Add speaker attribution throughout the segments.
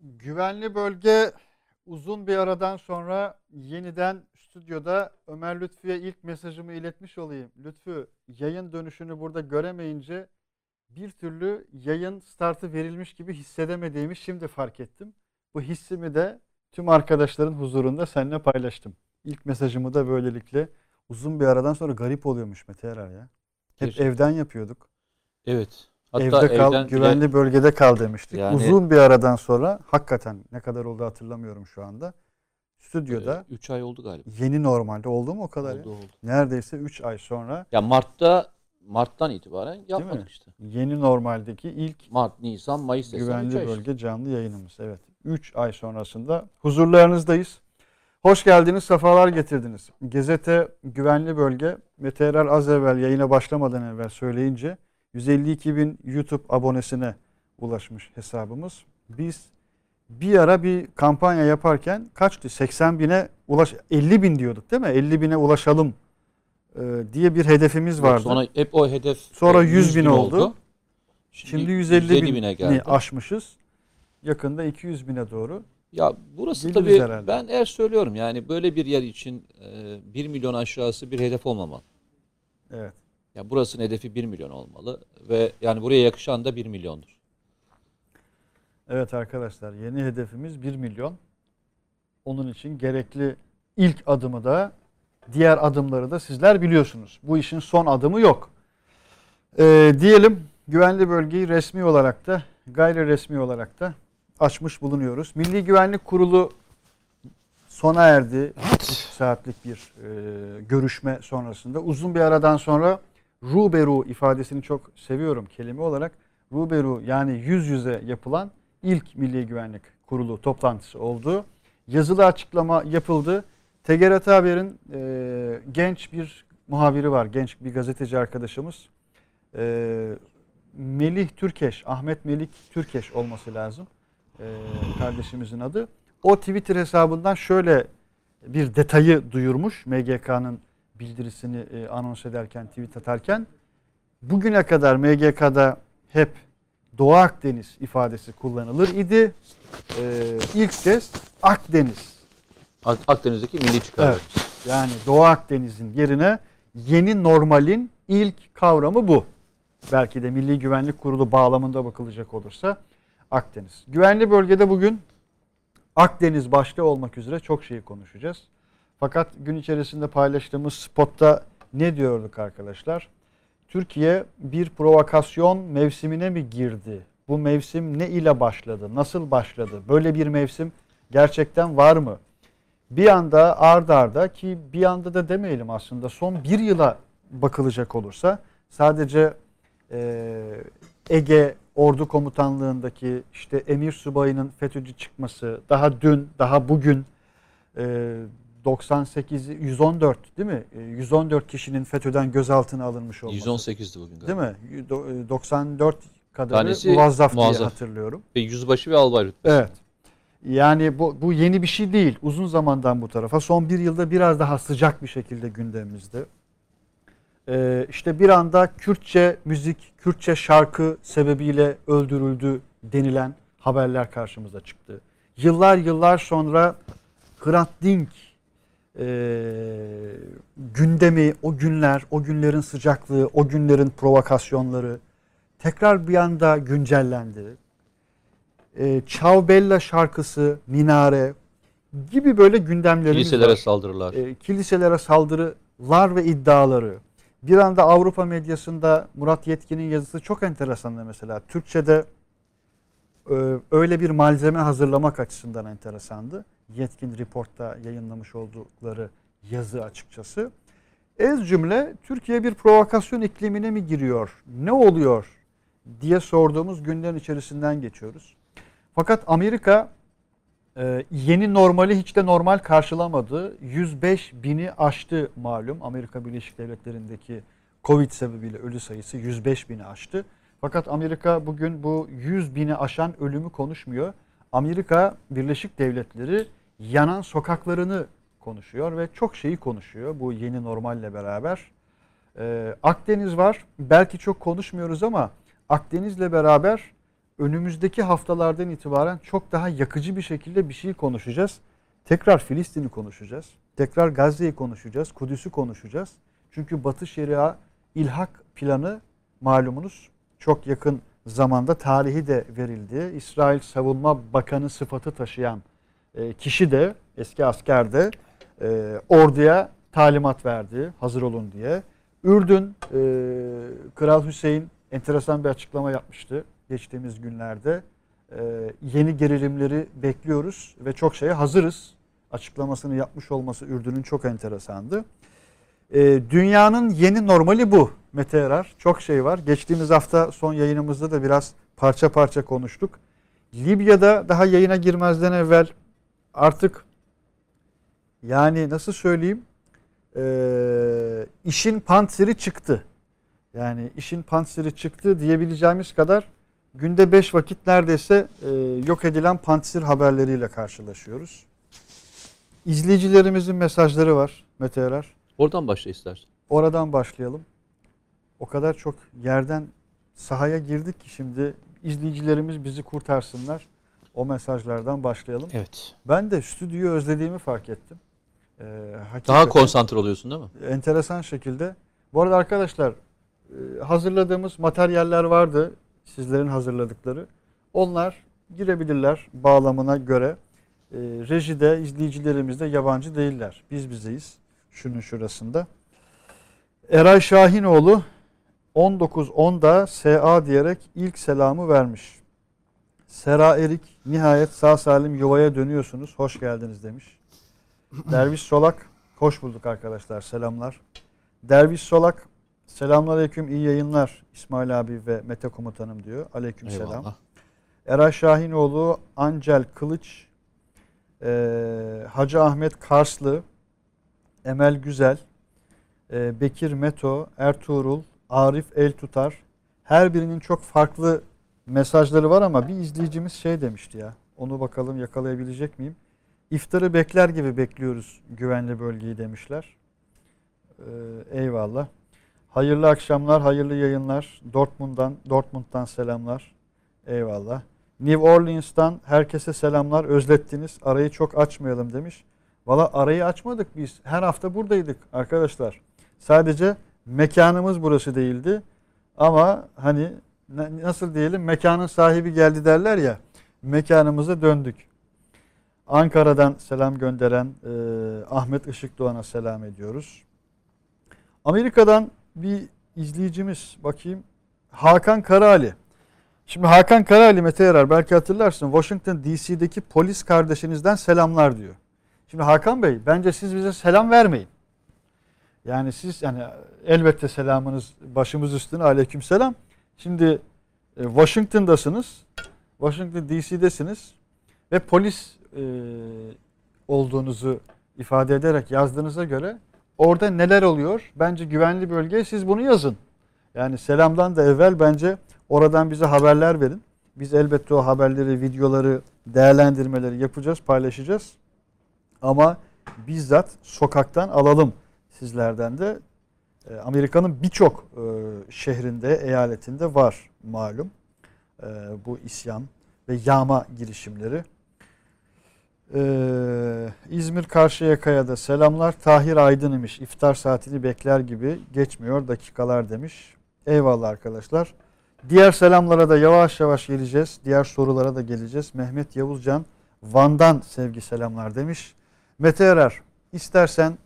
Speaker 1: Güvenli bölge uzun bir aradan sonra yeniden stüdyoda Ömer Lütfü'ye ilk mesajımı iletmiş olayım. Lütfü yayın dönüşünü burada göremeyince bir türlü yayın startı verilmiş gibi hissedemediğimi şimdi fark ettim. Bu hissimi de tüm arkadaşların huzurunda seninle paylaştım. İlk mesajımı da böylelikle uzun bir aradan sonra garip oluyormuş Mete Erer ya. Hep
Speaker 2: Gerçekten.
Speaker 1: evden yapıyorduk.
Speaker 2: Evet. Hatta
Speaker 1: Evde kal,
Speaker 2: evden bile-
Speaker 1: güvenli bölgede kal demiştik.
Speaker 2: Yani-
Speaker 1: Uzun bir aradan sonra hakikaten ne kadar oldu hatırlamıyorum şu anda. Stüdyoda
Speaker 2: 3 ay oldu galiba.
Speaker 1: yeni normalde oldu mu o kadar ya?
Speaker 2: Oldu oldu.
Speaker 1: Neredeyse 3 ay sonra
Speaker 2: Ya Mart'ta Mart'tan itibaren yapmadık işte.
Speaker 1: yeni normaldeki ilk
Speaker 2: Mart, Nisan, Mayıs
Speaker 1: güvenli
Speaker 2: ay işte.
Speaker 1: bölge canlı yayınımız. Evet. 3 ay sonrasında huzurlarınızdayız. Hoş geldiniz, sefalar getirdiniz. Gezete Güvenli Bölge, Mete Erer az evvel yayına başlamadan evvel söyleyince 152 bin YouTube abonesine ulaşmış hesabımız. Biz bir ara bir kampanya yaparken kaçtı? 80 bine ulaş 50 bin diyorduk değil mi? 50 bine ulaşalım e, diye bir hedefimiz vardı.
Speaker 2: Sonra hep o hedef
Speaker 1: Sonra
Speaker 2: e,
Speaker 1: 100 bin oldu.
Speaker 2: Şimdi,
Speaker 1: Şimdi 150
Speaker 2: bine
Speaker 1: bini
Speaker 2: geldi.
Speaker 1: aşmışız. Yakında 200 bine doğru.
Speaker 2: Ya burası
Speaker 1: Biliriz
Speaker 2: tabii
Speaker 1: herhalde.
Speaker 2: ben eğer söylüyorum yani böyle bir yer için e, 1 milyon aşağısı bir hedef olmamalı.
Speaker 1: Evet.
Speaker 2: Ya burasının hedefi 1 milyon olmalı ve yani buraya yakışan da 1 milyondur.
Speaker 1: Evet arkadaşlar yeni hedefimiz 1 milyon. Onun için gerekli ilk adımı da diğer adımları da sizler biliyorsunuz. Bu işin son adımı yok. Ee, diyelim güvenli bölgeyi resmi olarak da gayri resmi olarak da açmış bulunuyoruz. Milli Güvenlik Kurulu sona erdi. 3 saatlik bir e, görüşme sonrasında. Uzun bir aradan sonra ruberu ifadesini çok seviyorum kelime olarak. Ruberu yani yüz yüze yapılan ilk Milli Güvenlik Kurulu toplantısı oldu. Yazılı açıklama yapıldı. TGRT Haber'in e, genç bir muhabiri var, genç bir gazeteci arkadaşımız. E, Melih Türkeş, Ahmet Melik Türkeş olması lazım e, kardeşimizin adı. O Twitter hesabından şöyle bir detayı duyurmuş MGK'nın bildirisini e, anons ederken, tweet atarken. Bugüne kadar MGK'da hep Doğu Akdeniz ifadesi kullanılır idi. E, ilk kez Akdeniz
Speaker 2: Ak- Akdeniz'deki milli çıkar.
Speaker 1: Evet. Yani Doğu Akdeniz'in yerine yeni normalin ilk kavramı bu. Belki de Milli Güvenlik Kurulu bağlamında bakılacak olursa Akdeniz. Güvenli bölgede bugün Akdeniz başta olmak üzere çok şeyi konuşacağız. Fakat gün içerisinde paylaştığımız spotta ne diyorduk arkadaşlar? Türkiye bir provokasyon mevsimine mi girdi? Bu mevsim ne ile başladı? Nasıl başladı? Böyle bir mevsim gerçekten var mı? bir anda ard arda ki bir anda da demeyelim aslında son bir yıla bakılacak olursa sadece e, Ege Ordu Komutanlığındaki işte Emir Subayı'nın FETÖ'cü çıkması daha dün daha bugün e, 98 114 değil mi? E, 114 kişinin FETÖ'den gözaltına alınmış olması.
Speaker 2: 118'di bugün
Speaker 1: Değil
Speaker 2: galiba.
Speaker 1: mi? Do- e, 94 kadarı
Speaker 2: Tanesi
Speaker 1: muvazzaf diye
Speaker 2: muazzaf.
Speaker 1: hatırlıyorum.
Speaker 2: Ve yüzbaşı ve albay rütbesi.
Speaker 1: Evet. Yani bu, bu yeni bir şey değil. Uzun zamandan bu tarafa. Son bir yılda biraz daha sıcak bir şekilde gündemimizde. Ee, işte bir anda Kürtçe müzik, Kürtçe şarkı sebebiyle öldürüldü denilen haberler karşımıza çıktı. Yıllar yıllar sonra Hrant Dink e, gündemi, o günler, o günlerin sıcaklığı, o günlerin provokasyonları tekrar bir anda güncellendi e, Ciao Bella şarkısı, Minare gibi böyle gündemlerimiz
Speaker 2: Kiliselere
Speaker 1: var.
Speaker 2: saldırılar.
Speaker 1: E, kiliselere saldırılar ve iddiaları. Bir anda Avrupa medyasında Murat Yetkin'in yazısı çok enteresandı mesela. Türkçe'de e, öyle bir malzeme hazırlamak açısından enteresandı. Yetkin Report'ta yayınlamış oldukları yazı açıkçası. Ez cümle Türkiye bir provokasyon iklimine mi giriyor? Ne oluyor diye sorduğumuz günlerin içerisinden geçiyoruz. Fakat Amerika e, yeni normali hiç de normal karşılamadı. 105 bini aştı malum. Amerika Birleşik Devletleri'ndeki Covid sebebiyle ölü sayısı 105 bini aştı. Fakat Amerika bugün bu 100 bini aşan ölümü konuşmuyor. Amerika Birleşik Devletleri yanan sokaklarını konuşuyor ve çok şeyi konuşuyor bu yeni normalle beraber. Ee, Akdeniz var. Belki çok konuşmuyoruz ama Akdeniz'le beraber önümüzdeki haftalardan itibaren çok daha yakıcı bir şekilde bir şey konuşacağız. Tekrar Filistin'i konuşacağız. Tekrar Gazze'yi konuşacağız. Kudüs'ü konuşacağız. Çünkü Batı Şeria ilhak planı malumunuz çok yakın zamanda tarihi de verildi. İsrail Savunma Bakanı sıfatı taşıyan e, kişi de eski asker de e, orduya talimat verdi hazır olun diye. Ürdün e, Kral Hüseyin enteresan bir açıklama yapmıştı geçtiğimiz günlerde. Yeni gerilimleri bekliyoruz ve çok şeye hazırız açıklamasını yapmış olması Ürdün'ün çok enteresandı. Dünyanın yeni normali bu Mete Erar. Çok şey var. Geçtiğimiz hafta son yayınımızda da biraz parça parça konuştuk. Libya'da daha yayına girmezden evvel artık yani nasıl söyleyeyim e, işin panseri çıktı. Yani işin panseri çıktı diyebileceğimiz kadar günde 5 vakit neredeyse e, yok edilen pansir haberleriyle karşılaşıyoruz. İzleyicilerimizin mesajları var Mete Erar.
Speaker 2: Oradan başla istersen.
Speaker 1: Oradan başlayalım. O kadar çok yerden sahaya girdik ki şimdi izleyicilerimiz bizi kurtarsınlar. O mesajlardan başlayalım.
Speaker 2: Evet.
Speaker 1: Ben de stüdyoyu özlediğimi fark ettim. Ee,
Speaker 2: Daha konsantre oluyorsun değil mi?
Speaker 1: enteresan şekilde. Bu arada arkadaşlar e, hazırladığımız materyaller vardı. Sizlerin hazırladıkları. Onlar girebilirler bağlamına göre. E, rejide izleyicilerimiz de yabancı değiller. Biz bizeyiz. Şunun şurasında. Eray Şahinoğlu 19.10'da SA diyerek ilk selamı vermiş. Sera Erik nihayet sağ salim yuvaya dönüyorsunuz. Hoş geldiniz demiş. Derviş Solak hoş bulduk arkadaşlar. Selamlar. Derviş Solak selamünaleyküm iyi yayınlar İsmail abi ve Mete komutanım diyor. Aleyküm selam. Eray Şahinoğlu, Ancel Kılıç, eee, Hacı Ahmet Karslı, Emel Güzel, eee, Bekir Meto, Ertuğrul, Arif El Tutar. Her birinin çok farklı mesajları var ama bir izleyicimiz şey demişti ya. Onu bakalım yakalayabilecek miyim? İftarı bekler gibi bekliyoruz güvenli bölgeyi demişler. Eee, eyvallah. Hayırlı akşamlar, hayırlı yayınlar. Dortmund'dan, Dortmund'dan selamlar. Eyvallah. New Orleans'tan herkese selamlar. Özlettiniz. Arayı çok açmayalım demiş. Valla arayı açmadık biz. Her hafta buradaydık arkadaşlar. Sadece mekanımız burası değildi. Ama hani nasıl diyelim mekanın sahibi geldi derler ya. Mekanımıza döndük. Ankara'dan selam gönderen e, Ahmet Işıkdoğan'a selam ediyoruz. Amerika'dan bir izleyicimiz bakayım. Hakan Karali. Şimdi Hakan Karali Mete Yarar belki hatırlarsın Washington DC'deki polis kardeşinizden selamlar diyor. Şimdi Hakan Bey bence siz bize selam vermeyin. Yani siz yani elbette selamınız başımız üstüne aleyküm selam. Şimdi e, Washington'dasınız. Washington DC'desiniz ve polis e, olduğunuzu ifade ederek yazdığınıza göre orada neler oluyor? Bence güvenli bölge siz bunu yazın. Yani selamdan da evvel bence oradan bize haberler verin. Biz elbette o haberleri, videoları, değerlendirmeleri yapacağız, paylaşacağız. Ama bizzat sokaktan alalım sizlerden de. E, Amerika'nın birçok e, şehrinde, eyaletinde var malum e, bu isyan ve yağma girişimleri. Ee, İzmir Karşıyaka'ya da selamlar. Tahir Aydın imiş. İftar saatini bekler gibi geçmiyor dakikalar demiş. Eyvallah arkadaşlar. Diğer selamlara da yavaş yavaş geleceğiz. Diğer sorulara da geleceğiz. Mehmet Yavuzcan Van'dan sevgi selamlar demiş. Mete Erer istersen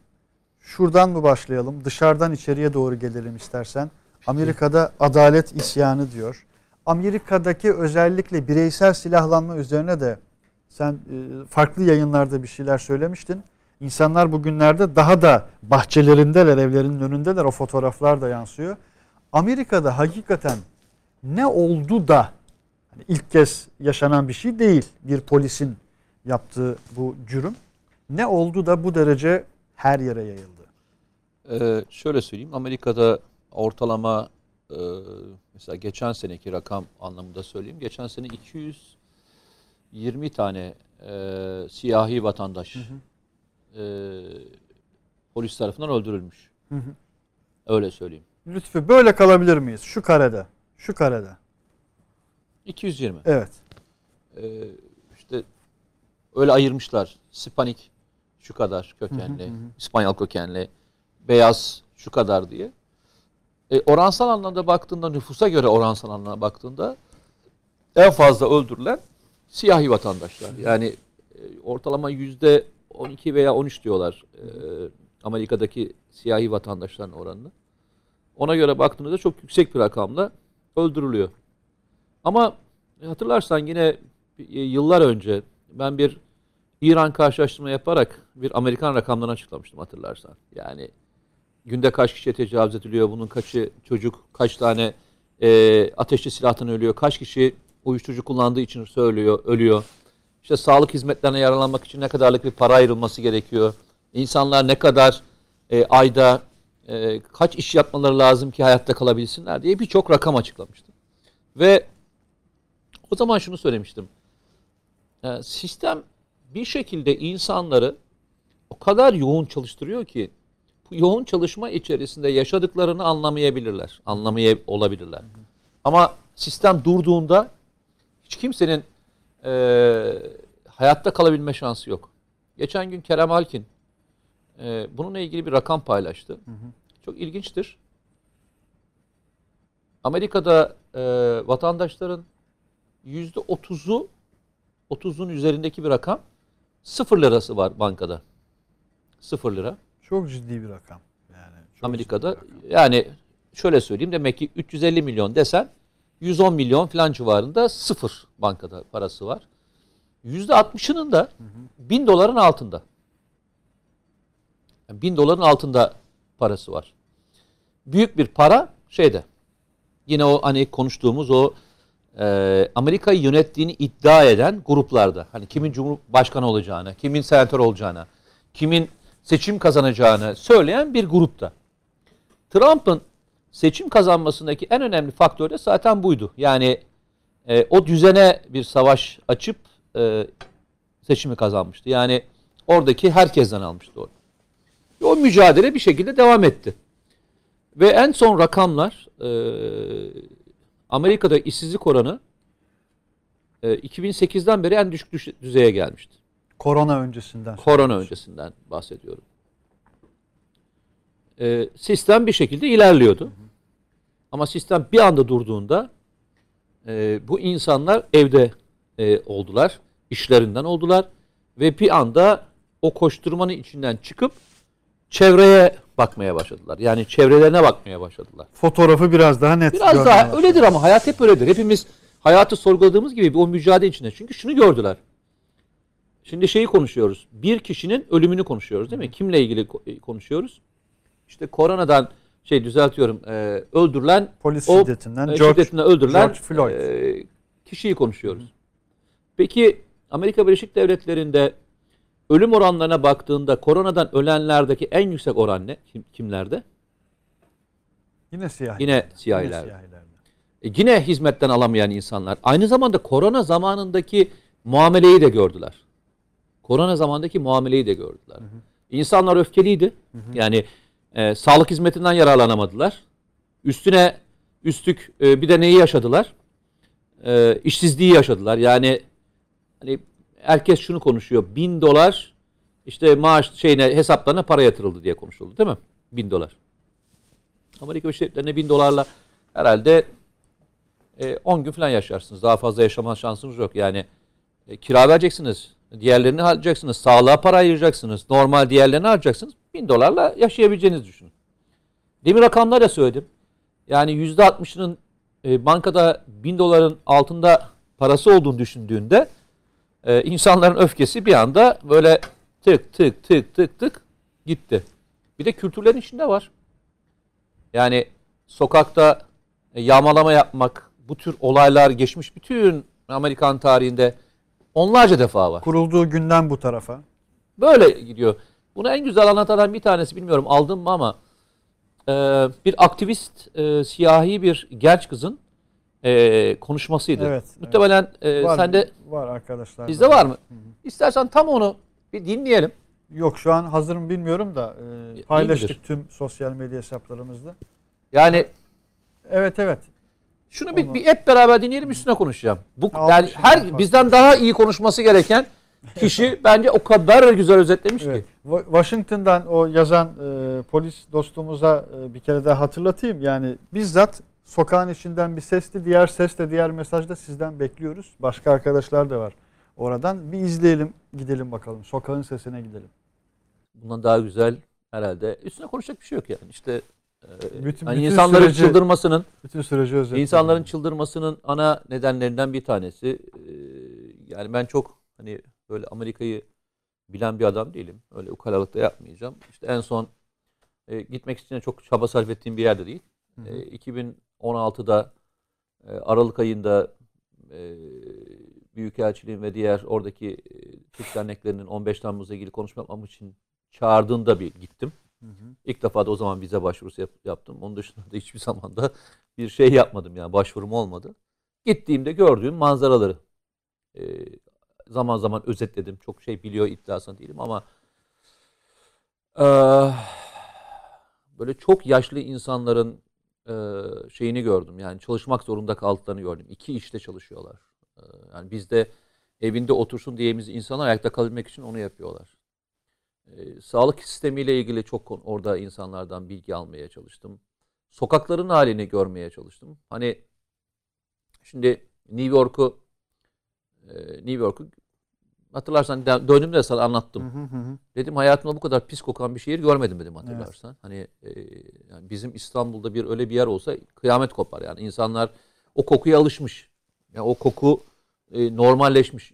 Speaker 1: şuradan mı başlayalım? Dışarıdan içeriye doğru gelelim istersen. Amerika'da adalet isyanı diyor. Amerika'daki özellikle bireysel silahlanma üzerine de sen e, farklı yayınlarda bir şeyler söylemiştin. İnsanlar bugünlerde daha da bahçelerindeler, evlerinin önündeler. O fotoğraflar da yansıyor. Amerika'da hakikaten ne oldu da hani ilk kez yaşanan bir şey değil bir polisin yaptığı bu cürüm. Ne oldu da bu derece her yere yayıldı?
Speaker 2: Ee, şöyle söyleyeyim. Amerika'da ortalama e, mesela geçen seneki rakam anlamında söyleyeyim. Geçen sene 220 tane e, siyahi vatandaş e, polis tarafından öldürülmüş.
Speaker 1: Hı hı.
Speaker 2: Öyle söyleyeyim.
Speaker 1: Lütfü böyle kalabilir miyiz? Şu karede. Şu karede.
Speaker 2: 220.
Speaker 1: Evet.
Speaker 2: Ee, işte öyle ayırmışlar. Hispanik şu kadar kökenli,
Speaker 1: Hı hı hı.
Speaker 2: İspanyol kökenli, beyaz şu kadar diye. E, oransal anlamda baktığında, nüfusa göre oransal anlamda baktığında en fazla öldürülen siyahi vatandaşlar. Yani e, ortalama yüzde 12 veya 13 diyorlar e, Amerika'daki siyahi vatandaşların oranını. Ona göre baktığınızda çok yüksek bir rakamla öldürülüyor. Ama hatırlarsan yine e, yıllar önce ben bir İran karşılaştırma yaparak bir Amerikan rakamlarını açıklamıştım hatırlarsan. Yani günde kaç kişiye tecavüz ediliyor, bunun kaçı çocuk, kaç tane e, ateşli silahtan ölüyor, kaç kişi uyuşturucu kullandığı için söylüyor, ölüyor. İşte sağlık hizmetlerine yararlanmak için ne kadarlık bir para ayrılması gerekiyor. İnsanlar ne kadar e, ayda e, kaç iş yapmaları lazım ki hayatta kalabilsinler diye birçok rakam açıklamıştım. Ve o zaman şunu söylemiştim. E, sistem bir şekilde insanları o kadar yoğun çalıştırıyor ki bu yoğun çalışma içerisinde yaşadıklarını anlamayabilirler. Anlamaya olabilirler. Ama sistem durduğunda hiç kimsenin e, hayatta kalabilme şansı yok. Geçen gün Kerem Alkin e, bununla ilgili bir rakam paylaştı. Çok ilginçtir. Amerika'da e, vatandaşların yüzde otuzu 30'un üzerindeki bir rakam sıfır lirası var bankada. Sıfır lira.
Speaker 1: Çok ciddi bir rakam. Yani çok
Speaker 2: Amerika'da
Speaker 1: rakam.
Speaker 2: yani şöyle söyleyeyim demek ki 350 milyon desen 110 milyon falan civarında sıfır bankada parası var. %60'ının da 1000 doların altında. Yani 1000 doların altında parası var. Büyük bir para şeyde. Yine o hani konuştuğumuz o e, Amerika'yı yönettiğini iddia eden gruplarda. Hani kimin cumhurbaşkanı olacağını, kimin senatör olacağını, kimin seçim kazanacağını söyleyen bir grupta. Trump'ın seçim kazanmasındaki en önemli faktör de zaten buydu. Yani e, o düzene bir savaş açıp e, seçimi kazanmıştı. Yani oradaki herkesten almıştı o. Ve o mücadele bir şekilde devam etti. Ve en son rakamlar e, Amerika'da işsizlik oranı e, 2008'den beri en düşük düş- düzeye gelmişti.
Speaker 1: Korona öncesinden.
Speaker 2: Korona öncesinden bahsediyorum. Ee, sistem bir şekilde ilerliyordu. Ama sistem bir anda durduğunda e, bu insanlar evde e, oldular, işlerinden oldular ve bir anda o koşturmanın içinden çıkıp çevreye bakmaya başladılar. Yani çevrelerine bakmaya başladılar.
Speaker 1: Fotoğrafı biraz daha net
Speaker 2: Biraz daha
Speaker 1: başladık.
Speaker 2: öyledir ama hayat hep öyledir. Hepimiz hayatı sorguladığımız gibi o mücadele içinde. Çünkü şunu gördüler. Şimdi şeyi konuşuyoruz. Bir kişinin ölümünü konuşuyoruz değil mi? Kimle ilgili ko- konuşuyoruz? İşte koronadan şey düzeltiyorum. e, öldürülen
Speaker 1: Polis
Speaker 2: o,
Speaker 1: şiddetinden
Speaker 2: e,
Speaker 1: George,
Speaker 2: şiddetinden öldürülen
Speaker 1: George Floyd.
Speaker 2: e, kişiyi konuşuyoruz. Peki Amerika Birleşik Devletleri'nde ölüm oranlarına baktığında koronadan ölenlerdeki en yüksek oran ne? Kim, kimlerde?
Speaker 1: yine siyahi.
Speaker 2: Yine siyahiler.
Speaker 1: Yine siyahilerde.
Speaker 2: E, yine hizmetten alamayan insanlar. Aynı zamanda korona zamanındaki muameleyi de gördüler. Korona zamandaki muameleyi de gördüler. İnsanlar öfkeliydi. Yani e, sağlık hizmetinden yararlanamadılar. Üstüne üstlük e, bir de neyi yaşadılar? E, işsizliği yaşadılar. Yani hani herkes şunu konuşuyor. Bin dolar işte maaş şeyine hesaplarına para yatırıldı diye konuşuldu değil mi? Bin dolar. Amerika Birleşik Devletleri'ne bin dolarla herhalde e, 10 gün falan yaşarsınız. Daha fazla yaşama şansınız yok. Yani e, kira vereceksiniz. Diğerlerini harcayacaksınız. Sağlığa para ayıracaksınız. Normal diğerlerini harcayacaksınız. 1000 dolarla yaşayabileceğinizi düşünün. Demin rakamlar da söyledim. Yani %60'ının e, bankada 1000 doların altında parası olduğunu düşündüğünde e, insanların öfkesi bir anda böyle tık tık tık tık tık gitti. Bir de kültürlerin içinde var. Yani sokakta e, yağmalama yapmak, bu tür olaylar geçmiş bütün Amerikan tarihinde onlarca defa var.
Speaker 1: Kurulduğu günden bu tarafa.
Speaker 2: Böyle gidiyor. Bunu en güzel anlatan bir tanesi bilmiyorum aldım mı ama e, bir aktivist e, siyahi bir genç kızın e, konuşmasıydı.
Speaker 1: Evet,
Speaker 2: Muhtemelen e,
Speaker 1: Var,
Speaker 2: sende
Speaker 1: var arkadaşlar.
Speaker 2: bizde var mı? İstersen tam onu bir dinleyelim.
Speaker 1: Yok şu an hazır mı bilmiyorum da e, paylaştık
Speaker 2: midir?
Speaker 1: tüm sosyal medya hesaplarımızda.
Speaker 2: Yani
Speaker 1: Evet evet.
Speaker 2: Şunu bir,
Speaker 1: Onu-
Speaker 2: bir hep beraber dinleyelim üstüne konuşacağım. Bu
Speaker 1: Almış
Speaker 2: yani her
Speaker 1: fark
Speaker 2: bizden daha iyi konuşması gereken kişi bence o kadar güzel özetlemiş
Speaker 1: Evet.
Speaker 2: ki.
Speaker 1: Wa- Washington'dan o yazan e, polis dostumuza e, bir kere daha hatırlatayım. Yani bizzat sokağın içinden bir sesti. Diğer ses diğer mesaj da sizden bekliyoruz. Başka arkadaşlar da var oradan. Bir izleyelim gidelim bakalım. Sokağın sesine gidelim.
Speaker 2: Bundan daha güzel herhalde. Üstüne konuşacak bir şey yok yani. İşte e,
Speaker 1: bütün,
Speaker 2: hani
Speaker 1: bütün
Speaker 2: insanların
Speaker 1: süreci,
Speaker 2: çıldırmasının
Speaker 1: bütün süreci özetledim.
Speaker 2: insanların çıldırmasının ana nedenlerinden bir tanesi e, yani ben çok hani böyle Amerika'yı bilen bir adam değilim. Öyle ukalalık da yapmayacağım. İşte en son e, gitmek için çok çaba sarf ettiğim bir yerde değil.
Speaker 1: Hı hı.
Speaker 2: E, 2000 16'da e, Aralık ayında e, Büyükelçiliğin ve diğer oradaki e, Türk derneklerinin 15 Temmuz'la ilgili konuşma yapmam için çağırdığında bir gittim.
Speaker 1: Hı.
Speaker 2: İlk defa da o zaman vize başvurusu yaptım. Onun dışında da hiçbir zaman da bir şey yapmadım yani başvurum olmadı. Gittiğimde gördüğüm manzaraları zaman zaman özetledim. Çok şey biliyor iddiasına değilim ama böyle çok yaşlı insanların e, şeyini gördüm. Yani çalışmak zorunda kaldıklarını gördüm. İki işte çalışıyorlar. E, yani bizde evinde otursun diyemiz insanlar ayakta kalabilmek için onu yapıyorlar. E, sağlık sistemiyle ilgili çok orada insanlardan bilgi almaya çalıştım. Sokakların halini görmeye çalıştım. Hani şimdi New York'u New York'u hatırlarsan dö- döndüğümde sana anlattım.
Speaker 1: Hı hı hı.
Speaker 2: Dedim hayatımda bu kadar pis kokan bir şehir görmedim dedim hatırlarsan. Hani e, yani bizim İstanbul'da bir öyle bir yer olsa kıyamet kopar yani insanlar o kokuya alışmış. Yani o koku e, normalleşmiş.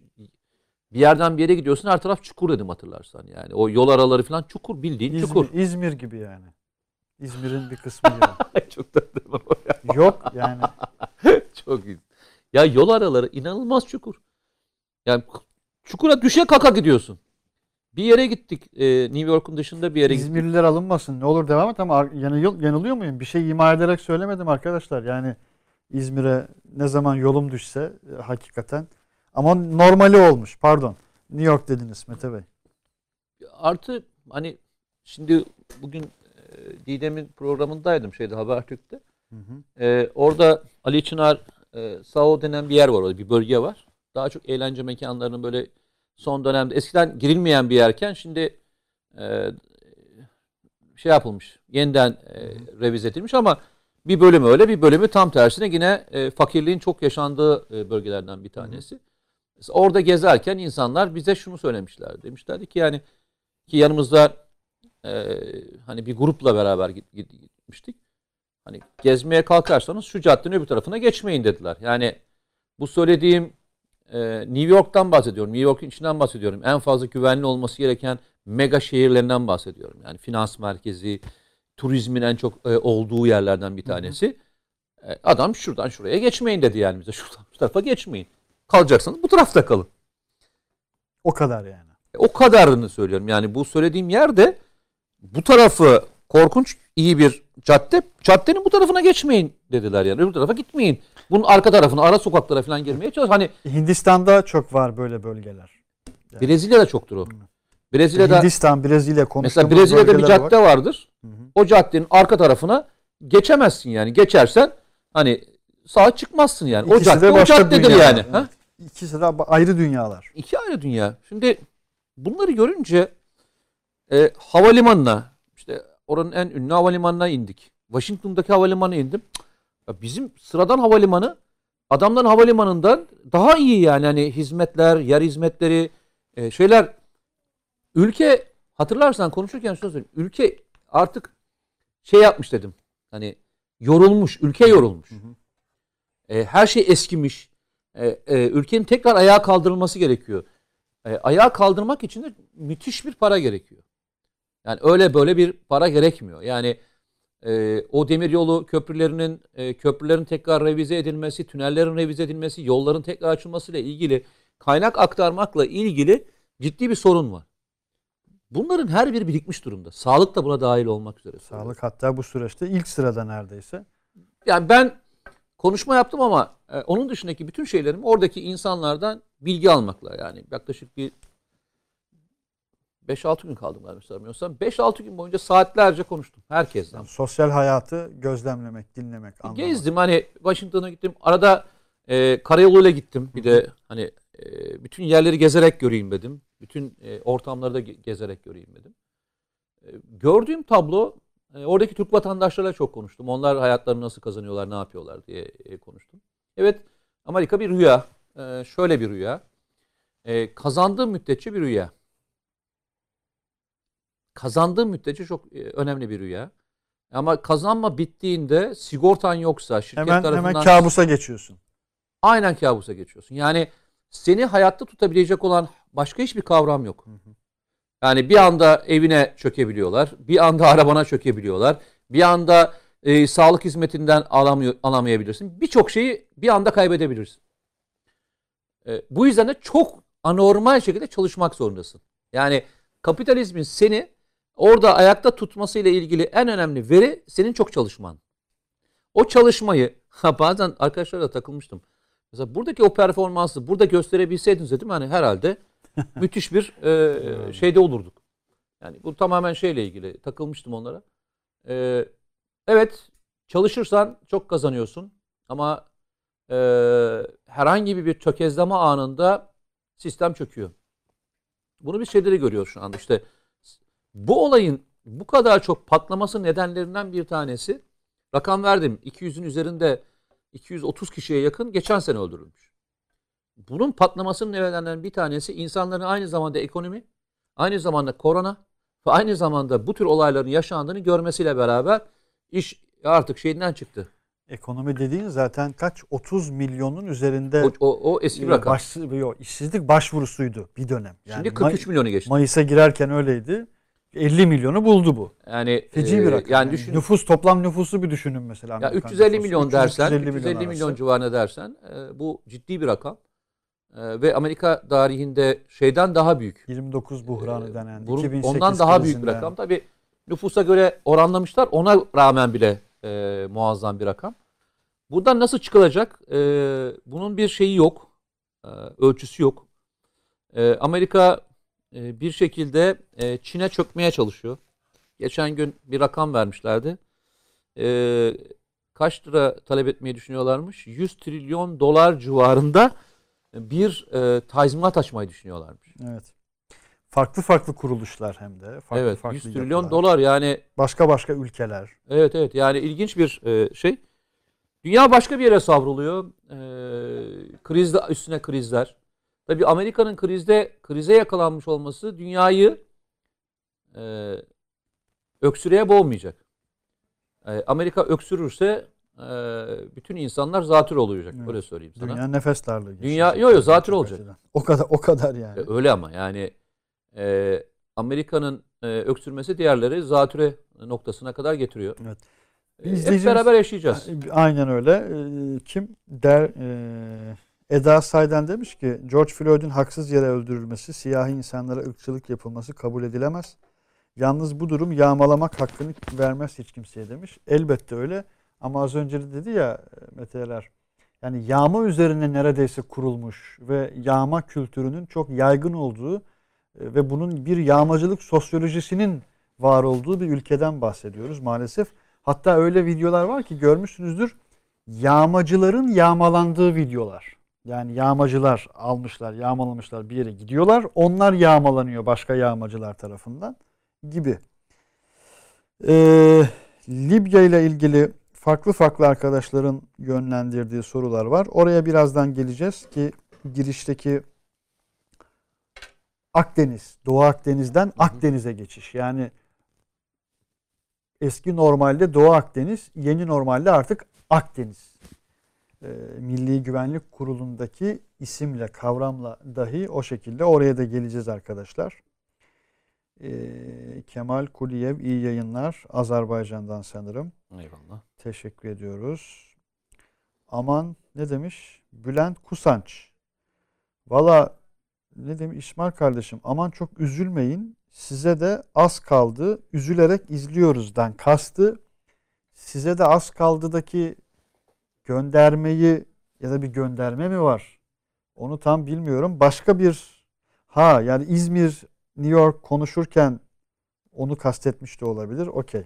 Speaker 2: Bir yerden bir yere gidiyorsun her taraf çukur dedim hatırlarsan yani. O yol araları falan çukur bildiğin çukur.
Speaker 1: İzmir, İzmir gibi yani. İzmir'in bir kısmı gibi.
Speaker 2: Çok da
Speaker 1: Yok yani.
Speaker 2: Çok iyi. Ya yol araları inanılmaz çukur. Yani çukura düşe kaka gidiyorsun. Bir yere gittik. e, New York'un dışında bir yere gittik.
Speaker 1: İzmirliler alınmasın. Ne olur devam et ama yanıl, yanılıyor muyum? Bir şey ima ederek söylemedim arkadaşlar. Yani İzmir'e ne zaman yolum düşse e, hakikaten. Ama normali olmuş. Pardon. New York dediniz Mete Bey.
Speaker 2: Artı hani şimdi bugün e, Didem'in programındaydım şeyde Habertürk'te.
Speaker 1: Hı hı.
Speaker 2: E, orada Ali Çınar e, Sao denen bir yer var bir bölge var. Daha çok eğlence mekanlarının böyle son dönemde eskiden girilmeyen bir yerken şimdi e, şey yapılmış. Yeniden e, revize edilmiş ama bir bölümü öyle bir bölümü tam tersine yine e, fakirliğin çok yaşandığı e, bölgelerden bir tanesi. Mesela orada gezerken insanlar bize şunu söylemişler. Demişlerdi ki yani ki yanımızda e, hani bir grupla beraber git- git- gitmiştik. Hani gezmeye kalkarsanız şu caddenin öbür tarafına geçmeyin dediler. Yani bu söylediğim e, New York'tan bahsediyorum. New York'un içinden bahsediyorum. En fazla güvenli olması gereken mega şehirlerinden bahsediyorum. Yani finans merkezi, turizmin en çok e, olduğu yerlerden bir tanesi. E, adam şuradan şuraya geçmeyin dedi yani bize. Şuradan şu tarafa geçmeyin. Kalacaksanız bu tarafta kalın.
Speaker 1: O kadar yani.
Speaker 2: E, O kadarını söylüyorum. Yani bu söylediğim yerde bu tarafı korkunç iyi bir cadde. Caddenin bu tarafına geçmeyin dediler yani. Öbür tarafa gitmeyin. Bunun arka tarafına, ara sokaklara falan girmeye çalış. Hani
Speaker 1: Hindistan'da çok var böyle bölgeler. Yani.
Speaker 2: Brezilya'da çoktur o. Brezilya'da
Speaker 1: Hindistan, Brezilya
Speaker 2: mesela Brezilya'da bir cadde
Speaker 1: var.
Speaker 2: vardır.
Speaker 1: Hı hı.
Speaker 2: O caddenin arka tarafına geçemezsin yani. Geçersen hani sağa çıkmazsın yani. o
Speaker 1: İkisi de
Speaker 2: cadde o caddedir
Speaker 1: dünyalar,
Speaker 2: yani.
Speaker 1: evet.
Speaker 2: Ha?
Speaker 1: İkisi de ayrı dünyalar.
Speaker 2: İki ayrı dünya. Şimdi bunları görünce e, havalimanına işte oranın en ünlü havalimanına indik. Washington'daki havalimanına indim. Cık, ya bizim sıradan havalimanı adamların havalimanından daha iyi yani hani hizmetler, yer hizmetleri, e, şeyler ülke hatırlarsan konuşurken şunu söyleyeyim. Ülke artık şey yapmış dedim. Hani yorulmuş, ülke yorulmuş.
Speaker 1: Hı hı.
Speaker 2: E, her şey eskimiş. E, e, ülkenin tekrar ayağa kaldırılması gerekiyor. E, ayağa kaldırmak için de müthiş bir para gerekiyor. Yani öyle böyle bir para gerekmiyor. Yani e, o demiryolu köprülerinin e, köprülerin tekrar revize edilmesi, tünellerin revize edilmesi, yolların tekrar açılmasıyla ilgili kaynak aktarmakla ilgili ciddi bir sorun var. Bunların her biri birikmiş durumda. Sağlık da buna dahil olmak üzere.
Speaker 1: Sağlık hatta bu süreçte ilk sırada neredeyse.
Speaker 2: Yani ben konuşma yaptım ama e, onun dışındaki bütün şeylerim oradaki insanlardan bilgi almakla yani yaklaşık bir 5-6 gün kaldım galiba sanmıyorsam. 5-6 gün boyunca saatlerce konuştum herkesle.
Speaker 1: Yani sosyal hayatı gözlemlemek, dinlemek, anlamak.
Speaker 2: Gezdim hani Washington'a gittim. Arada e, karayoluyla gittim. Bir de hani e, bütün yerleri gezerek göreyim dedim. Bütün e, ortamları da ge- gezerek göreyim dedim. E, gördüğüm tablo e, oradaki Türk vatandaşlarıyla çok konuştum. Onlar hayatlarını nasıl kazanıyorlar, ne yapıyorlar diye e, konuştum. Evet Amerika bir rüya. E, şöyle bir rüya. E, kazandığı müddetçe bir rüya. Kazandığı müddetçe çok e, önemli bir rüya. Ama kazanma bittiğinde sigortan yoksa şirket
Speaker 1: Hemen
Speaker 2: tarafından
Speaker 1: hemen kabusa geçiyorsun.
Speaker 2: aynen kabusa geçiyorsun. Yani seni hayatta tutabilecek olan başka hiçbir kavram yok. Yani bir anda evine çökebiliyorlar, bir anda arabana çökebiliyorlar, bir anda e, sağlık hizmetinden alamıyor, alamayabilirsin. Birçok şeyi bir anda kaybedebilirsin. E, bu yüzden de çok anormal şekilde çalışmak zorundasın. Yani kapitalizmin seni orada ayakta tutmasıyla ilgili en önemli veri senin çok çalışman. O çalışmayı ha bazen arkadaşlarla takılmıştım. Mesela buradaki o performansı burada gösterebilseydiniz dedim hani herhalde müthiş bir e, şeyde olurduk. Yani bu tamamen şeyle ilgili takılmıştım onlara. E, evet çalışırsan çok kazanıyorsun ama e, herhangi bir tökezleme anında sistem çöküyor. Bunu biz şeyleri görüyoruz şu anda işte bu olayın bu kadar çok patlaması nedenlerinden bir tanesi rakam verdim 200'ün üzerinde 230 kişiye yakın geçen sene öldürülmüş. Bunun patlamasının nedenlerinden bir tanesi insanların aynı zamanda ekonomi, aynı zamanda korona ve aynı zamanda bu tür olayların yaşandığını görmesiyle beraber iş artık şeyinden çıktı.
Speaker 1: Ekonomi dediğin zaten kaç? 30 milyonun üzerinde
Speaker 2: O, o, o eski bir rakam.
Speaker 1: baş, yok, işsizlik başvurusuydu bir dönem. Yani
Speaker 2: Şimdi 43
Speaker 1: May-
Speaker 2: milyonu geçti.
Speaker 1: Mayıs'a girerken öyleydi. 50 milyonu buldu bu.
Speaker 2: Yani
Speaker 1: Feci
Speaker 2: e,
Speaker 1: bir rakam.
Speaker 2: Yani düşün,
Speaker 1: nüfus toplam nüfusu bir düşünün mesela.
Speaker 2: Ya
Speaker 1: Amerikan
Speaker 2: 350
Speaker 1: nüfusu.
Speaker 2: milyon
Speaker 1: 300,
Speaker 2: dersen,
Speaker 1: 350
Speaker 2: 350 milyon,
Speaker 1: milyon arası.
Speaker 2: civarına dersen e, bu ciddi bir rakam. E, ve Amerika tarihinde şeyden daha büyük.
Speaker 1: 29 buhranı
Speaker 2: E,
Speaker 1: denen.
Speaker 2: bunun-
Speaker 1: 2008
Speaker 2: ondan daha büyük bir rakam. Tabii nüfusa göre oranlamışlar. Ona rağmen bile e, muazzam bir rakam. Buradan nasıl çıkılacak? E, bunun bir şeyi yok. E, ölçüsü yok. E, Amerika e, bir şekilde e, Çin'e çökmeye çalışıyor. Geçen gün bir rakam vermişlerdi. E, kaç lira talep etmeyi düşünüyorlarmış? 100 trilyon dolar civarında bir e, tazminat açmayı düşünüyorlarmış.
Speaker 1: Evet. Farklı farklı kuruluşlar hem de. Farklı
Speaker 2: evet,
Speaker 1: farklı
Speaker 2: 100 trilyon
Speaker 1: yapılar.
Speaker 2: dolar yani
Speaker 1: Başka başka ülkeler.
Speaker 2: Evet evet yani ilginç bir e, şey. Dünya başka bir yere savruluyor. E, üstüne krizler. Tabii Amerika'nın krizde krize yakalanmış olması dünyayı e, öksürüğe boğmayacak. E, Amerika öksürürse e, bütün insanlar zatür olacak.
Speaker 1: Evet.
Speaker 2: Öyle söyleyeyim sana.
Speaker 1: Dünya nefes darlığı.
Speaker 2: Dünya- yo, yo, zatür olacak.
Speaker 1: açıdan. O kadar o kadar yani.
Speaker 2: E, öyle ama yani e, Amerika'nın e, öksürmesi diğerleri zatüre noktasına kadar getiriyor.
Speaker 1: Evet.
Speaker 2: E, hep beraber yaşayacağız.
Speaker 1: Aynen öyle. Ee, Kim der e, Eda Saydan demiş ki George Floyd'un haksız yere öldürülmesi, siyahi insanlara ırkçılık yapılması kabul edilemez. Yalnız bu durum yağmalamak hakkını vermez hiç kimseye demiş. Elbette öyle. Ama az önce de dedi ya e, Mete Erer, yani yağma üzerine neredeyse kurulmuş ve yağma kültürünün çok yaygın olduğu e, ve bunun bir yağmacılık sosyolojisinin var olduğu bir ülkeden bahsediyoruz maalesef. Hatta öyle videolar var ki görmüşsünüzdür. Yağmacıların yağmalandığı videolar. Yani yağmacılar almışlar, yağmalamışlar bir yere gidiyorlar. Onlar yağmalanıyor başka yağmacılar tarafından gibi. Ee, Libya ile ilgili farklı farklı arkadaşların yönlendirdiği sorular var. Oraya birazdan geleceğiz ki girişteki Akdeniz, Doğu Akdeniz'den Akdeniz'e geçiş. Yani eski normalde Doğu Akdeniz, yeni normalde artık Akdeniz. Ee, Milli Güvenlik Kurulu'ndaki isimle, kavramla dahi o şekilde oraya da geleceğiz arkadaşlar. Ee, Kemal Kuliyev iyi yayınlar. Azerbaycan'dan sanırım.
Speaker 2: Eyvallah.
Speaker 1: Teşekkür ediyoruz. Aman ne demiş? Bülent Kusanç. Valla ne demiş İsmail kardeşim aman çok üzülmeyin. Size de az kaldı. Üzülerek izliyoruzdan kastı. Size de az kaldıdaki göndermeyi ya da bir gönderme mi var? Onu tam bilmiyorum. Başka bir ha yani İzmir New York konuşurken onu kastetmiş de olabilir. Okey.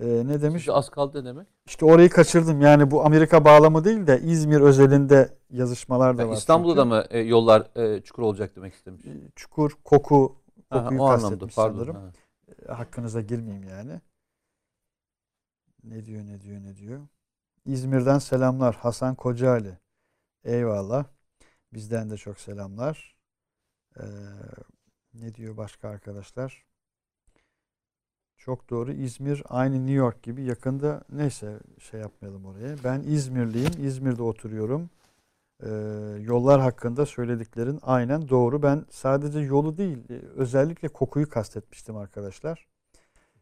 Speaker 1: Ee, ne demiş?
Speaker 2: Size az kaldı ne demek?
Speaker 1: İşte orayı kaçırdım. Yani bu Amerika bağlamı değil de İzmir özelinde yazışmalar da
Speaker 2: Yani
Speaker 1: var.
Speaker 2: İstanbul'da
Speaker 1: çünkü.
Speaker 2: da mı e, yollar e, çukur olacak demek istemiş?
Speaker 1: Çukur, koku, kokuyu
Speaker 2: o anlamda
Speaker 1: kastetmiş
Speaker 2: pardon.
Speaker 1: sanırım.
Speaker 2: ha.
Speaker 1: hakkınıza girmeyeyim yani. Ne diyor ne diyor ne diyor. İzmir'den selamlar Hasan Kocaali. Eyvallah. Bizden de çok selamlar. Ee, ne diyor başka arkadaşlar? Çok doğru. İzmir aynı New York gibi yakında neyse şey yapmayalım oraya. Ben İzmirliyim. İzmir'de oturuyorum. Ee, yollar hakkında söylediklerin aynen doğru. Ben sadece yolu değil e, özellikle kokuyu kastetmiştim arkadaşlar.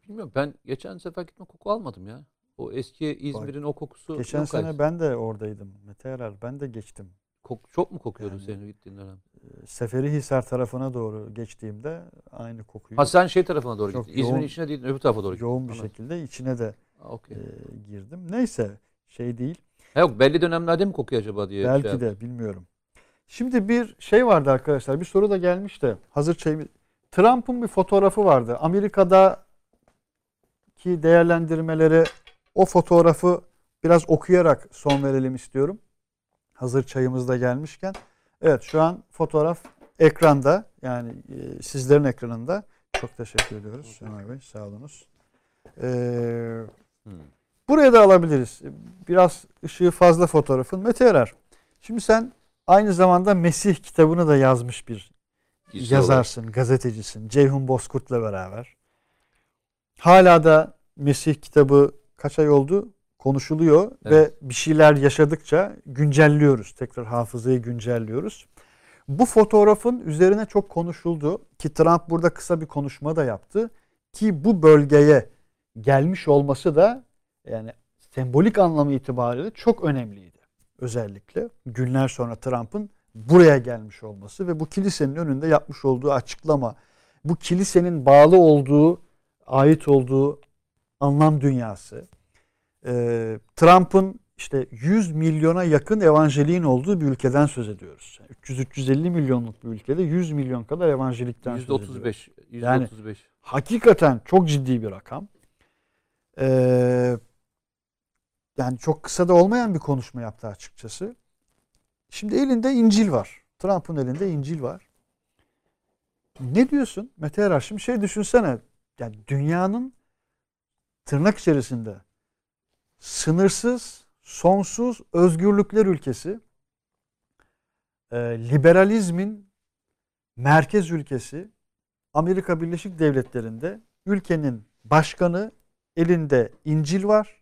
Speaker 2: Bilmiyorum ben geçen sefer gitme koku almadım ya. O eski İzmir'in o kokusu
Speaker 1: Geçen
Speaker 2: yok
Speaker 1: sene
Speaker 2: artık.
Speaker 1: ben de oradaydım. Mete Erer ben de geçtim.
Speaker 2: Kok- çok mu kokuyordu
Speaker 1: Yani-
Speaker 2: senin gittiğin dönem?
Speaker 1: Seferihisar tarafına doğru geçtiğimde aynı kokuyu
Speaker 2: Ha sen şey tarafına doğru gittin. İzmir'in
Speaker 1: yoğun-
Speaker 2: içine değil öbür tarafa doğru gittin.
Speaker 1: yoğun bir
Speaker 2: Anladım.
Speaker 1: şekilde içine de
Speaker 2: Ha, okey.
Speaker 1: e, girdim. Neyse şey değil.
Speaker 2: Ha, yok belli dönemlerde mi kokuyor acaba diye. şey
Speaker 1: Belki
Speaker 2: yaptım.
Speaker 1: de bilmiyorum. Şimdi bir şey vardı arkadaşlar. Bir soru da gelmiş de hazır şey Trump'ın bir fotoğrafı vardı. Amerika'da ki değerlendirmeleri o fotoğrafı biraz okuyarak son verelim istiyorum. Hazır çayımız da gelmişken. Evet şu an fotoğraf ekranda yani e, sizlerin ekranında. Çok teşekkür ediyoruz Ömer Bey sağ olunuz. Ee,
Speaker 2: Hmm.
Speaker 1: Buraya da alabiliriz. Biraz ışığı fazla fotoğrafın. Mete Erer. Şimdi sen aynı zamanda Mesih kitabını da yazmış bir
Speaker 2: Kişisel
Speaker 1: yazarsın, gazetecisin. Ceyhun Bozkurt'la beraber. Hala da Mesih kitabı kaç ay oldu? Konuşuluyor
Speaker 2: Evet.
Speaker 1: ve bir şeyler yaşadıkça güncelliyoruz. Tekrar hafızayı güncelliyoruz. Bu fotoğrafın üzerine çok konuşuldu ki Trump burada kısa bir konuşma da yaptı ki bu bölgeye gelmiş olması da yani sembolik anlamı itibariyle çok önemliydi. Özellikle günler sonra Trump'ın buraya gelmiş olması ve bu kilisenin önünde yapmış olduğu açıklama, bu kilisenin bağlı olduğu, ait olduğu anlam dünyası, e, Trump'ın işte 100 milyona yakın evanjeliğin olduğu bir ülkeden söz ediyoruz. 300-350 milyonluk bir ülkede 100 milyon kadar evanjelikten söz ediyoruz.
Speaker 2: %35. %35.
Speaker 1: Yani- Hakikaten çok ciddi bir rakam. Ee, yani çok kısa da olmayan bir konuşma yaptı açıkçası. Şimdi elinde İncil var. Trump'ın elinde İncil var. Ne diyorsun Mete Erar? Şimdi şey düşünsene. Yani dünyanın tırnak içerisinde sınırsız, sonsuz özgürlükler ülkesi, e, liberalizmin merkez ülkesi, Amerika Birleşik Devletleri'nde ülkenin başkanı elinde İncil var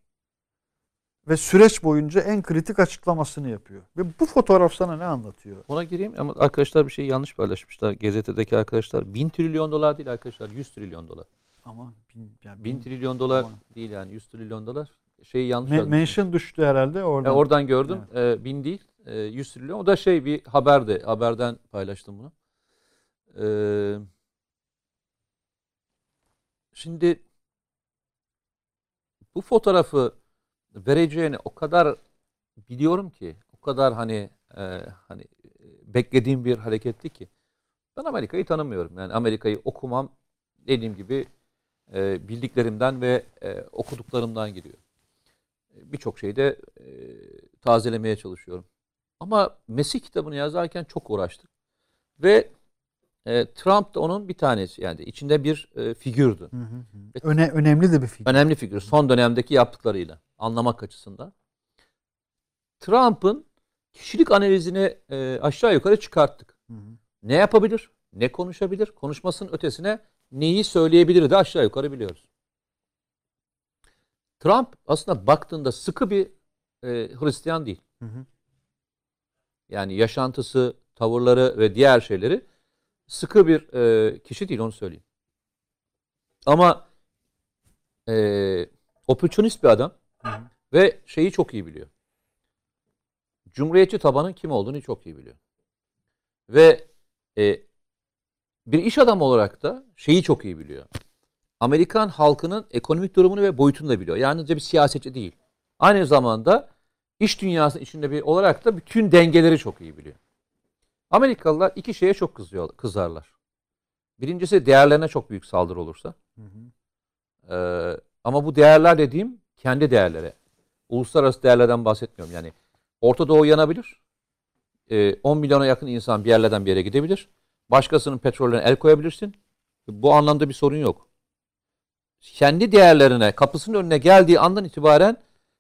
Speaker 1: ve süreç boyunca en kritik açıklamasını yapıyor. Ve bu fotoğraf sana ne anlatıyor?
Speaker 2: Ona gireyim ama arkadaşlar bir şey yanlış paylaşmışlar. Gazetedeki arkadaşlar. Bin trilyon dolar değil arkadaşlar. 100 trilyon dolar.
Speaker 1: Ama bin, yani
Speaker 2: Bin
Speaker 1: bin-
Speaker 2: trilyon dolar
Speaker 1: Aman.
Speaker 2: değil yani 100 trilyon dolar. Şeyi yanlış
Speaker 1: Me- mention düştü herhalde oradan.
Speaker 2: E, oradan gördüm. E, bin değil. E, 100 trilyon. O da şey bir haberdi. Haberden paylaştım bunu. E, şimdi bu fotoğrafı vereceğini o kadar biliyorum ki o kadar hani e, hani e, beklediğim bir hareketti ki ben Amerika'yı tanımıyorum. Yani Amerika'yı okumam dediğim gibi e, bildiklerimden ve e, okuduklarımdan geliyor. E, Birçok şeyi de e, tazelemeye çalışıyorum. Ama Mesih kitabını yazarken çok uğraştık. Ve e, Trump da onun bir tanesi yani içinde bir e, figürdü.
Speaker 1: Hı hı hı. Öne, önemli de bir figür.
Speaker 2: Önemli figür son dönemdeki yaptıklarıyla anlamak açısından. Trump'ın kişilik analizini e, aşağı yukarı çıkarttık.
Speaker 1: Hı hı.
Speaker 2: Ne yapabilir? Ne konuşabilir? Konuşmasının ötesine neyi söyleyebilir de aşağı yukarı biliyoruz. Trump aslında baktığında sıkı bir e, Hristiyan değil.
Speaker 1: Hı hı.
Speaker 2: Yani yaşantısı, tavırları ve diğer şeyleri sıkı bir e, kişi değil onu söyleyeyim. Ama e, opportunist bir adam
Speaker 1: Hı hı.
Speaker 2: ve şeyi çok iyi biliyor. Cumhuriyetçi tabanın kim olduğunu çok iyi biliyor. Ve e, bir iş adamı olarak da şeyi çok iyi biliyor. Amerikan halkının ekonomik durumunu ve boyutunu da biliyor. Yalnızca bir siyasetçi değil. Aynı zamanda iş dünyası içinde bir olarak da bütün dengeleri çok iyi biliyor. Amerikalılar iki şeye çok kızıyor, kızarlar. Birincisi değerlerine çok büyük saldırı olursa.
Speaker 1: Hı hı.
Speaker 2: Ee, ama bu değerler dediğim kendi değerleri. Uluslararası değerlerden bahsetmiyorum. Yani Orta Doğu yanabilir. Ee, 10 milyona yakın insan bir yerlerden bir yere gidebilir. Başkasının petrolüne el koyabilirsin. Bu anlamda bir sorun yok. Kendi değerlerine, kapısının önüne geldiği andan itibaren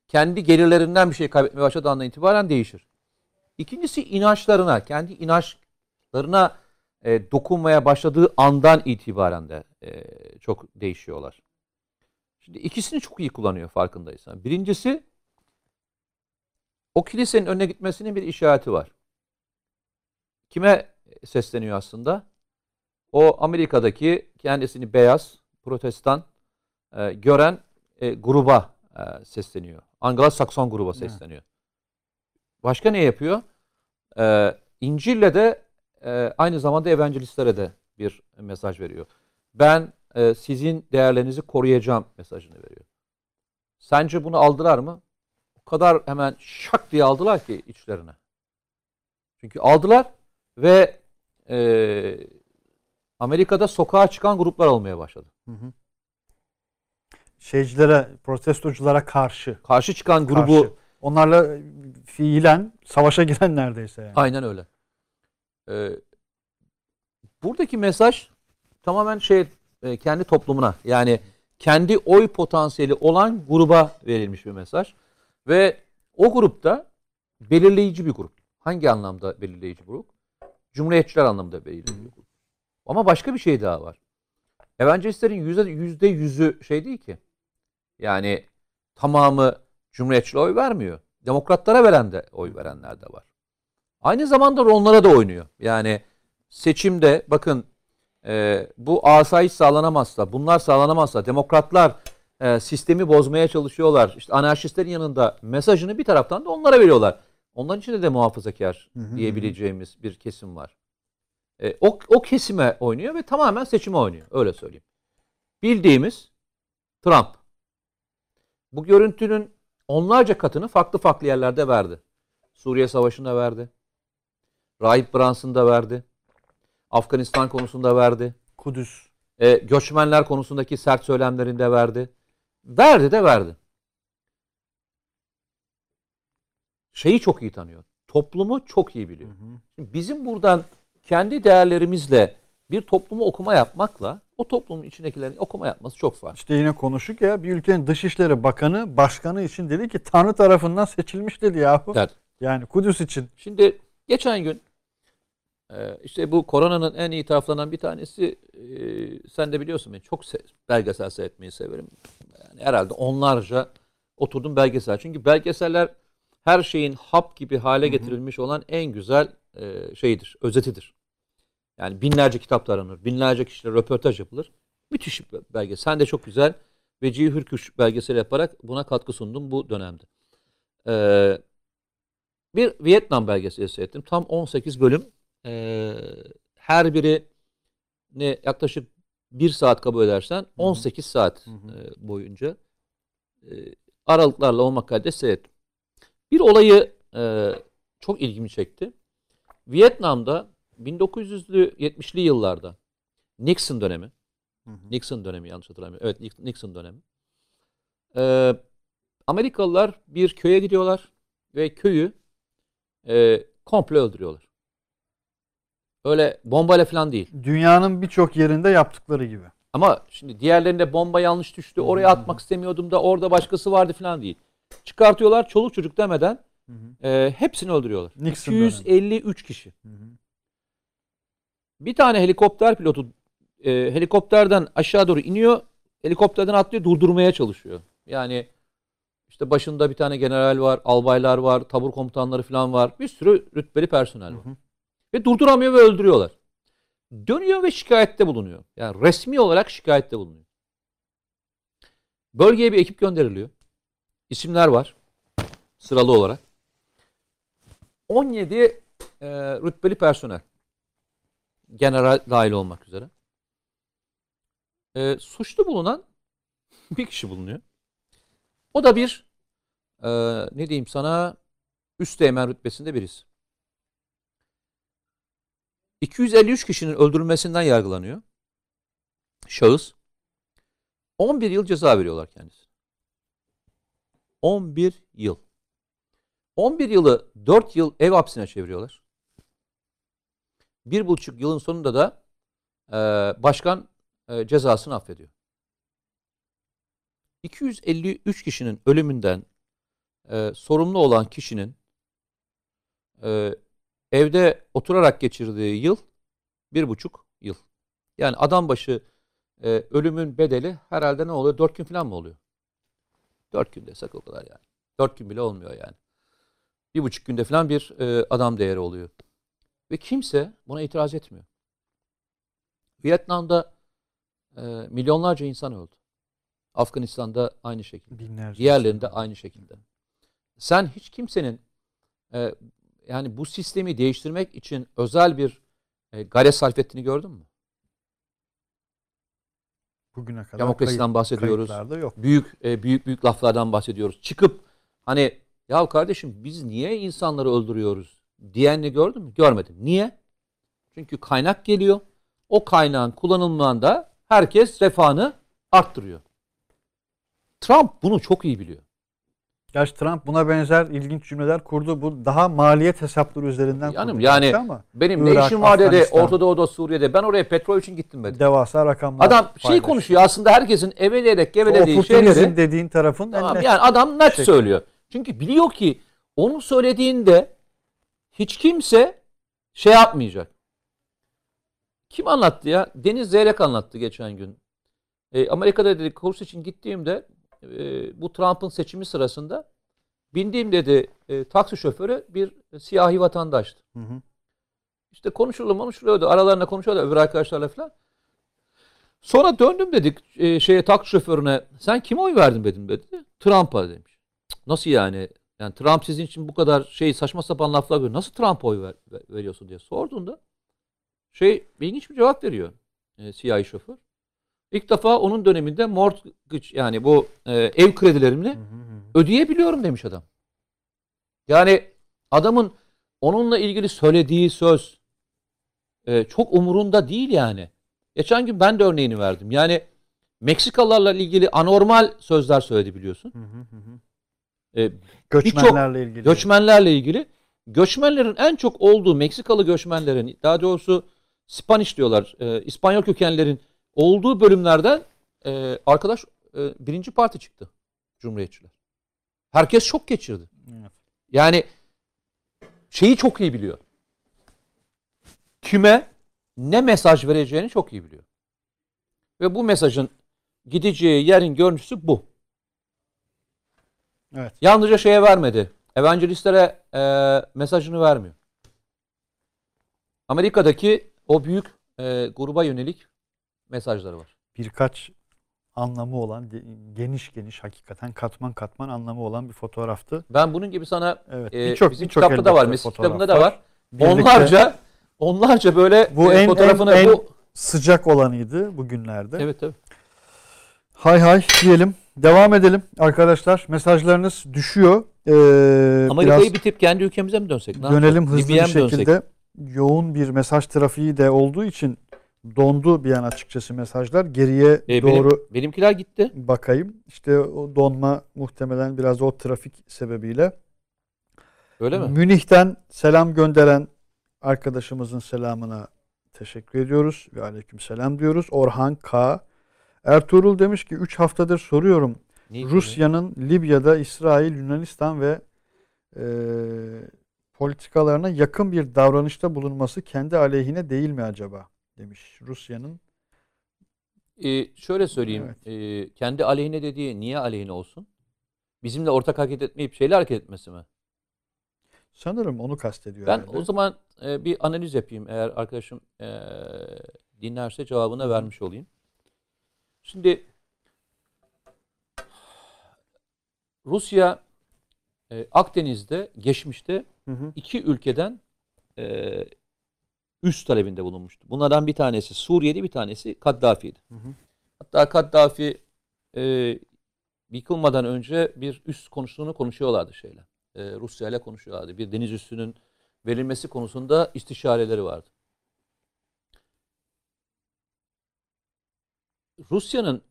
Speaker 2: kendi gelirlerinden bir şey kaybetmeye başladığı andan itibaren değişir. İkincisi inançlarına, kendi inançlarına e, dokunmaya başladığı andan itibaren de e, çok değişiyorlar. Şimdi ikisini çok iyi kullanıyor farkındaysan. Birincisi o kilisenin önüne gitmesinin bir işareti var. Kime sesleniyor aslında? O Amerika'daki kendisini beyaz, protestan e, gören e, gruba e, sesleniyor. Anglo-Sakson gruba sesleniyor. Başka ne yapıyor? E, İncil'le de e, aynı zamanda evangelistlere de bir mesaj veriyor. Ben e, sizin değerlerinizi koruyacağım mesajını veriyor. Sence bunu aldılar mı? O kadar hemen şak diye aldılar ki içlerine. Çünkü aldılar ve e, Amerika'da sokağa çıkan gruplar olmaya başladı.
Speaker 1: Hı hı. Şeycilere, protestoculara karşı.
Speaker 2: Karşı çıkan grubu
Speaker 1: karşı. Onlarla fiilen savaşa giren neredeyse yani.
Speaker 2: Aynen öyle. Ee, buradaki mesaj tamamen şey e, kendi toplumuna yani kendi oy potansiyeli olan gruba verilmiş bir mesaj ve o grupta belirleyici bir grup. Hangi anlamda belirleyici grup? Cumhuriyetçiler anlamında grup. Ama başka bir şey daha var. Evangelistlerin yüzde, yüzde yüzü şey değil ki. Yani tamamı Cumhuriyetçilere oy vermiyor. Demokratlara veren de oy verenler de var. Aynı zamanda onlara da oynuyor. Yani seçimde bakın e, bu asayiş sağlanamazsa, bunlar sağlanamazsa demokratlar e, sistemi bozmaya çalışıyorlar. İşte anarşistlerin yanında mesajını bir taraftan da onlara veriyorlar. Onların içinde de muhafazakar
Speaker 1: Hı hı
Speaker 2: diyebileceğimiz bir kesim var. E, o, o kesime oynuyor ve tamamen seçime oynuyor. Öyle söyleyeyim. Bildiğimiz Trump. Bu görüntünün onlarca katını farklı farklı yerlerde verdi. Suriye Savaşı'nda verdi. Rahip Branson'da verdi. Afganistan konusunda verdi.
Speaker 1: Kudüs.
Speaker 2: E, göçmenler konusundaki sert söylemlerinde verdi. Verdi de verdi. Şeyi çok iyi tanıyor. Toplumu çok iyi biliyor. Şimdi bizim buradan kendi değerlerimizle bir toplumu okuma yapmakla o toplumun içindekilerin okuma yapması çok farklı.
Speaker 1: İşte yine konuştuk ya bir ülkenin Dışişleri Bakanı başkanı için dedi ki Tanrı tarafından seçilmiş dedi yahu.
Speaker 2: Evet.
Speaker 1: Yani Kudüs için.
Speaker 2: Şimdi geçen gün e, işte bu koronanın en iyi taraflarından bir tanesi e, sen de biliyorsun ben çok se- belgesel seyretmeyi severim. Yani herhalde onlarca oturdum belgesel. Çünkü belgeseller her şeyin hap gibi hale getirilmiş olan en güzel e, şeyidir, özetidir. Yani binlerce kitap aranır, binlerce kişiyle röportaj yapılır. Müthiş bir belgesel. Sen de çok güzel Vecihi Hürküş belgeseli yaparak buna katkı sundun bu dönemde. Ee, bir Vietnam belgeseli seyrettim. Tam 18 bölüm. Ee, her biri ne yaklaşık bir saat kabul edersen 18 saat
Speaker 1: Hı hı.
Speaker 2: e, boyunca e, aralıklarla olmak kaydıyla seyrettim. Bir olayı e, çok ilgimi çekti. Vietnam'da 1900'lü 70'li yıllarda Nixon dönemi
Speaker 1: Hı hı.
Speaker 2: Nixon dönemi yanlış hatırlamıyorum. Evet Nix- Nixon dönemi. Ee, Amerikalılar bir köye gidiyorlar ve köyü e, komple öldürüyorlar. Öyle bombayla falan değil.
Speaker 1: Dünyanın birçok yerinde yaptıkları gibi.
Speaker 2: Ama şimdi diğerlerinde bomba yanlış düştü. Oraya atmak istemiyordum da orada başkası vardı falan değil. Çıkartıyorlar çoluk çocuk demeden
Speaker 1: Hı hı.
Speaker 2: e, hepsini öldürüyorlar.
Speaker 1: Nixon
Speaker 2: 253 kişi.
Speaker 1: Hı hı.
Speaker 2: Bir tane helikopter pilotu e, helikopterden aşağı doğru iniyor. Helikopterden atlıyor durdurmaya çalışıyor. Yani işte başında bir tane general var, albaylar var, tabur komutanları falan var. Bir sürü rütbeli personel var.
Speaker 1: Hı hı.
Speaker 2: Ve durduramıyor ve öldürüyorlar. Dönüyor ve şikayette bulunuyor. Yani resmi olarak şikayette bulunuyor. Bölgeye bir ekip gönderiliyor. İsimler var. Sıralı olarak. 17 e, rütbeli personel. General dahil olmak üzere. E, suçlu bulunan bir kişi bulunuyor. O da bir e, ne diyeyim sana üsteğmen rütbesinde birisi. 253 kişinin öldürülmesinden yargılanıyor. şahıs 11 yıl ceza veriyorlar kendisine. 11 yıl. 11 yılı 4 yıl ev hapsine çeviriyorlar. Bir buçuk yılın sonunda da e, başkan e, cezasını affediyor. 253 kişinin ölümünden e, sorumlu olan kişinin e, evde oturarak geçirdiği yıl bir buçuk yıl. Yani adam başı e, ölümün bedeli herhalde ne oluyor? Dört gün falan mı oluyor? Dört gün desek o kadar yani. Dört gün bile olmuyor yani. Bir buçuk günde falan bir e, adam değeri oluyor. Ve kimse buna itiraz etmiyor. Vietnam'da e, milyonlarca insan öldü. Afganistan'da aynı şekilde.
Speaker 1: Binlerce.
Speaker 2: Diğerlerinde aynı şekilde. Sen hiç kimsenin e, yani bu sistemi değiştirmek için özel bir e, gayret sarf ettiğini gördün mü?
Speaker 1: Bugüne kadar
Speaker 2: Demokrasiden
Speaker 1: kayıt-
Speaker 2: bahsediyoruz.
Speaker 1: yok.
Speaker 2: Büyük e, büyük büyük laflardan bahsediyoruz. Çıkıp hani ya kardeşim biz niye insanları öldürüyoruz diyenini gördün mü? Görmedim. Niye? Çünkü kaynak geliyor. O kaynağın kullanılmağında herkes refahını arttırıyor. Trump bunu çok iyi biliyor.
Speaker 1: Gerçi Trump buna benzer ilginç cümleler kurdu. Bu daha maliyet hesapları üzerinden
Speaker 2: Yanım,
Speaker 1: kurdu
Speaker 2: yani-
Speaker 1: ama
Speaker 2: Benim ne
Speaker 1: Irak,
Speaker 2: işim var dedi. Orta Doğu'da Suriye'de. Ben oraya petrol için gittim dedi.
Speaker 1: devasa rakamlar
Speaker 2: Adam şey
Speaker 1: paylaştı.
Speaker 2: konuşuyor aslında herkesin eveleyerek gevelediği şeyleri.
Speaker 1: dediğin tarafın
Speaker 2: Tamam,
Speaker 1: net-
Speaker 2: yani adam net
Speaker 1: şey.
Speaker 2: söylüyor. Çünkü biliyor ki onu söylediğinde hiç kimse şey yapmayacak. Kim anlattı ya? Deniz Zeyrek anlattı geçen gün. E, Amerika'da dedi kurs için gittiğimde e, bu Trump'ın seçimi sırasında bindiğim dedi e, taksi şoförü bir siyahi vatandaştı.
Speaker 1: Hı hı.
Speaker 2: İşte konuşuluyor konuşuluyordu. Aralarında konuşuyordu öbür arkadaşlarla falan. Sonra döndüm dedik e, şeye taksi şoförüne. Sen kime oy verdin dedim dedi. Trump'a demiş. Nasıl yani? Yani Trump sizin için bu kadar şey saçma sapan laflar veriyor. Nasıl Trump'a oy ver- ver- veriyorsun diye sorduğunda şey ilginç bir cevap veriyor e, siyahi şoför. İlk defa onun döneminde mortgage yani bu e, ev
Speaker 1: hı.
Speaker 2: ödeyebiliyorum demiş adam. Yani adamın onunla ilgili söylediği söz e, çok umurunda değil yani. Geçen gün ben de örneğini verdim. Yani Meksikalılarla ilgili anormal sözler söyledi biliyorsun.
Speaker 1: Hı hı hı hı.
Speaker 2: E,
Speaker 1: Göçmenlerle ilgili.
Speaker 2: göçmenlerle ilgili. Göçmenlerin en çok olduğu Meksikalı göçmenlerin daha doğrusu Spanish diyorlar. E, İspanyol kökenlerin olduğu bölümlerden e, arkadaş e, birinci parti çıktı. Cumhuriyetçiler. Herkes şok geçirdi.
Speaker 1: Evet.
Speaker 2: Yani şeyi çok iyi biliyor. Kime ne mesaj vereceğini çok iyi biliyor. Ve bu mesajın gideceği yerin görüntüsü bu.
Speaker 1: Evet.
Speaker 2: Yalnızca şeye vermedi. Evangelistlere e, mesajını vermiyor. Amerika'daki o büyük e, gruba yönelik mesajları var.
Speaker 1: Birkaç anlamı olan ge- geniş geniş hakikaten katman katman anlamı olan bir fotoğraftı.
Speaker 2: Ben bunun gibi sana
Speaker 1: Evet.
Speaker 2: e,
Speaker 1: birçok
Speaker 2: bizim
Speaker 1: birçok
Speaker 2: kitapta da var, Mesih kitabında da var.
Speaker 1: Birlikte
Speaker 2: Onlarca onlarca böyle
Speaker 1: Bu
Speaker 2: e,
Speaker 1: en-
Speaker 2: fotoğrafını
Speaker 1: en- en-
Speaker 2: bu
Speaker 1: sıcak olanıydı bugünlerde.
Speaker 2: Evet tabii.
Speaker 1: Hay hay diyelim. Devam edelim arkadaşlar. Mesajlarınız düşüyor. Ee,
Speaker 2: Amerika'yı bitip kendi ülkemize mi dönsek? Ne
Speaker 1: dönelim
Speaker 2: yapalım?
Speaker 1: hızlı
Speaker 2: Libya'ya
Speaker 1: bir
Speaker 2: mı dönsek?
Speaker 1: şekilde. Yoğun bir mesaj trafiği de olduğu için dondu bir an açıkçası mesajlar. Geriye
Speaker 2: E,
Speaker 1: doğru
Speaker 2: benim, benimkiler gitti.
Speaker 1: bakayım. İşte o donma muhtemelen biraz o trafik sebebiyle.
Speaker 2: Öyle mi?
Speaker 1: Münih'ten selam gönderen arkadaşımızın selamına teşekkür ediyoruz ve aleyküm selam diyoruz. Orhan K. Ertuğrul demiş ki 3 haftadır soruyorum. Rusya'nın Libya'da İsrail, Yunanistan ve e, politikalarına yakın bir davranışta bulunması kendi aleyhine değil mi acaba? Demiş Rusya'nın.
Speaker 2: Ee, şöyle söyleyeyim. Ee, kendi aleyhine dediği niye aleyhine olsun? Bizimle ortak hareket etmeyip şeyle hareket etmesi mi?
Speaker 1: Sanırım onu kastediyor
Speaker 2: Ben
Speaker 1: herhalde.
Speaker 2: o zaman e, bir analiz yapayım. Eğer arkadaşım e, dinlerse cevabını vermiş olayım. Şimdi Rusya e, Akdeniz'de geçmişte
Speaker 1: Hı hı.
Speaker 2: iki ülkeden e, üst talebinde bulunmuştu. Bunlardan bir tanesi Suriye'di, bir tanesi Kaddafi'ydi.
Speaker 1: Hı hı.
Speaker 2: Hatta Kaddafi e, yıkılmadan önce bir üst konusunu konuşuyorlardı şeyle. E, Rusya ile konuşuyorlardı. Bir deniz üssünün verilmesi konusunda istişareleri vardı. Rusya'nın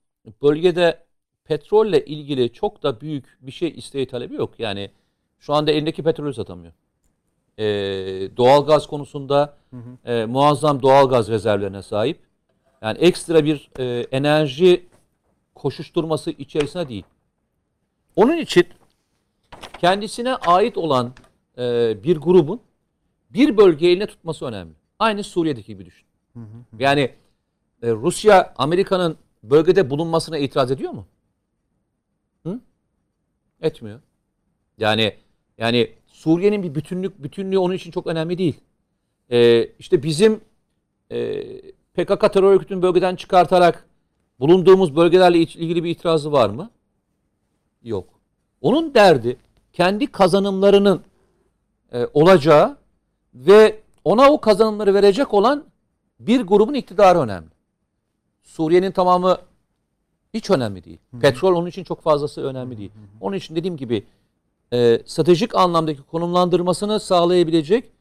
Speaker 2: bölgede petrolle ilgili çok da büyük bir şey isteği talebi yok. Yani şu anda elindeki petrolü satamıyor. Ee, doğalgaz konusunda e, muazzam doğalgaz rezervlerine sahip. Yani ekstra bir e, enerji koşuşturması içerisine değil. Onun için kendisine ait olan e, bir grubun bir bölgeyi eline tutması önemli. Aynı Suriye'deki gibi düşün. Yani e, Rusya Amerika'nın bölgede bulunmasına itiraz ediyor mu? Hı? Etmiyor. Yani yani Suriye'nin bir bütünlük bütünlüğü onun için çok önemli değil. E, işte bizim e, PKK terör örgütünü bölgeden çıkartarak bulunduğumuz bölgelerle ilgili bir itirazı var mı? Yok. Onun derdi kendi kazanımlarının e, olacağı ve ona o kazanımları verecek olan bir grubun iktidarı önemli. Suriye'nin tamamı hiç önemli değil. Petrol onun için çok fazlası önemli değil. Onun için dediğim gibi e, stratejik anlamdaki konumlandırmasını sağlayabilecek,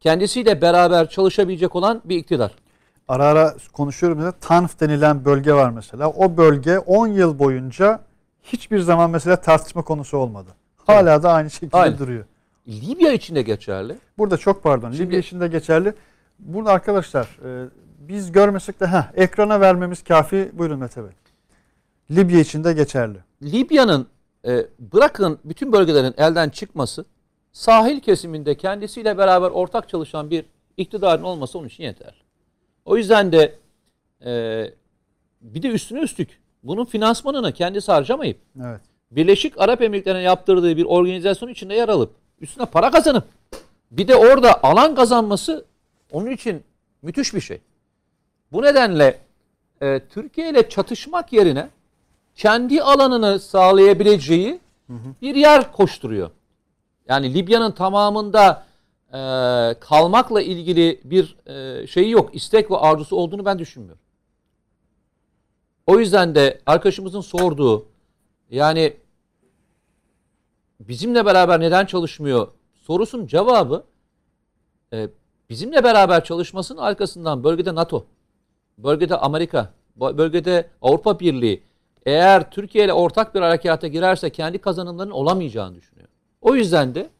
Speaker 2: kendisiyle beraber çalışabilecek olan bir iktidar.
Speaker 1: Ara ara konuşuyorum mesela Tanf denilen bölge var mesela. O bölge 10 yıl boyunca hiçbir zaman mesela tartışma konusu olmadı. Hala da aynı şekilde
Speaker 2: Aynen.
Speaker 1: duruyor.
Speaker 2: Libya için de geçerli.
Speaker 1: Burada çok pardon.
Speaker 2: Şimdi-
Speaker 1: Libya için de geçerli. Burada arkadaşlar e, biz görmesek de heh, ekrana vermemiz kafi. Buyurun Mete Bey. Libya için de geçerli.
Speaker 2: Libya'nın e, bırakın bütün bölgelerin elden çıkması, sahil kesiminde kendisiyle beraber ortak çalışan bir iktidarın olması onun için yeter. O yüzden de e, bir de üstüne üstlük bunun finansmanını kendisi harcamayıp
Speaker 1: Evet.
Speaker 2: Birleşik Arap Emirlikleri'ne yaptırdığı bir organizasyon içinde yer alıp üstüne para kazanıp bir de orada alan kazanması onun için müthiş bir şey. Bu nedenle e, Türkiye ile çatışmak yerine kendi alanını sağlayabileceği bir yer koşturuyor. Yani Libya'nın tamamında e, kalmakla ilgili bir e, şeyi yok, istek ve arzusu olduğunu ben düşünmüyorum. O yüzden de arkadaşımızın sorduğu yani bizimle beraber neden çalışmıyor sorusunun cevabı e, bizimle beraber çalışmasının arkasından bölgede NATO, bölgede Amerika, bölgede Avrupa Birliği eğer Türkiye ile ortak bir harekata girerse kendi kazanımlarının olamayacağını düşünüyor. O yüzden de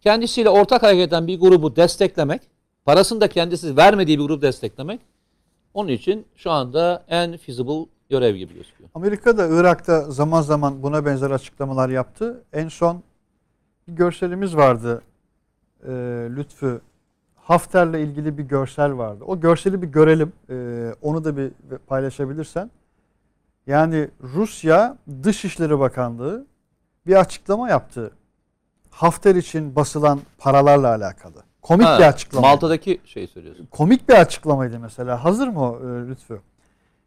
Speaker 2: kendisiyle ortak hareket eden bir grubu desteklemek, parasını da kendisi vermediği bir grubu desteklemek onun için şu anda en feasible görev gibi gözüküyor.
Speaker 1: Amerika da Irak'ta zaman zaman buna benzer açıklamalar yaptı. En son bir görselimiz vardı e, Lütfü. Hafter'le ilgili bir görsel vardı. O görseli bir görelim. E, onu da bir paylaşabilirsen. Yani Rusya Dışişleri Bakanlığı bir açıklama yaptı. Hafter için basılan paralarla alakalı. Komik
Speaker 2: Ha,
Speaker 1: bir açıklama.
Speaker 2: Malta'daki şeyi söylüyorsun.
Speaker 1: komik bir açıklamaydı mesela. Hazır mı o, e, Lütfü?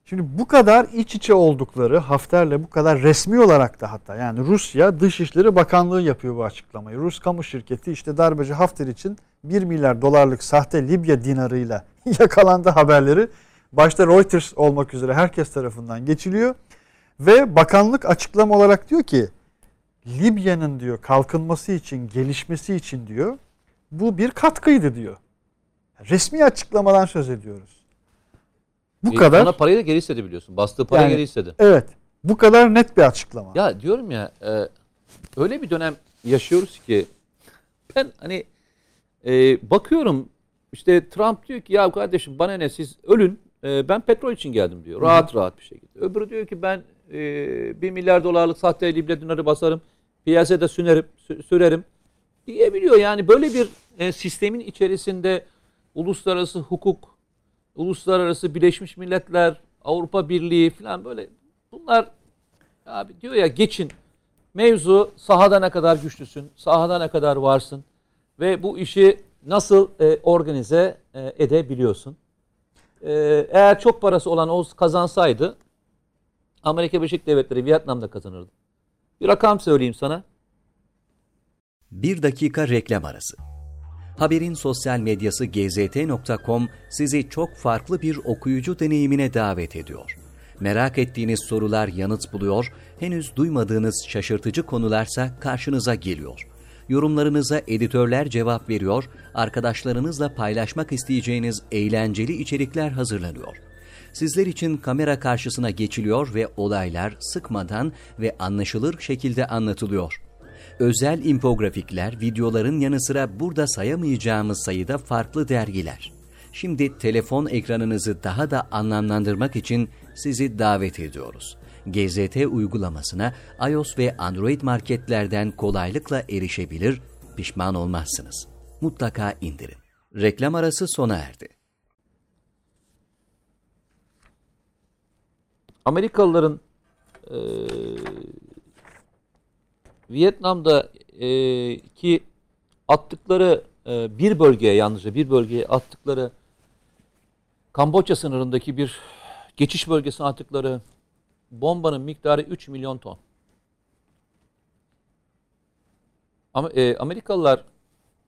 Speaker 1: Şimdi bu kadar iç içe oldukları Hafter'le bu kadar resmi olarak da hatta yani Rusya Dışişleri Bakanlığı yapıyor bu açıklamayı. Rus kamu şirketi işte darbeci Hafter için 1 milyar dolarlık sahte Libya dinarıyla yakalandı haberleri. Başta Reuters olmak üzere herkes tarafından geçiliyor. Ve bakanlık açıklama olarak diyor ki Libya'nın diyor kalkınması için, gelişmesi için diyor bu bir katkıydı diyor. Resmi açıklamadan söz ediyoruz. Bu
Speaker 2: E,
Speaker 1: kadar.
Speaker 2: Ona parayı da geri istedi biliyorsun. Bastığı parayı
Speaker 1: Yani-
Speaker 2: geri istedi.
Speaker 1: Evet. Bu kadar net bir açıklama.
Speaker 2: Ya diyorum ya e, öyle bir dönem yaşıyoruz ki ben hani e, bakıyorum işte Trump diyor ki ya kardeşim bana ne siz ölün e, ben petrol için geldim diyor. Rahat rahat bir şekilde. Öbürü diyor ki ben e, 1 milyar dolarlık sahte Libya dinarı basarım. Piyasada sünerim, sü- sürerim diyebiliyor. Yani böyle bir e, sistemin içerisinde uluslararası hukuk, uluslararası Birleşmiş Milletler, Avrupa Birliği falan böyle bunlar abi diyor ya geçin. Mevzu sahada ne kadar güçlüsün, sahada ne kadar varsın ve bu işi nasıl e, organize e, edebiliyorsun. E, eğer çok parası olan o kazansaydı Amerika Birleşik Devletleri Vietnam'da kazanırdı. Bir rakam söyleyeyim sana.
Speaker 3: Bir dakika reklam arası. Haberin sosyal medyası gzt.com sizi çok farklı bir okuyucu deneyimine davet ediyor. Merak ettiğiniz sorular yanıt buluyor, henüz duymadığınız şaşırtıcı konularsa karşınıza geliyor. Yorumlarınıza editörler cevap veriyor, arkadaşlarınızla paylaşmak isteyeceğiniz eğlenceli içerikler hazırlanıyor. Sizler için kamera karşısına geçiliyor ve olaylar sıkmadan ve anlaşılır şekilde anlatılıyor. Özel infografikler, videoların yanı sıra burada sayamayacağımız sayıda farklı dergiler. Şimdi telefon ekranınızı daha da anlamlandırmak için sizi davet ediyoruz. GZT uygulamasına iOS ve Android marketlerden kolaylıkla erişebilir, pişman olmazsınız. Mutlaka indirin. Reklam arası sona erdi.
Speaker 2: Amerikalıların e, Vietnam'da e, ki attıkları e, bir bölgeye yalnızca bir bölgeye attıkları Kamboçya sınırındaki bir geçiş bölgesine attıkları bombanın miktarı 3 milyon ton. Ama e, Amerikalılar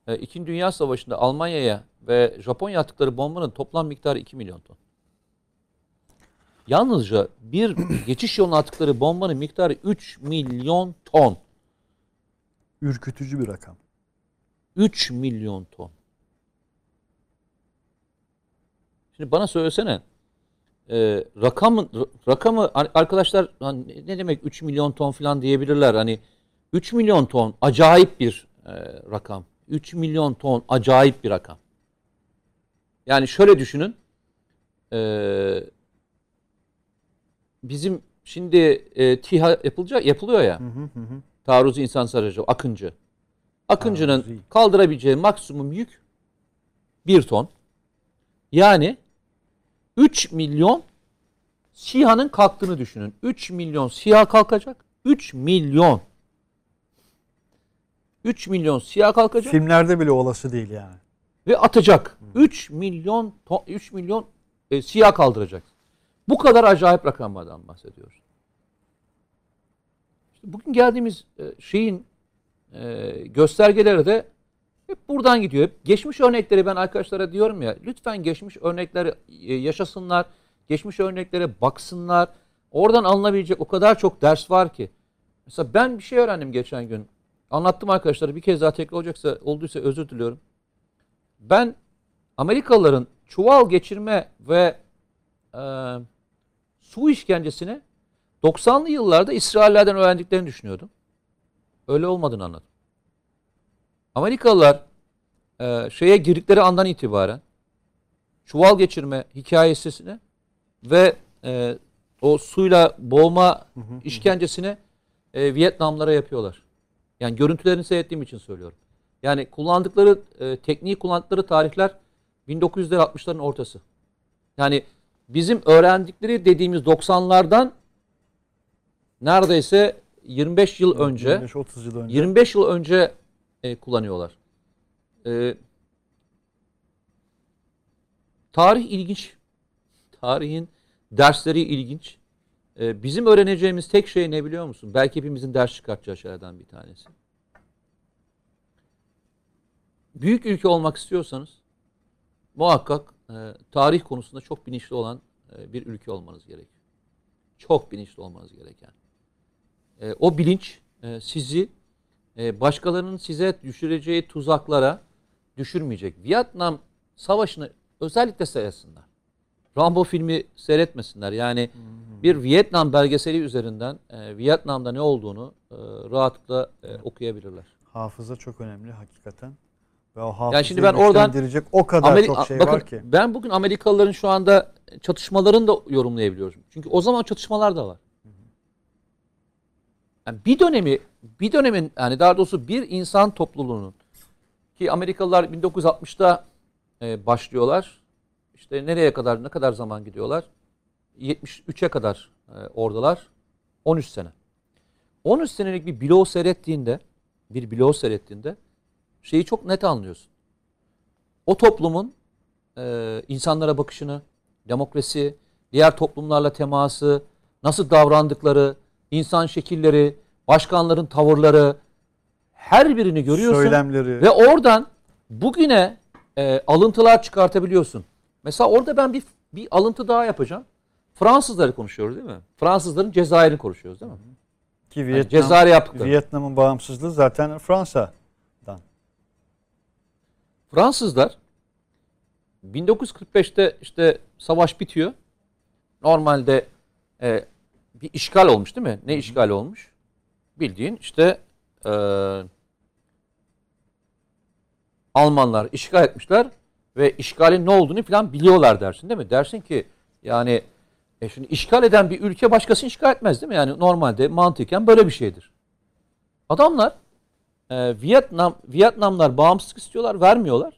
Speaker 2: e, İkinci Dünya Savaşı'nda Almanya'ya ve Japonya attıkları bombanın toplam miktarı 2 milyon ton. Yalnızca bir geçiş yoluna attıkları bombanın miktarı 3 milyon ton.
Speaker 1: Ürkütücü bir rakam.
Speaker 2: 3 milyon ton. Şimdi bana söylesene. E, rakamı, rakamı arkadaşlar hani ne demek 3 milyon ton falan diyebilirler. Hani 3 milyon ton acayip bir e, rakam. 3 milyon ton acayip bir rakam. Yani şöyle düşünün. E, bizim şimdi e, TİHA yapılacak yapılıyor ya.
Speaker 1: Hı hı hı.
Speaker 2: Taarruzu insan aracı Akıncı. Akıncı'nın kaldırabileceği maksimum yük 1 ton. Yani 3 milyon SİHA'nın kalktığını düşünün. 3 milyon SİHA kalkacak. 3 milyon. 3 milyon SİHA kalkacak
Speaker 1: Filmlerde bile olası değil yani.
Speaker 2: ve atacak. 3 milyon ton, 3 milyon e, SİHA kaldıracak. Bu kadar acayip rakamlardan bahsediyoruz. İşte bugün geldiğimiz e, şeyin e, göstergeleri de hep buradan gidiyor. Hep geçmiş örnekleri ben arkadaşlara diyorum ya lütfen geçmiş örnekleri e, yaşasınlar. Geçmiş örneklere baksınlar. Oradan alınabilecek o kadar çok ders var ki. Mesela ben bir şey öğrendim geçen gün. Anlattım arkadaşlara bir kez daha tekrar olacaksa olduysa özür diliyorum. Ben Amerikalıların çuval geçirme ve e, su işkencesini 90'lı yıllarda İsraillerden öğrendiklerini düşünüyordum. Öyle olmadığını anladım. Amerikalılar e, şeye girdikleri andan itibaren çuval geçirme hikayesini ve e, o suyla boğma işkencesini e, Vietnamlara yapıyorlar. Yani görüntülerini seyrettiğim için söylüyorum. Yani kullandıkları e, tekniği kullandıkları tarihler 1900'ler 60'ların ortası. Yani bizim öğrendikleri dediğimiz 90'lardan neredeyse 25 yıl önce
Speaker 1: 25-30 yıl önce.
Speaker 2: 25 yıl önce e, kullanıyorlar. E, tarih ilginç. Tarihin dersleri ilginç. E, bizim öğreneceğimiz tek şey ne biliyor musun? Belki hepimizin ders çıkartacağı şeylerden bir tanesi. Büyük ülke olmak istiyorsanız muhakkak e, tarih konusunda çok bilinçli olan e, bir ülke olmanız gerekiyor. Çok bilinçli olmanız gereken. E, o bilinç e, sizi e, başkalarının size düşüreceği tuzaklara düşürmeyecek. Vietnam Savaşı'nı özellikle seyretsinler. Rambo filmi seyretmesinler. Yani bir Vietnam belgeseli üzerinden e, Vietnam'da ne olduğunu e, rahatlıkla e, okuyabilirler.
Speaker 1: Hafıza çok önemli hakikaten. Ve o hafızayı
Speaker 2: şimdi ben oradan
Speaker 1: o kadar
Speaker 2: Ameri-
Speaker 1: çok şey
Speaker 2: bakın,
Speaker 1: var ki.
Speaker 2: Ben bugün Amerikalıların şu anda çatışmalarını da yorumlayabiliyorum. Çünkü o zaman çatışmalar da var. Yani bir dönemi, bir dönemin yani daha doğrusu bir insan topluluğunun ki Amerikalılar 1960'da e, başlıyorlar. İşte nereye kadar, ne kadar zaman gidiyorlar? 73'e kadar e, oradalar. 13 sene. 13 senelik bir bloğu seyrettiğinde, bir bloğu seyrettiğinde şeyi çok net anlıyorsun. O toplumun e, insanlara bakışını, demokrasi, diğer toplumlarla teması, nasıl davrandıkları, insan şekilleri, başkanların tavırları her birini görüyorsun.
Speaker 1: Söylemleri.
Speaker 2: Ve oradan bugüne e, alıntılar çıkartabiliyorsun. Mesela orada ben bir bir alıntı daha yapacağım. Fransızları konuşuyoruz değil mi? Fransızların Cezayir'i konuşuyoruz değil mi?
Speaker 1: ki Vietnam,
Speaker 2: Cezayir yaptıkları.
Speaker 1: Vietnam'ın bağımsızlığı zaten Fransa'dan.
Speaker 2: Fransızlar 1945'te işte savaş bitiyor. Normalde e, bir işgal olmuş değil mi? Ne işgal olmuş? Bildiğin işte e, Almanlar işgal etmişler ve işgalin ne olduğunu falan biliyorlar dersin değil mi? Dersin ki yani e şimdi işgal eden bir ülke başkasını işgal etmez değil mi? Yani normalde mantıken böyle bir şeydir. Adamlar e, Vietnam Vietnamlar bağımsızlık istiyorlar, vermiyorlar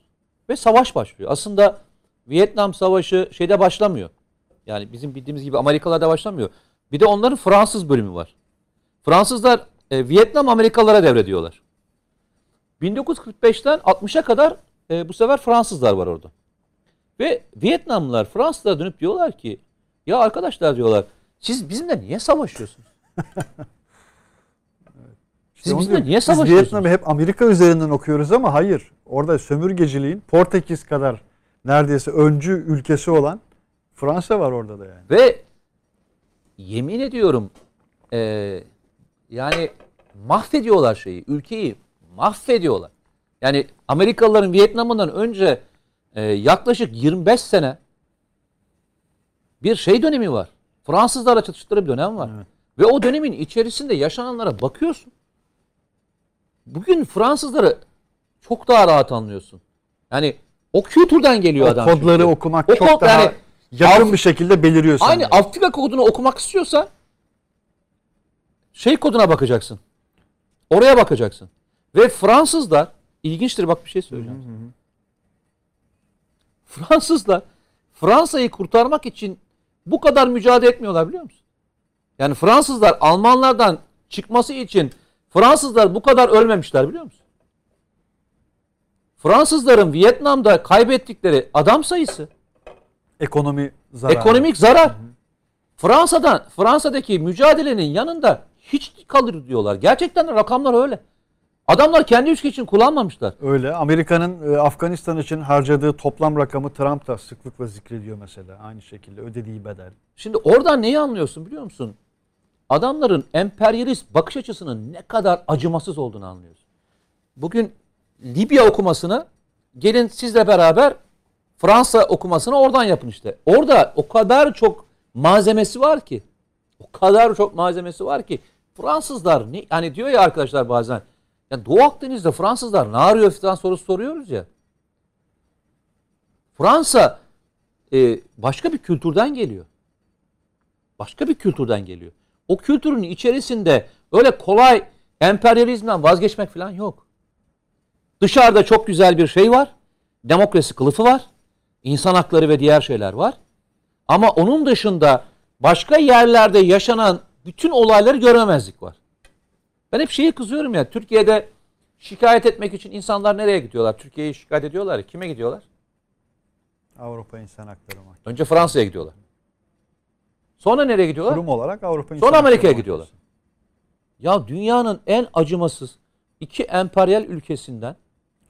Speaker 2: ve savaş başlıyor. Aslında Vietnam Savaşı şeyde başlamıyor. Yani bizim bildiğimiz gibi Amerikalarda başlamıyor. Bir de onların Fransız bölümü var. Fransızlar e, Vietnam Amerikalılara devrediyorlar. 1945'ten 60'a kadar e, bu sefer Fransızlar var orada. Ve Vietnamlılar Fransızlara dönüp diyorlar ki ya arkadaşlar diyorlar siz bizimle niye savaşıyorsunuz? Siz bizimle niye
Speaker 1: biz
Speaker 2: savaşıyorsunuz?
Speaker 1: Vietnam'ı hep Amerika üzerinden okuyoruz ama hayır. Orada sömürgeciliğin Portekiz kadar neredeyse öncü ülkesi olan Fransa var orada da yani.
Speaker 2: Ve yemin ediyorum e, yani mahvediyorlar şeyi, ülkeyi mahvediyorlar. Yani Amerikalıların Vietnam'ından önce e, yaklaşık 25 sene bir şey dönemi var. Fransızlarla çatıştıkları bir dönem var.
Speaker 1: Evet.
Speaker 2: Ve o dönemin içerisinde yaşananlara bakıyorsun. Bugün Fransızları çok daha rahat anlıyorsun. Yani o kültürden geliyor
Speaker 1: O
Speaker 2: adam.
Speaker 1: kodları
Speaker 2: çünkü.
Speaker 1: okumak
Speaker 2: O
Speaker 1: çok
Speaker 2: kod-
Speaker 1: daha
Speaker 2: yani
Speaker 1: yakın
Speaker 2: Af-
Speaker 1: bir şekilde beliriyor sende.
Speaker 2: Aynı Afrika kodunu okumak istiyorsa şey koduna bakacaksın. Oraya bakacaksın. Ve Fransızlar ilginçtir bak bir şey söyleyeceğim. Fransızlar Fransa'yı kurtarmak için bu kadar mücadele etmiyorlar biliyor musun? Yani Fransızlar Almanlardan çıkması için Fransızlar bu kadar ölmemişler biliyor musun? Fransızların Vietnam'da kaybettikleri adam sayısı
Speaker 1: Ekonomi zararı.
Speaker 2: Ekonomik zarar. Fransa'dan Fransa'daki mücadelenin yanında hiç kalır diyorlar. Gerçekten rakamlar öyle. Adamlar kendi ülke için kullanmamışlar.
Speaker 1: Öyle. Amerika'nın e, Afganistan için harcadığı toplam rakamı Trump da sıklıkla zikrediyor mesela. Aynı şekilde ödediği bedel.
Speaker 2: Şimdi oradan neyi anlıyorsun biliyor musun? Adamların emperyalist bakış açısının ne kadar acımasız olduğunu anlıyorsun. Bugün Libya okumasını gelin sizle beraber Fransa okumasını oradan yapın işte. Orada o kadar çok malzemesi var ki. O kadar çok malzemesi var ki. Fransızlar ne hani diyor ya arkadaşlar bazen ya Doğu Akdeniz'de Fransızlar ne arıyor falan sorusu soruyoruz ya. Fransa e, başka bir kültürden geliyor. Başka bir kültürden geliyor. O kültürün içerisinde öyle kolay emperyalizmden vazgeçmek falan yok. Dışarıda çok güzel bir şey var. Demokrasi kılıfı var. İnsan hakları ve diğer şeyler var. Ama onun dışında başka yerlerde yaşanan bütün olayları göremezlik var. Ben hep şeyi kızıyorum ya. Türkiye'de şikayet etmek için insanlar nereye gidiyorlar? Türkiye'yi şikayet ediyorlar. ya, Kime gidiyorlar?
Speaker 1: Avrupa İnsan Hakları Mahkemesi.
Speaker 2: Önce Fransa'ya gidiyorlar. Sonra nereye gidiyorlar?
Speaker 1: Kurum olarak Avrupa İnsan
Speaker 2: Sonra Amerika'ya gidiyorlar. Ya dünyanın en acımasız iki emperyal ülkesinden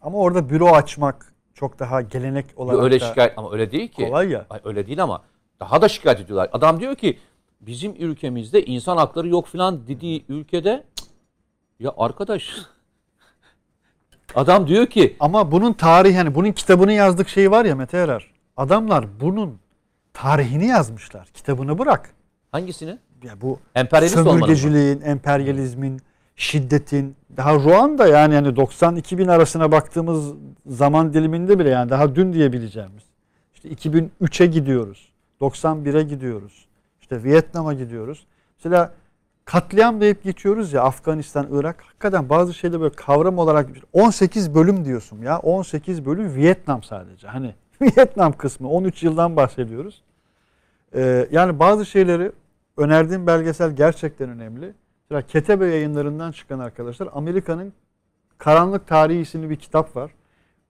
Speaker 1: Ama orada büro açmak çok daha gelenek olarak
Speaker 2: öyle
Speaker 1: da
Speaker 2: şikayet ama öyle değil ki.
Speaker 1: kolay ya.
Speaker 2: Ay, öyle değil ama daha da şikayet ediyorlar. Adam diyor ki bizim ülkemizde insan hakları yok filan dediği ülkede ya arkadaş adam diyor ki
Speaker 1: Ama bunun tarihi hani bunun kitabını yazdık şeyi var ya Mete Erer. Adamlar bunun tarihini yazmışlar. Kitabını bırak.
Speaker 2: hangisini?
Speaker 1: Ya bu sömürgeciliğin, emperyalizmin, şiddetin daha Ruanda yani yani 90-2000 arasına baktığımız zaman diliminde bile yani daha dün diyebileceğimiz. İşte 2003'e gidiyoruz. 91'e gidiyoruz. İşte Vietnam'a gidiyoruz. Mesela katliam deyip geçiyoruz ya Afganistan, Irak. Hakikaten bazı şeyler böyle kavram olarak 18 bölüm diyorsun ya. 18 bölüm Vietnam sadece. Hani Vietnam kısmı 13 yıldan bahsediyoruz. Ee, yani bazı şeyleri önerdiğim belgesel gerçekten önemli. Mesela Ketebe yayınlarından çıkan arkadaşlar Amerika'nın Karanlık Tarihi isimli bir kitap var.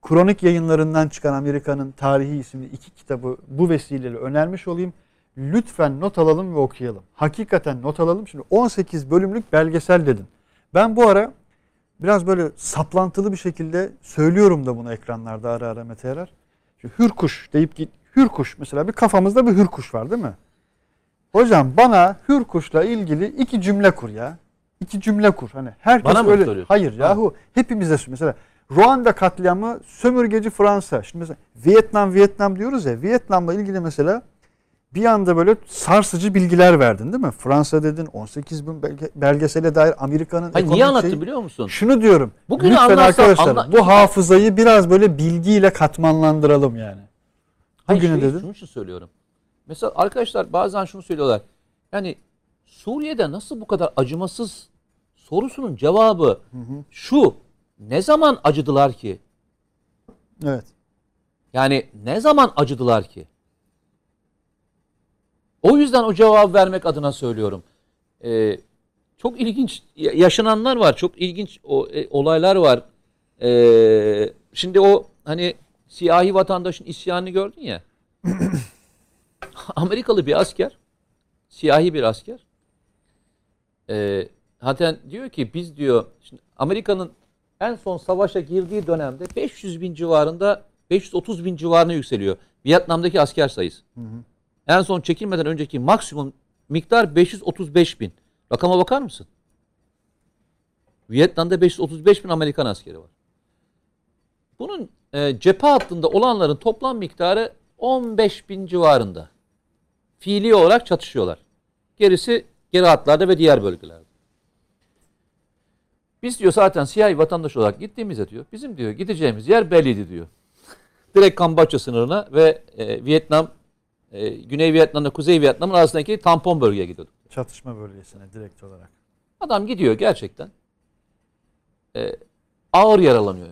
Speaker 1: Kronik yayınlarından çıkan Amerika'nın Tarihi isimli iki kitabı bu vesileyle önermiş olayım. Lütfen not alalım ve okuyalım. Hakikaten not alalım. Şimdi 18 bölümlük belgesel dedim. Ben bu ara biraz böyle saplantılı bir şekilde söylüyorum da bunu ekranlarda ara ara Mete Erer. Hürkuş deyip git. Hürkuş mesela bir kafamızda bir hürkuş var değil mi? Hocam bana hürkuşla ilgili iki cümle kur ya. İki cümle kur. Hani herkes
Speaker 2: Bana mı
Speaker 1: öyle.
Speaker 2: soruyorsun?
Speaker 1: Hayır yahu hepimize mesela Ruanda katliamı sömürgeci Fransa. Şimdi mesela Vietnam Vietnam diyoruz ya. Vietnam'la ilgili mesela bir anda böyle sarsıcı bilgiler verdin değil mi? Fransa dedin 18 bin belge- belgesele dair Amerika'nın
Speaker 2: Hayır, niye anlattım
Speaker 1: şeyi-
Speaker 2: biliyor musun?
Speaker 1: Şunu diyorum.
Speaker 2: Bugün
Speaker 1: lütfen arkadaşlar
Speaker 2: anla-
Speaker 1: bu hafızayı biraz böyle bilgiyle katmanlandıralım yani.
Speaker 2: Hayır,
Speaker 1: Bugüne
Speaker 2: şey,
Speaker 1: dedin.
Speaker 2: İçin söylüyorum. Mesela arkadaşlar bazen şunu söylüyorlar. Yani Suriye'de nasıl bu kadar acımasız sorusunun cevabı şu. Ne zaman acıdılar ki?
Speaker 1: Evet.
Speaker 2: Yani ne zaman acıdılar ki? O yüzden o cevabı vermek adına söylüyorum. Ee, çok ilginç ya- yaşananlar var. Çok ilginç o, e, olaylar var. Ee, şimdi o hani siyahi vatandaşın isyanını gördün ya. Amerikalı bir asker, siyahi bir asker. Ee, zaten diyor ki biz diyor, şimdi Amerika'nın en son savaşa girdiği dönemde 500 bin civarında, 530 bin civarına yükseliyor. Vietnam'daki asker sayısı. En son çekilmeden önceki maksimum miktar 535 bin. Rakama bakar mısın? Vietnam'da 535 bin Amerikan askeri var. Bunun e, cephe hattında olanların toplam miktarı 15 bin civarında. Fiili olarak çatışıyorlar. Gerisi geri hatlarda ve diğer bölgelerde. Biz diyor zaten siyahi vatandaş olarak gittiğimizde diyor, bizim diyor gideceğimiz yer belliydi diyor. Direkt Kamboçya sınırına ve e, Vietnam, e, Güney Vietnam'la Kuzey Vietnam'ın arasındaki tampon bölgeye gidiyorduk.
Speaker 1: Çatışma bölgesine direkt olarak.
Speaker 2: Adam gidiyor gerçekten. Ee, ağır yaralanıyor.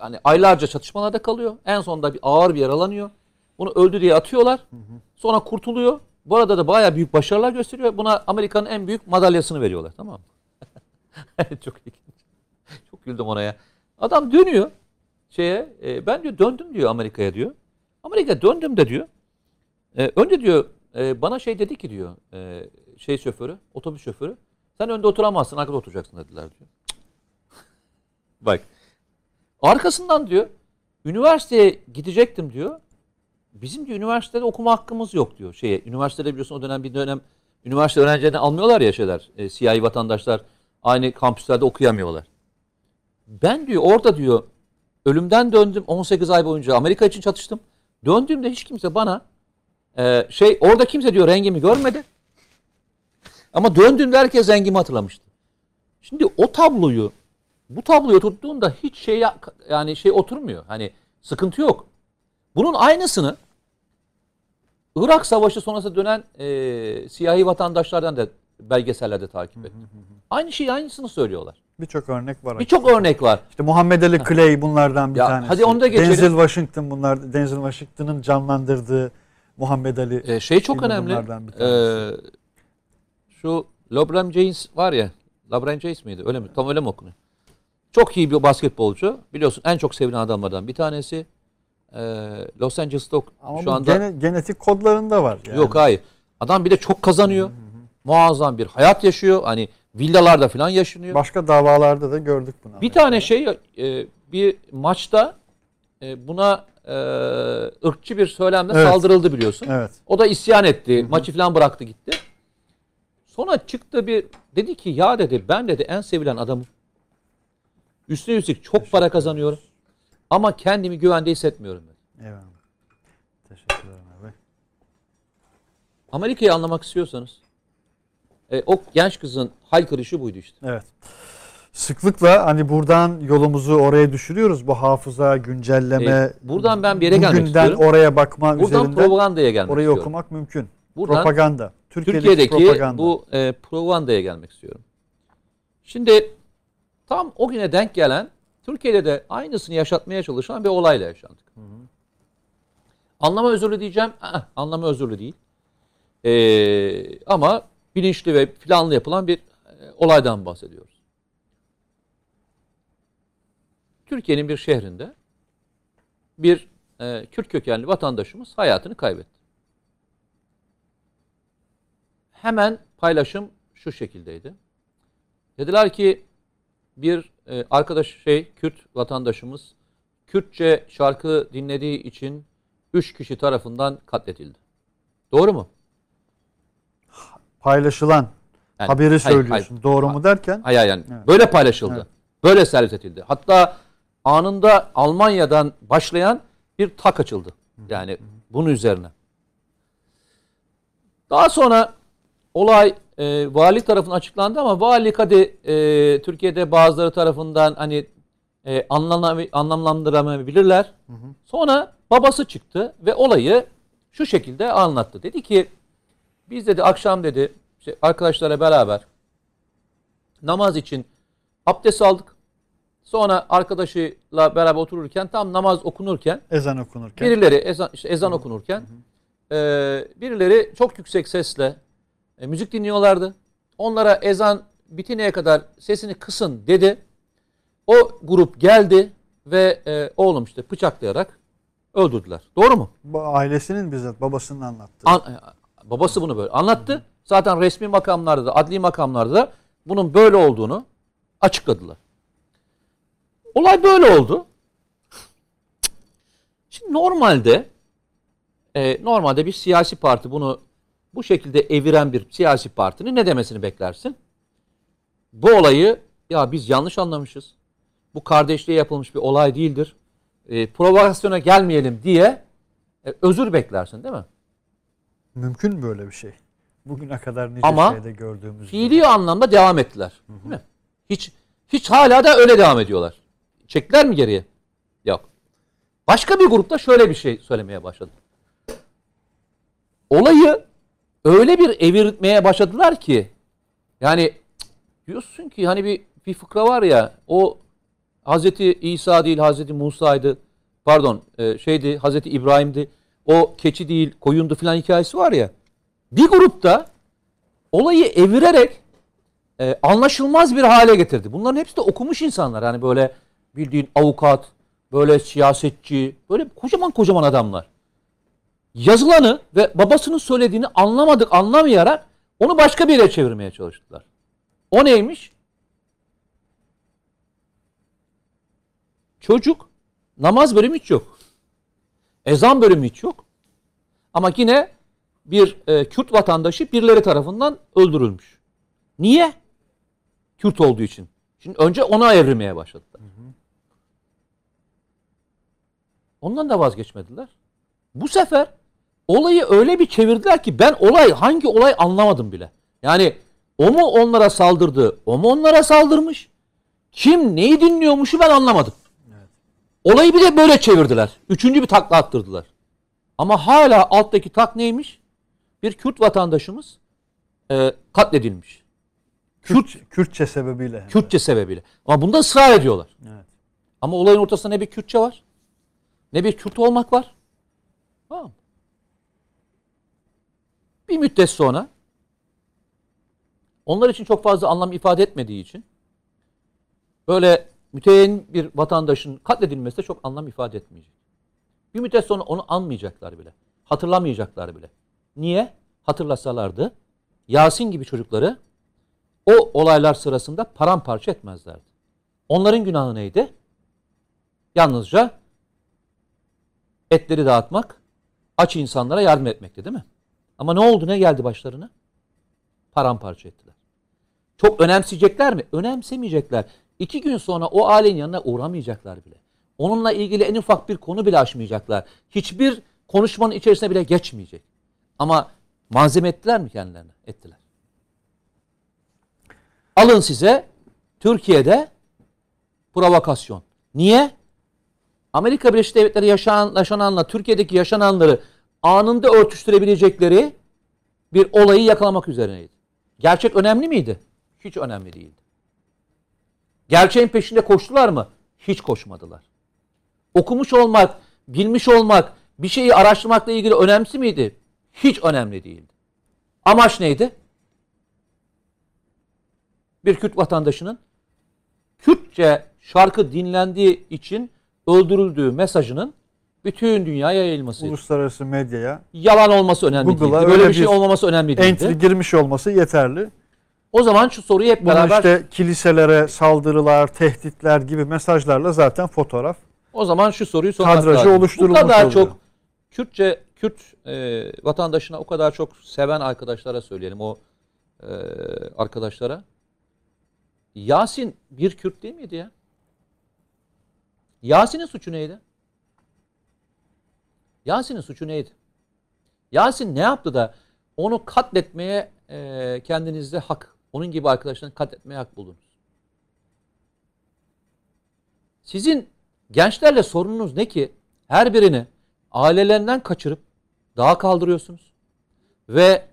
Speaker 2: Yani aylarca çatışmalarda kalıyor. En sonunda bir ağır bir yaralanıyor. Bunu öldü diye atıyorlar. Sonra kurtuluyor. Bu arada da bayağı büyük başarılar gösteriyor. Buna Amerika'nın en büyük madalyasını veriyorlar. Tamam mı? Çok ilginç. Çok güldüm ona ya. Adam dönüyor şeye. e, ben diyor döndüm diyor Amerika'ya diyor. Amerika döndüm de diyor. E, önce diyor e, bana şey dedi ki diyor e, şey şoförü, otobüs şoförü. Sen önde oturamazsın, arkada oturacaksın dediler diyor. Bak. Arkasından diyor üniversiteye gidecektim diyor. Bizim diyor üniversitede okuma hakkımız yok diyor. Şeye, üniversitede biliyorsun o dönem bir dönem üniversite öğrencilerini almıyorlar ya şeyler. E, siyahi vatandaşlar aynı kampüslerde okuyamıyorlar. Ben diyor orada diyor ölümden döndüm 18 ay boyunca Amerika için çatıştım. Döndüğümde hiç kimse bana e, şey orada kimse diyor rengimi görmedi. Ama döndüğümde herkes rengimi hatırlamıştı. Şimdi o tabloyu bu tabloyu tuttuğunda hiç şey ya- yani şey oturmuyor. Hani sıkıntı yok. Bunun aynısını Irak Savaşı sonrası dönen e, siyahi vatandaşlardan da belgesellerde takip ettim. Aynı şeyi aynısını söylüyorlar.
Speaker 1: Birçok örnek var.
Speaker 2: Birçok örnek var.
Speaker 1: İşte Muhammed Ali Clay bunlardan bir
Speaker 2: Ya,
Speaker 1: tanesi.
Speaker 2: hadi onu da geçelim.
Speaker 1: Denzel Washington bunlar. Denzel Washington'ın canlandırdığı Muhammed Ali.
Speaker 2: E, şey çok önemli. E,
Speaker 1: tanesi.
Speaker 2: şu LeBron James var ya. LeBron James miydi? Öyle mi? Tam öyle mi okunuyor? Çok iyi bir basketbolcu. Biliyorsun en çok sevilen adamlardan bir tanesi. E, Los Angeles'ta
Speaker 1: Ama
Speaker 2: şu anda
Speaker 1: gene- genetik kodlarında var. Yani.
Speaker 2: Yok hayır. Adam bir de çok kazanıyor. Muazzam bir hayat yaşıyor. Hani villalarda falan yaşanıyor.
Speaker 1: Başka davalarda da gördük bunu.
Speaker 2: bir tane şey e, bir maçta e, buna e, ırkçı bir söylemle
Speaker 1: Evet.
Speaker 2: saldırıldı biliyorsun.
Speaker 1: Evet.
Speaker 2: O da isyan etti. Maçı falan bıraktı gitti. Sonra çıktı bir dedi ki ya dedi ben dedi en sevilen adamım. Üstüne üstlük çok para kazanıyorum. Ama kendimi güvende hissetmiyorum dedi.
Speaker 1: Eyvallah. Teşekkür ederim abi.
Speaker 2: Amerika'yı anlamak istiyorsanız e, o genç kızın haykırışı buydu işte.
Speaker 1: Evet. Sıklıkla hani buradan yolumuzu oraya düşürüyoruz. Bu hafıza, güncelleme.
Speaker 2: E, buradan ben bir yere gelmek
Speaker 1: bugünden
Speaker 2: istiyorum.
Speaker 1: oraya bakma
Speaker 2: Buradan
Speaker 1: üzerinden
Speaker 2: propagandaya gelmek
Speaker 1: orayı
Speaker 2: istiyorum.
Speaker 1: okumak mümkün.
Speaker 2: Buradan
Speaker 1: propaganda. Türkiye'deki,
Speaker 2: Türkiye'deki
Speaker 1: propaganda.
Speaker 2: bu e, propagandaya gelmek istiyorum. Şimdi tam o güne denk gelen Türkiye'de de aynısını yaşatmaya çalışan bir olayla yaşandık. Anlama özürlü diyeceğim. Aa, anlama özürlü değil. E, ama bilinçli ve planlı yapılan bir e, olaydan bahsediyoruz. Türkiye'nin bir şehrinde bir e, Kürt kökenli vatandaşımız hayatını kaybetti. Hemen paylaşım şu şekildeydi. Dediler ki bir e, arkadaş şey Kürt vatandaşımız Kürtçe şarkı dinlediği için üç kişi tarafından katledildi. Doğru mu?
Speaker 1: paylaşılan
Speaker 2: Yani,
Speaker 1: haberi
Speaker 2: hayır,
Speaker 1: söylüyorsun.
Speaker 2: hayır.
Speaker 1: Doğru mu derken?
Speaker 2: Hayır yani
Speaker 1: Evet.
Speaker 2: böyle paylaşıldı.
Speaker 1: Evet.
Speaker 2: Böyle servis edildi. Hatta anında Almanya'dan başlayan bir tak açıldı. Yani bunun üzerine. Daha sonra olay e, vali tarafından açıklandı ama vali hadi e, Türkiye'de bazıları tarafından hani e, anlamla- anlamlandıramayabilirler. Sonra babası çıktı ve olayı şu şekilde anlattı. Dedi ki biz dedi akşam dedi işte arkadaşlara beraber namaz için abdest aldık. Sonra arkadaşıyla beraber otururken tam namaz okunurken
Speaker 1: Ezan okunurken.
Speaker 2: birileri ezan, işte ezan okunurken e, birileri çok yüksek sesle e, müzik dinliyorlardı. Onlara ezan bitineye kadar sesini kısın dedi. O grup geldi ve e, oğlum işte bıçaklayarak öldürdüler. Doğru mu?
Speaker 1: Ailesinin bizzat babasının anlattığı.
Speaker 2: An- e, babası bunu böyle anlattı. Zaten resmi makamlarda da, adli makamlarda da bunun böyle olduğunu açıkladılar. Olay böyle oldu. Şimdi normalde e, normalde bir siyasi parti bunu bu şekilde eviren bir siyasi partinin ne demesini beklersin? Bu olayı ya biz yanlış anlamışız. Bu kardeşliğe yapılmış bir olay değildir. E, provokasyona gelmeyelim diye e, özür beklersin değil mi?
Speaker 1: Mümkün mü böyle bir şey? Bugüne kadar nice
Speaker 2: Ama
Speaker 1: şeyde gördüğümüz gibi.
Speaker 2: fiili anlamda devam ettiler. Değil mi? Hiç hiç hala da öyle devam ediyorlar. Çektiler mi geriye? Yok. Başka bir grupta şöyle bir şey söylemeye başladı. Olayı öyle bir evirtmeye başladılar ki yani diyorsun ki hani bir bir fıkra var ya o Hazreti İsa değil Hazreti Musa'ydı. Pardon e, şeydi Hazreti İbrahim'di. O keçi değil koyundu filan hikayesi var ya. Bir grupta olayı evirerek e, anlaşılmaz bir hale getirdi. Bunların hepsi de okumuş insanlar. Yani böyle bildiğin avukat, böyle siyasetçi, böyle kocaman kocaman adamlar. Yazılanı ve babasının söylediğini anlamadık, anlamayarak onu başka bir yere çevirmeye çalıştılar. O neymiş? Çocuk namaz bölümü hiç yok. Ezan bölümü hiç yok. Ama yine bir e, Kürt vatandaşı birileri tarafından öldürülmüş. Niye? Kürt olduğu için. Şimdi önce ona evrilmeye başladılar. Ondan da vazgeçmediler. Bu sefer olayı öyle bir çevirdiler ki ben olay hangi olay anlamadım bile. Yani o mu onlara saldırdı, o mu onlara saldırmış? Kim neyi dinliyormuşu ben anlamadım. Olayı bir de böyle çevirdiler. Üçüncü bir takla attırdılar. Ama hala alttaki tak neymiş? Bir Kürt vatandaşımız e, katledilmiş.
Speaker 1: Kürt, Kürtçe sebebiyle.
Speaker 2: Kürtçe sebebiyle. Ama bunda ısrar ediyorlar.
Speaker 1: Evet.
Speaker 2: Ama olayın ortasında ne bir Kürtçe var, ne bir Kürt olmak var. Tamam. Bir müddet sonra onlar için çok fazla anlam ifade etmediği için böyle müteyyin bir vatandaşın katledilmesi de çok anlam ifade etmeyecek. Bir müddet sonra onu anmayacaklar bile. Hatırlamayacaklar bile. Niye? Hatırlasalardı Yasin gibi çocukları o olaylar sırasında paramparça etmezlerdi. Onların günahı neydi? Yalnızca etleri dağıtmak, aç insanlara yardım etmekti değil mi? Ama ne oldu? Ne geldi başlarına? Paramparça ettiler. Çok önemseyecekler mi? Önemsemeyecekler. İki gün sonra o ailenin yanına uğramayacaklar bile. Onunla ilgili en ufak bir konu bile açmayacaklar. Hiçbir konuşmanın içerisine bile geçmeyecek. Ama malzeme ettiler mi kendilerine? Ettiler. Alın size Türkiye'de provokasyon. Niye? Amerika Birleşik Devletleri yaşanan, yaşananla Türkiye'deki yaşananları anında örtüştürebilecekleri bir olayı yakalamak üzerineydi. Gerçek önemli miydi? Hiç önemli değildi. Gerçeğin peşinde koştular mı? Hiç koşmadılar. Okumuş olmak, bilmiş olmak, bir şeyi araştırmakla ilgili önemsi miydi? Hiç önemli değildi. Amaç neydi? Bir Kürt vatandaşının Kürtçe şarkı dinlendiği için öldürüldüğü mesajının bütün dünyaya yayılmasıydı.
Speaker 1: Uluslararası medyaya
Speaker 2: Yalan olması önemli
Speaker 1: Google'a
Speaker 2: değildi. Böyle
Speaker 1: öyle
Speaker 2: bir şey olmaması önemli değildi.
Speaker 1: entry girmiş olması yeterli.
Speaker 2: O zaman şu soruyu hep
Speaker 1: Bunu
Speaker 2: beraber
Speaker 1: işte kiliselere saldırılar, tehditler gibi mesajlarla zaten fotoğraf
Speaker 2: o zaman şu soruyu sormak
Speaker 1: Kadrajı
Speaker 2: lazım.
Speaker 1: oluşturulmuş
Speaker 2: Bu kadar
Speaker 1: oluyor.
Speaker 2: çok Kürtçe Kürt e, vatandaşına o kadar çok seven arkadaşlara söyleyelim o e, arkadaşlara. Yasin bir Kürt değil miydi ya? Yasin'in suçu neydi? Yasin'in suçu neydi? Yasin ne yaptı da onu katletmeye e, kendinizde hak, onun gibi arkadaşlarını katletmeye hak buldunuz. Sizin gençlerle sorununuz ne ki? Her birini ailelerinden kaçırıp dağa kaldırıyorsunuz. Ve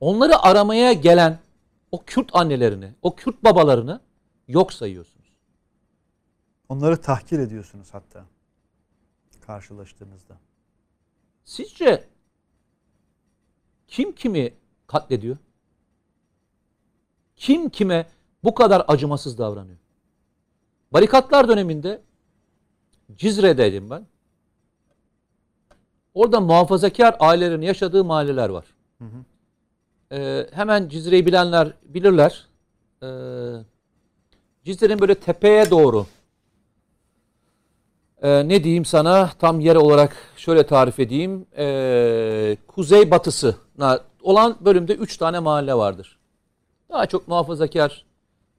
Speaker 2: onları aramaya gelen o Kürt annelerini, o Kürt babalarını yok sayıyorsunuz.
Speaker 1: Onları tahkir ediyorsunuz hatta karşılaştığınızda.
Speaker 2: Sizce kim kimi katlediyor? Kim kime bu kadar acımasız davranıyor? Barikatlar döneminde Cizre'deydim ben. Orada muhafazakar ailelerin yaşadığı mahalleler var. Ee, hemen Cizre'yi bilenler bilirler. Ee, Cizre'nin böyle tepeye doğru ee, ne diyeyim sana tam yer olarak şöyle tarif edeyim. Ee, kuzey batısına olan bölümde 3 tane mahalle vardır. Daha çok muhafazakar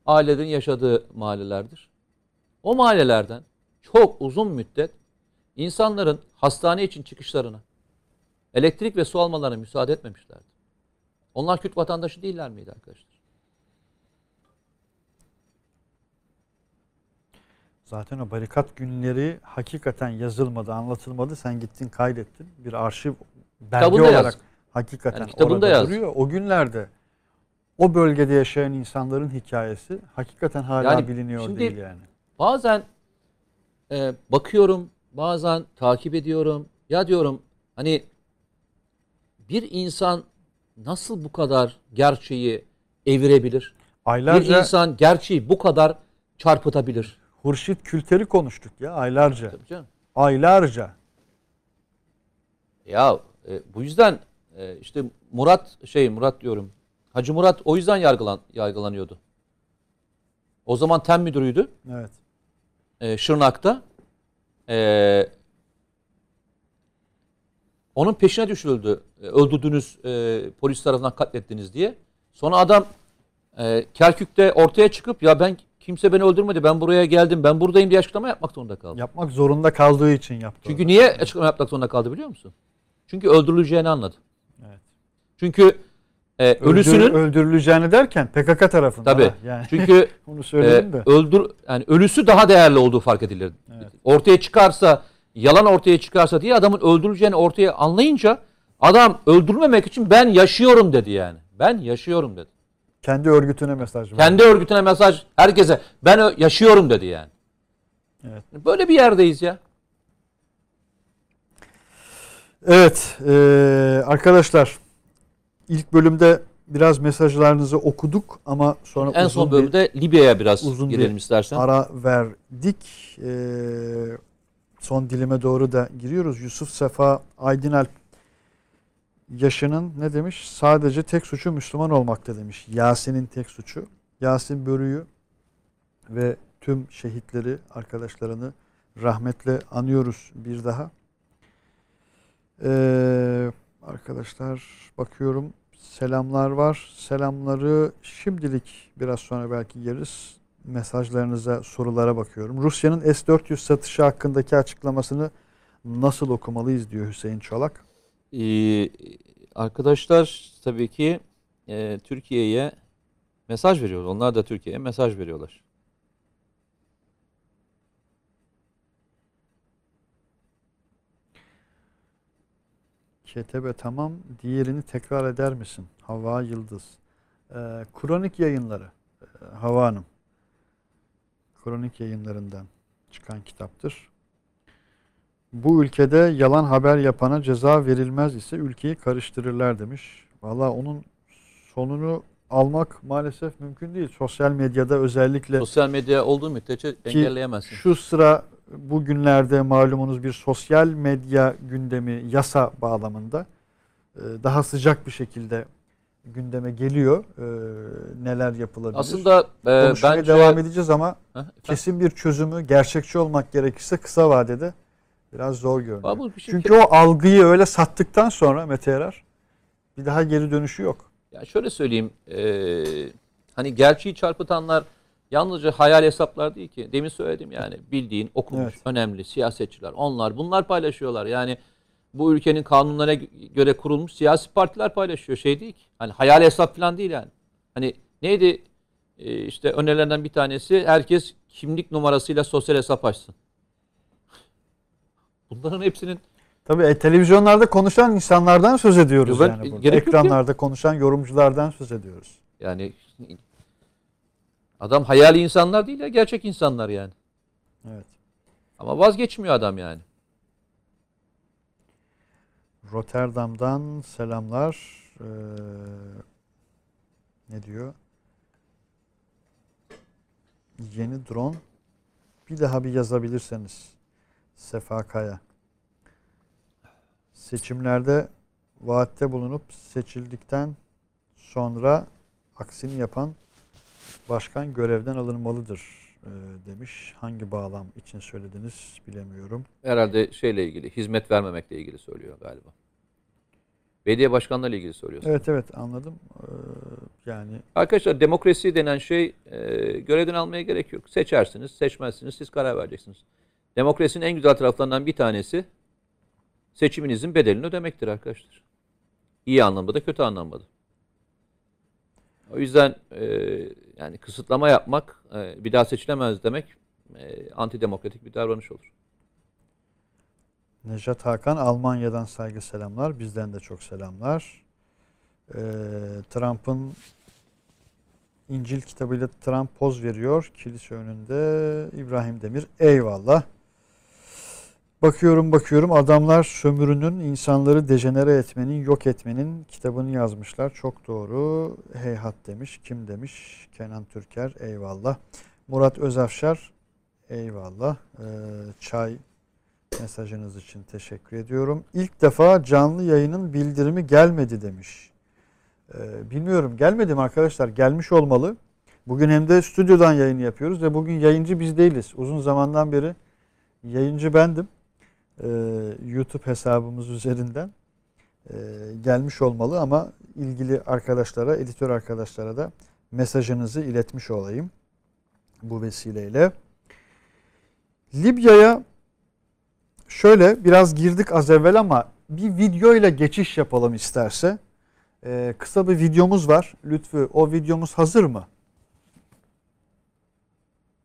Speaker 2: ailelerin yaşadığı mahallelerdir. O mahallelerden çok uzun müddet insanların hastane için çıkışlarına, elektrik ve su almalarına müsaade etmemişlerdi. Onlar Kürt vatandaşı değiller miydi arkadaşlar?
Speaker 1: Zaten o barikat günleri hakikaten yazılmadı, anlatılmadı. Sen gittin kaydettin. Bir arşiv belge
Speaker 2: Kitabında
Speaker 1: olarak
Speaker 2: yaz.
Speaker 1: hakikaten
Speaker 2: Yani
Speaker 1: orada
Speaker 2: yaz.
Speaker 1: duruyor. O günlerde o bölgede yaşayan insanların hikayesi hakikaten hala
Speaker 2: Yani
Speaker 1: biliniyor
Speaker 2: şimdi-
Speaker 1: değil yani.
Speaker 2: Bazen e, bakıyorum, bazen takip ediyorum. Ya diyorum hani bir insan nasıl bu kadar gerçeği evirebilir? Bir
Speaker 1: Aylarca
Speaker 2: insan gerçeği bu kadar çarpıtabilir.
Speaker 1: Hurşit Külter'i konuştuk ya aylarca.
Speaker 2: Tabii canım.
Speaker 1: Aylarca.
Speaker 2: Ya e, bu yüzden e, işte Murat şey Murat diyorum. Hacı Murat o yüzden yargılan yargılanıyordu. O zaman tem müdürüydü.
Speaker 1: Evet.
Speaker 2: e, Şırnak'ta e, onun peşine düşürüldü. E, öldürdünüz, e, polis tarafından katlettiniz diye. Sonra adam e, Kerkük'te ortaya çıkıp ya ben kimse beni öldürmedi, ben buraya geldim, ben buradayım diye açıklama yapmak zorunda kaldı.
Speaker 1: Yapmak zorunda kaldığı için yaptı.
Speaker 2: Çünkü
Speaker 1: onu.
Speaker 2: niye açıklama yapmak zorunda kaldı biliyor musun? Çünkü öldürüleceğini anladı.
Speaker 1: Evet.
Speaker 2: Çünkü e,
Speaker 1: Öldür-
Speaker 2: ölüsünün
Speaker 1: öldürüleceğini derken PKK tarafından.
Speaker 2: tabii.
Speaker 1: ha, Yani
Speaker 2: Çünkü
Speaker 1: onu
Speaker 2: e,
Speaker 1: söyledim de.
Speaker 2: öldür yani ölüsü daha değerli olduğu fark edilir.
Speaker 1: Evet.
Speaker 2: Ortaya çıkarsa, yalan ortaya çıkarsa diye adamın öldürüleceğini ortaya anlayınca adam öldürmemek için ben yaşıyorum dedi yani. Ben yaşıyorum dedi.
Speaker 1: Kendi örgütüne mesaj verdi.
Speaker 2: Kendi örgütüne mesaj herkese ben yaşıyorum dedi yani.
Speaker 1: Evet.
Speaker 2: Böyle bir yerdeyiz ya.
Speaker 1: Evet eee, arkadaşlar ilk bölümde biraz mesajlarınızı okuduk ama sonra
Speaker 2: En son
Speaker 1: bir
Speaker 2: bölümde Libya'ya biraz
Speaker 1: uzun bir
Speaker 2: girelim istersen.
Speaker 1: ara verdik. Eee, son dilime doğru da giriyoruz. Yusuf Sefa Aydınalp yaşının ne demiş? Sadece tek suçu Müslüman olmakta demiş. Yasin'in tek suçu. Yasin Börü'yü ve tüm şehitleri, arkadaşlarını rahmetle anıyoruz bir daha. Ee, arkadaşlar bakıyorum selamlar var. Selamları şimdilik biraz sonra belki yeriz. Mesajlarınıza, sorulara bakıyorum. Rusya'nın S-400 satışı hakkındaki açıklamasını nasıl okumalıyız diyor Hüseyin Çolak.
Speaker 2: Ee, arkadaşlar tabii ki e, Türkiye'ye mesaj veriyor. Onlar da Türkiye'ye mesaj veriyorlar.
Speaker 1: Ketebe tamam. Diğerini tekrar eder misin? Hava Yıldız. Ee, kronik yayınları. Ee, Hava Hanım. Kronik yayınlarından çıkan kitaptır. Bu ülkede yalan haber yapana ceza verilmez ise ülkeyi karıştırırlar demiş. Valla onun sonunu almak maalesef mümkün değil. Sosyal medyada özellikle
Speaker 2: Sosyal medya olduğu müddetçe engelleyemezsin.
Speaker 1: şu sıra bugünlerde malumunuz bir sosyal medya gündemi yasa bağlamında e, daha sıcak bir şekilde gündeme geliyor. E, Neler yapılabilir?
Speaker 2: Aslında e,
Speaker 1: Konuşmaya
Speaker 2: bence
Speaker 1: devam edeceğiz ama
Speaker 2: Heh,
Speaker 1: kesin bir çözümü gerçekçi olmak gerekirse kısa vadede biraz zor görünüyor.
Speaker 2: Bir şey-
Speaker 1: Çünkü o algıyı öyle sattıktan sonra Mete Erer bir daha geri dönüşü yok.
Speaker 2: Ya şöyle söyleyeyim. e, hani gerçeği çarpıtanlar yalnızca hayal hesaplar değil ki. Demin söyledim yani bildiğin okumuş
Speaker 1: Evet.
Speaker 2: önemli siyasetçiler onlar bunlar paylaşıyorlar. Yani bu ülkenin kanunlara göre kurulmuş siyasi partiler paylaşıyor. Şey değil ki. Hani hayal hesap falan değil yani. Hani neydi Ee, işte önerilerden bir tanesi herkes kimlik numarasıyla sosyal hesap açsın. Bunların hepsinin
Speaker 1: Tabii e, televizyonlarda konuşan insanlardan söz ediyoruz
Speaker 2: ben-
Speaker 1: yani burada. Ekranlarda konuşan yorumculardan söz ediyoruz.
Speaker 2: yani adam hayali insanlar değil ya gerçek insanlar yani.
Speaker 1: Evet.
Speaker 2: Ama vazgeçmiyor adam yani.
Speaker 1: Rotterdam'dan selamlar. Ee, ne diyor? Yeni drone. Bir daha bir yazabilirseniz. Sefa Kaya. Seçimlerde vaatte bulunup seçildikten sonra aksini yapan başkan görevden alınmalıdır e, demiş. Hangi bağlam için söylediniz bilemiyorum.
Speaker 2: Herhalde şeyle ilgili, hizmet vermemekle ilgili söylüyor galiba. Belediye başkanlarıyla ilgili söylüyorsun.
Speaker 1: Evet evet anladım. Ee, yani
Speaker 2: Arkadaşlar demokrasi denen şey e, görevden almaya gerek yok. Seçersiniz, seçmezsiniz, siz karar vereceksiniz. Demokrasinin en güzel taraflarından bir tanesi seçiminizin bedelini ödemektir arkadaşlar. İyi anlamda da kötü anlamda da. O yüzden e, yani kısıtlama yapmak, e, bir daha seçilemez demek e, antidemokratik bir davranış olur.
Speaker 1: Nejat Hakan Almanya'dan saygı selamlar. Bizden de çok selamlar. Ee, Trump'ın İncil kitabıyla Trump poz veriyor. Kilise önünde İbrahim Demir. Eyvallah. Bakıyorum bakıyorum adamlar sömürünün insanları dejenere etmenin, yok etmenin kitabını yazmışlar. Çok doğru. Heyhat demiş. Kim demiş? Kenan Türker. Eyvallah. Murat Özafşar. Eyvallah. Ee, çay mesajınız için teşekkür ediyorum. İlk defa canlı yayının bildirimi gelmedi demiş. Ee, bilmiyorum gelmedi mi arkadaşlar? Gelmiş olmalı. Bugün hem de stüdyodan yayın yapıyoruz ve bugün yayıncı biz değiliz. Uzun zamandan beri yayıncı bendim. Ee, YouTube hesabımız üzerinden ee, gelmiş olmalı ama ilgili arkadaşlara, editör arkadaşlara da mesajınızı iletmiş olayım bu vesileyle. Libya'ya şöyle biraz girdik az evvel ama bir video ile geçiş yapalım isterse. Ee, kısa bir videomuz var. Lütfü o videomuz hazır mı?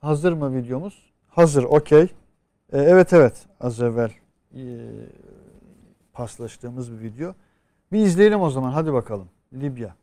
Speaker 1: Hazır mı videomuz? Hazır, okey. Ee, evet evet az evvel paslaştığımız bir video. Bir izleyelim o zaman hadi bakalım. Libya.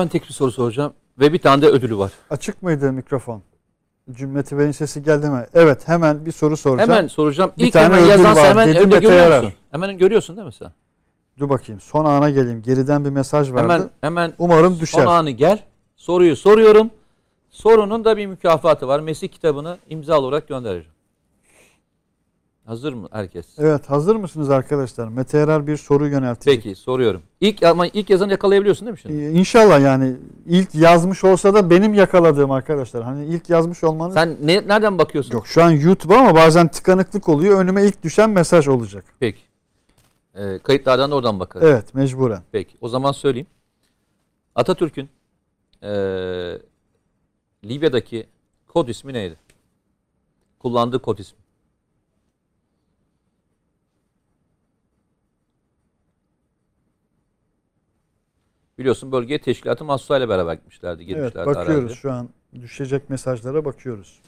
Speaker 2: Hemen tek bir soru soracağım ve bir tane de ödülü var.
Speaker 1: Açık mıydı mikrofon? Cümleti Bey'in sesi geldi mi? Evet hemen bir soru soracağım.
Speaker 2: Hemen soracağım.
Speaker 1: Bir
Speaker 2: İlk
Speaker 1: tane
Speaker 2: hemen
Speaker 1: ödül var,
Speaker 2: hemen
Speaker 1: dedi
Speaker 2: önde
Speaker 1: Mete
Speaker 2: görüyor
Speaker 1: Yarar.
Speaker 2: musun? Hemen görüyorsun değil mi sen?
Speaker 1: Dur bakayım son ana geleyim. Geriden bir mesaj vardı.
Speaker 2: Hemen hemen
Speaker 1: Umarım düşer.
Speaker 2: son anı gel. Soruyu soruyorum. Sorunun da bir mükafatı var. Mesih kitabını imza olarak göndereceğim. Hazır mı herkes?
Speaker 1: Evet hazır mısınız arkadaşlar? Mete Erer bir soru yöneltecek.
Speaker 2: Peki soruyorum. İlk ama ilk yazanı yakalayabiliyorsun değil mi şimdi?
Speaker 1: Ee, İnşallah yani ilk yazmış olsa da benim yakaladığım arkadaşlar. Hani ilk yazmış olmanız
Speaker 2: Sen ne, nereden bakıyorsun?
Speaker 1: yok. Şu an YouTube ama bazen tıkanıklık oluyor. Önüme ilk düşen mesaj olacak.
Speaker 2: Peki. Ee, kayıtlardan da oradan bakarız.
Speaker 1: Evet mecburen.
Speaker 2: Peki. O zaman söyleyeyim. Atatürk'ün eee, Libya'daki kod ismi neydi? Kullandığı kod ismi. Biliyorsun bölgeye teşkilatı Mahsusa ile beraber gitmişlerdi.
Speaker 1: Evet bakıyoruz
Speaker 2: araziye.
Speaker 1: şu an düşecek mesajlara bakıyoruz.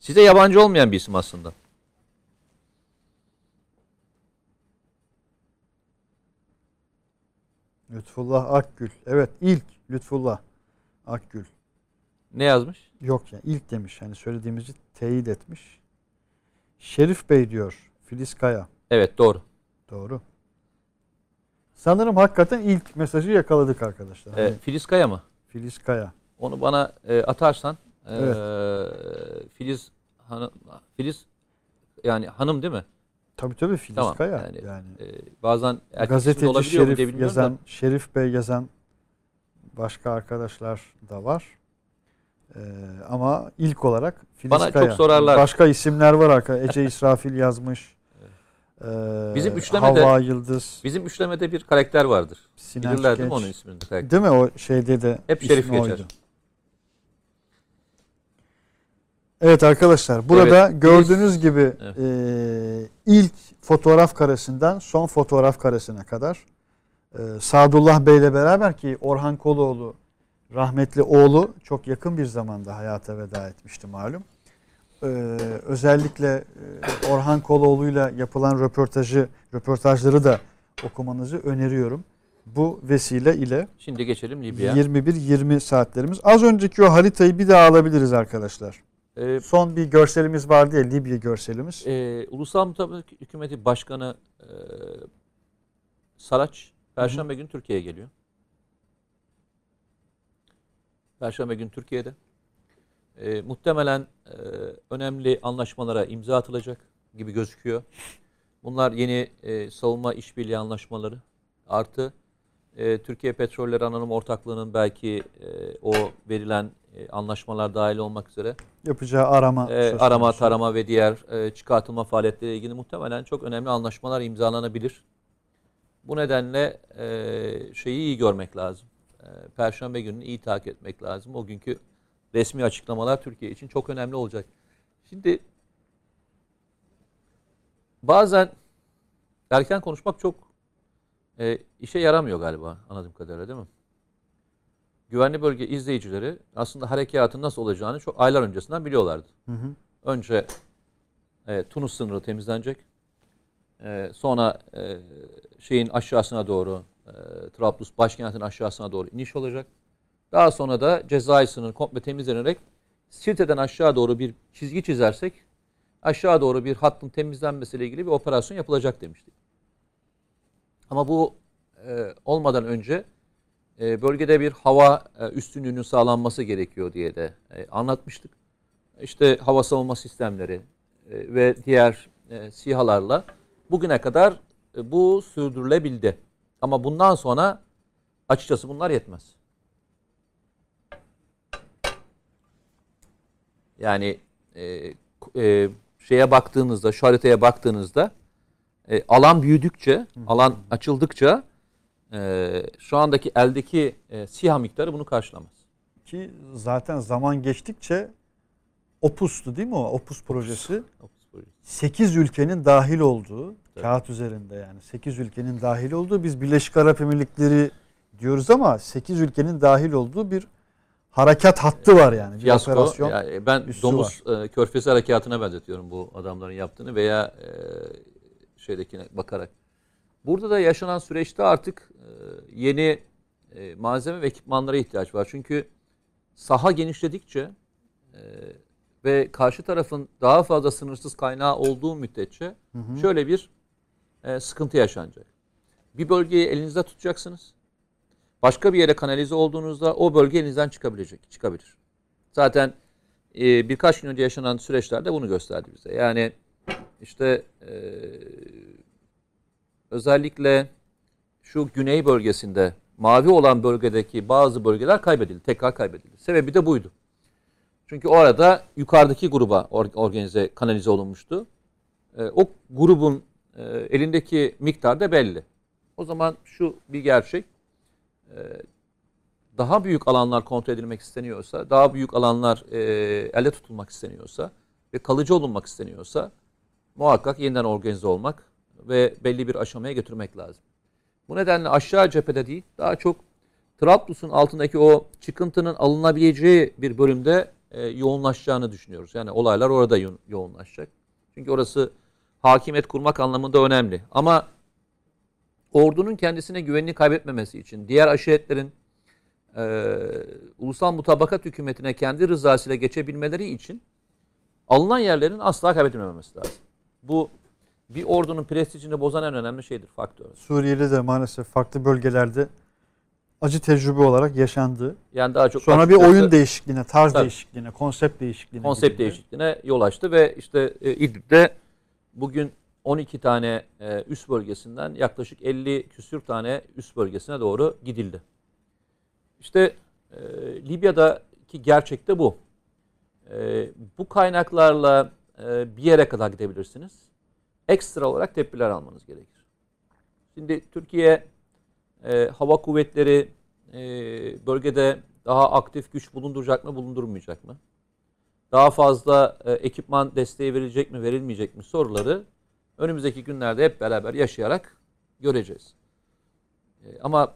Speaker 2: Size yabancı olmayan bir isim aslında.
Speaker 1: Lütfullah Akgül. Evet ilk Lütfullah Akgül.
Speaker 2: Ne yazmış?
Speaker 1: Yok ya ilk demiş. Hani söylediğimizi teyit etmiş. Şerif Bey diyor. Filiz Kaya.
Speaker 2: Evet doğru.
Speaker 1: Doğru. Sanırım hakikaten ilk mesajı yakaladık arkadaşlar.
Speaker 2: Ee, Filiz Kaya mı?
Speaker 1: Filiz Kaya.
Speaker 2: Onu bana e, atarsan e,
Speaker 1: Evet.
Speaker 2: Filiz hanım Filiz yani hanım değil mi?
Speaker 1: Tabii tabii Filiz
Speaker 2: Tamam,
Speaker 1: Kaya.
Speaker 2: yani,
Speaker 1: Yani,
Speaker 2: E, bazen
Speaker 1: gazeteci Şerif yazan,
Speaker 2: da.
Speaker 1: Şerif Bey yazan başka arkadaşlar da var. Ee, ama ilk olarak Filiz
Speaker 2: Bana çok
Speaker 1: Kaya.
Speaker 2: sorarlar.
Speaker 1: Başka isimler var arkadaşlar. Ece İsrafil yazmış. Ee,
Speaker 2: Bizim üçlemede-
Speaker 1: Havva Yıldız,
Speaker 2: Bizim üçlemede bir karakter vardır.
Speaker 1: Sinan
Speaker 2: Bilirler değil mi onun ismini? karakter?
Speaker 1: Değil mi o şeyde de
Speaker 2: Hep Şerif geçer.
Speaker 1: oydu. Evet arkadaşlar burada
Speaker 2: Evet,
Speaker 1: gördüğünüz gibi
Speaker 2: Evet.
Speaker 1: e, ilk fotoğraf karesinden son fotoğraf karesine kadar e, Sadullah Bey ile beraber ki Orhan Koloğlu rahmetli oğlu çok yakın bir zamanda hayata veda etmişti malum. E, özellikle e, Orhan Koloğlu'yla yapılan röportajı röportajları da okumanızı öneriyorum. Bu vesile ile
Speaker 2: Şimdi geçelim Libya.
Speaker 1: 21-20 saatlerimiz. Az önceki o haritayı bir daha alabiliriz arkadaşlar.
Speaker 2: E,
Speaker 1: Son bir görselimiz vardı ya Libya görselimiz.
Speaker 2: e, Ulusal Mutabık Hükümeti Başkanı e, Saraç Perşembe günü Türkiye'ye geliyor. Perşembe günü Türkiye'de. E, muhtemelen e, önemli anlaşmalara imza atılacak gibi gözüküyor. Bunlar yeni e, savunma işbirliği anlaşmaları. Artı e, Türkiye Petrolleri Anonim Ortaklığı'nın belki e, o verilen e, anlaşmalar dahil olmak üzere
Speaker 1: Yapacağı arama.
Speaker 2: e, arama, tarama ve diğer e, çıkartılma faaliyetleriyle ilgili muhtemelen çok önemli anlaşmalar imzalanabilir. Bu nedenle e, şeyi iyi görmek lazım. E, Perşembe gününü iyi takip etmek lazım. O günkü resmi açıklamalar Türkiye için çok önemli olacak. Şimdi bazen erken konuşmak çok e, işe yaramıyor galiba anladığım kadarıyla değil mi? Güvenli bölge izleyicileri aslında harekatın nasıl olacağını çok aylar öncesinden biliyorlardı.
Speaker 1: Hı hı.
Speaker 2: Önce e, Tunus sınırı temizlenecek. E, sonra e, şeyin aşağısına doğru e, Trablus başkentin aşağısına doğru iniş olacak. Daha sonra da sınırı komple temizlenerek Sirte'den aşağı doğru bir çizgi çizersek aşağı doğru bir hattın temizlenmesiyle ilgili bir operasyon yapılacak demiştik. Ama bu e, olmadan önce e, bölgede bir hava e, üstünlüğünün sağlanması gerekiyor diye de e, anlatmıştık. İşte hava savunma sistemleri e, ve diğer e, SİHA'larla bugüne kadar e, bu sürdürülebildi. Ama bundan sonra açıkçası bunlar yetmez. Yani e, e, şeye baktığınızda, şu haritaya baktığınızda e, alan büyüdükçe, alan açıldıkça e, şu andaki eldeki e, SİHA miktarı bunu karşılamaz.
Speaker 1: Ki zaten zaman geçtikçe Opus'tu değil mi o? Opus projesi. 8 ülkenin dahil olduğu, kağıt üzerinde yani 8 ülkenin dahil olduğu biz Birleşik Arap Emirlikleri diyoruz ama 8 ülkenin dahil olduğu bir harekat hattı var yani. Bir
Speaker 2: Fiyasko.
Speaker 1: operasyon.
Speaker 2: Yani ben
Speaker 1: üssü
Speaker 2: domuz e, körfezi harekatına benzetiyorum bu adamların yaptığını veya e, şeydekine bakarak. Burada da yaşanan süreçte artık e, yeni e, malzeme ve ekipmanlara ihtiyaç var. Çünkü saha genişledikçe e, ve karşı tarafın daha fazla sınırsız kaynağı olduğu müddetçe şöyle bir e, sıkıntı yaşanacak. Bir bölgeyi elinizde tutacaksınız. Başka bir yere kanalize olduğunuzda o bölge elinizden çıkabilecek, çıkabilir. Zaten e, birkaç gün önce yaşanan süreçlerde bunu gösterdi bize. Yani işte e, özellikle şu güney bölgesinde mavi olan bölgedeki bazı bölgeler kaybedildi. Tekrar kaybedildi. Sebebi de buydu. Çünkü o arada yukarıdaki gruba or- organize, kanalize olunmuştu. E, o grubun e, elindeki miktar da belli. O zaman şu bir gerçek. E, daha büyük alanlar kontrol edilmek isteniyorsa, daha büyük alanlar e, elde tutulmak isteniyorsa ve kalıcı olunmak isteniyorsa muhakkak yeniden organize olmak ve belli bir aşamaya götürmek lazım. Bu nedenle aşağı cephede değil, daha çok Trablus'un altındaki o çıkıntının alınabileceği bir bölümde e, yoğunlaşacağını düşünüyoruz. Yani olaylar orada yo- yoğunlaşacak. Çünkü orası hakimiyet kurmak anlamında önemli. Ama ordunun kendisine güvenini kaybetmemesi için, diğer aşiretlerin e, ulusal mutabakat hükümetine kendi rızasıyla geçebilmeleri için alınan yerlerin asla kaybedilmemesi lazım. Bu bir ordunun prestijini bozan en önemli şeydir, faktör.
Speaker 1: Suriye'de de maalesef farklı bölgelerde acı tecrübe olarak yaşandı.
Speaker 2: Yani daha çok
Speaker 1: Sonra bir oyun değişikliğine, tarz
Speaker 2: Tabii.
Speaker 1: değişikliğine, konsept değişikliğine
Speaker 2: konsept
Speaker 1: gidildi.
Speaker 2: değişikliğine yol açtı ve işte e, İdlib'de bugün 12 tane e, üst bölgesinden yaklaşık 50 küsür tane üst bölgesine doğru gidildi. İşte e, Libya'daki gerçek de bu. E, bu kaynaklarla e, bir yere kadar gidebilirsiniz. Ekstra olarak tedbirler almanız gerekir. Şimdi Türkiye e, hava kuvvetleri e, bölgede daha aktif güç bulunduracak mı, bulundurmayacak mı? Daha fazla e, ekipman desteği verilecek mi, verilmeyecek mi soruları önümüzdeki günlerde hep beraber yaşayarak göreceğiz. E, ama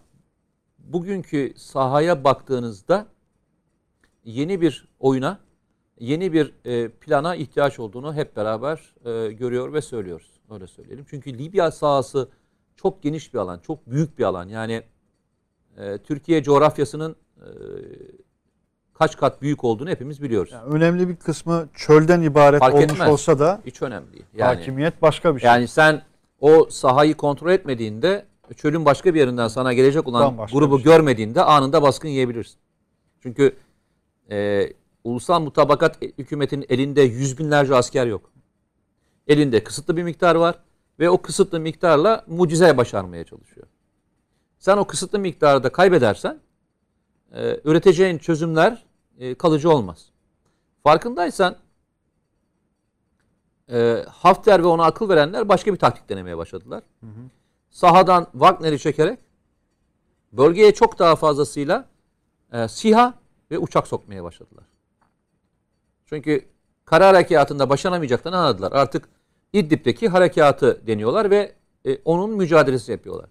Speaker 2: bugünkü sahaya baktığınızda yeni bir oyuna, yeni bir e, plana ihtiyaç olduğunu hep beraber e, görüyor ve söylüyoruz. Öyle söyleyelim. Çünkü Libya sahası çok geniş bir alan, çok büyük bir alan. Yani Türkiye coğrafyasının kaç kat büyük olduğunu hepimiz biliyoruz.
Speaker 1: Yani önemli bir kısmı çölden ibaret
Speaker 2: Fark
Speaker 1: olmuş
Speaker 2: etmez.
Speaker 1: olsa da
Speaker 2: Hiç önemli değil. Yani,
Speaker 1: hakimiyet başka bir şey.
Speaker 2: yani sen o sahayı kontrol etmediğinde çölün başka bir yerinden sana gelecek olan
Speaker 1: Bambaşka
Speaker 2: grubu
Speaker 1: bir şey.
Speaker 2: görmediğinde anında baskın yiyebilirsin. Çünkü e, ulusal mutabakat hükümetinin elinde yüz binlerce asker yok. Elinde kısıtlı bir miktar var ve o kısıtlı miktarla mucize başarmaya çalışıyor. Sen o kısıtlı miktarı da kaybedersen e, üreteceğin çözümler e, kalıcı olmaz. Farkındaysan e, Hafter ve ona akıl verenler başka bir taktik denemeye başladılar. Sahadan Wagner'i çekerek bölgeye çok daha fazlasıyla e, SİHA ve uçak sokmaya başladılar. Çünkü kara harekatında başaramayacaklarını anladılar. Artık İdlib'deki harekatı deniyorlar ve e, onun mücadelesi yapıyorlar.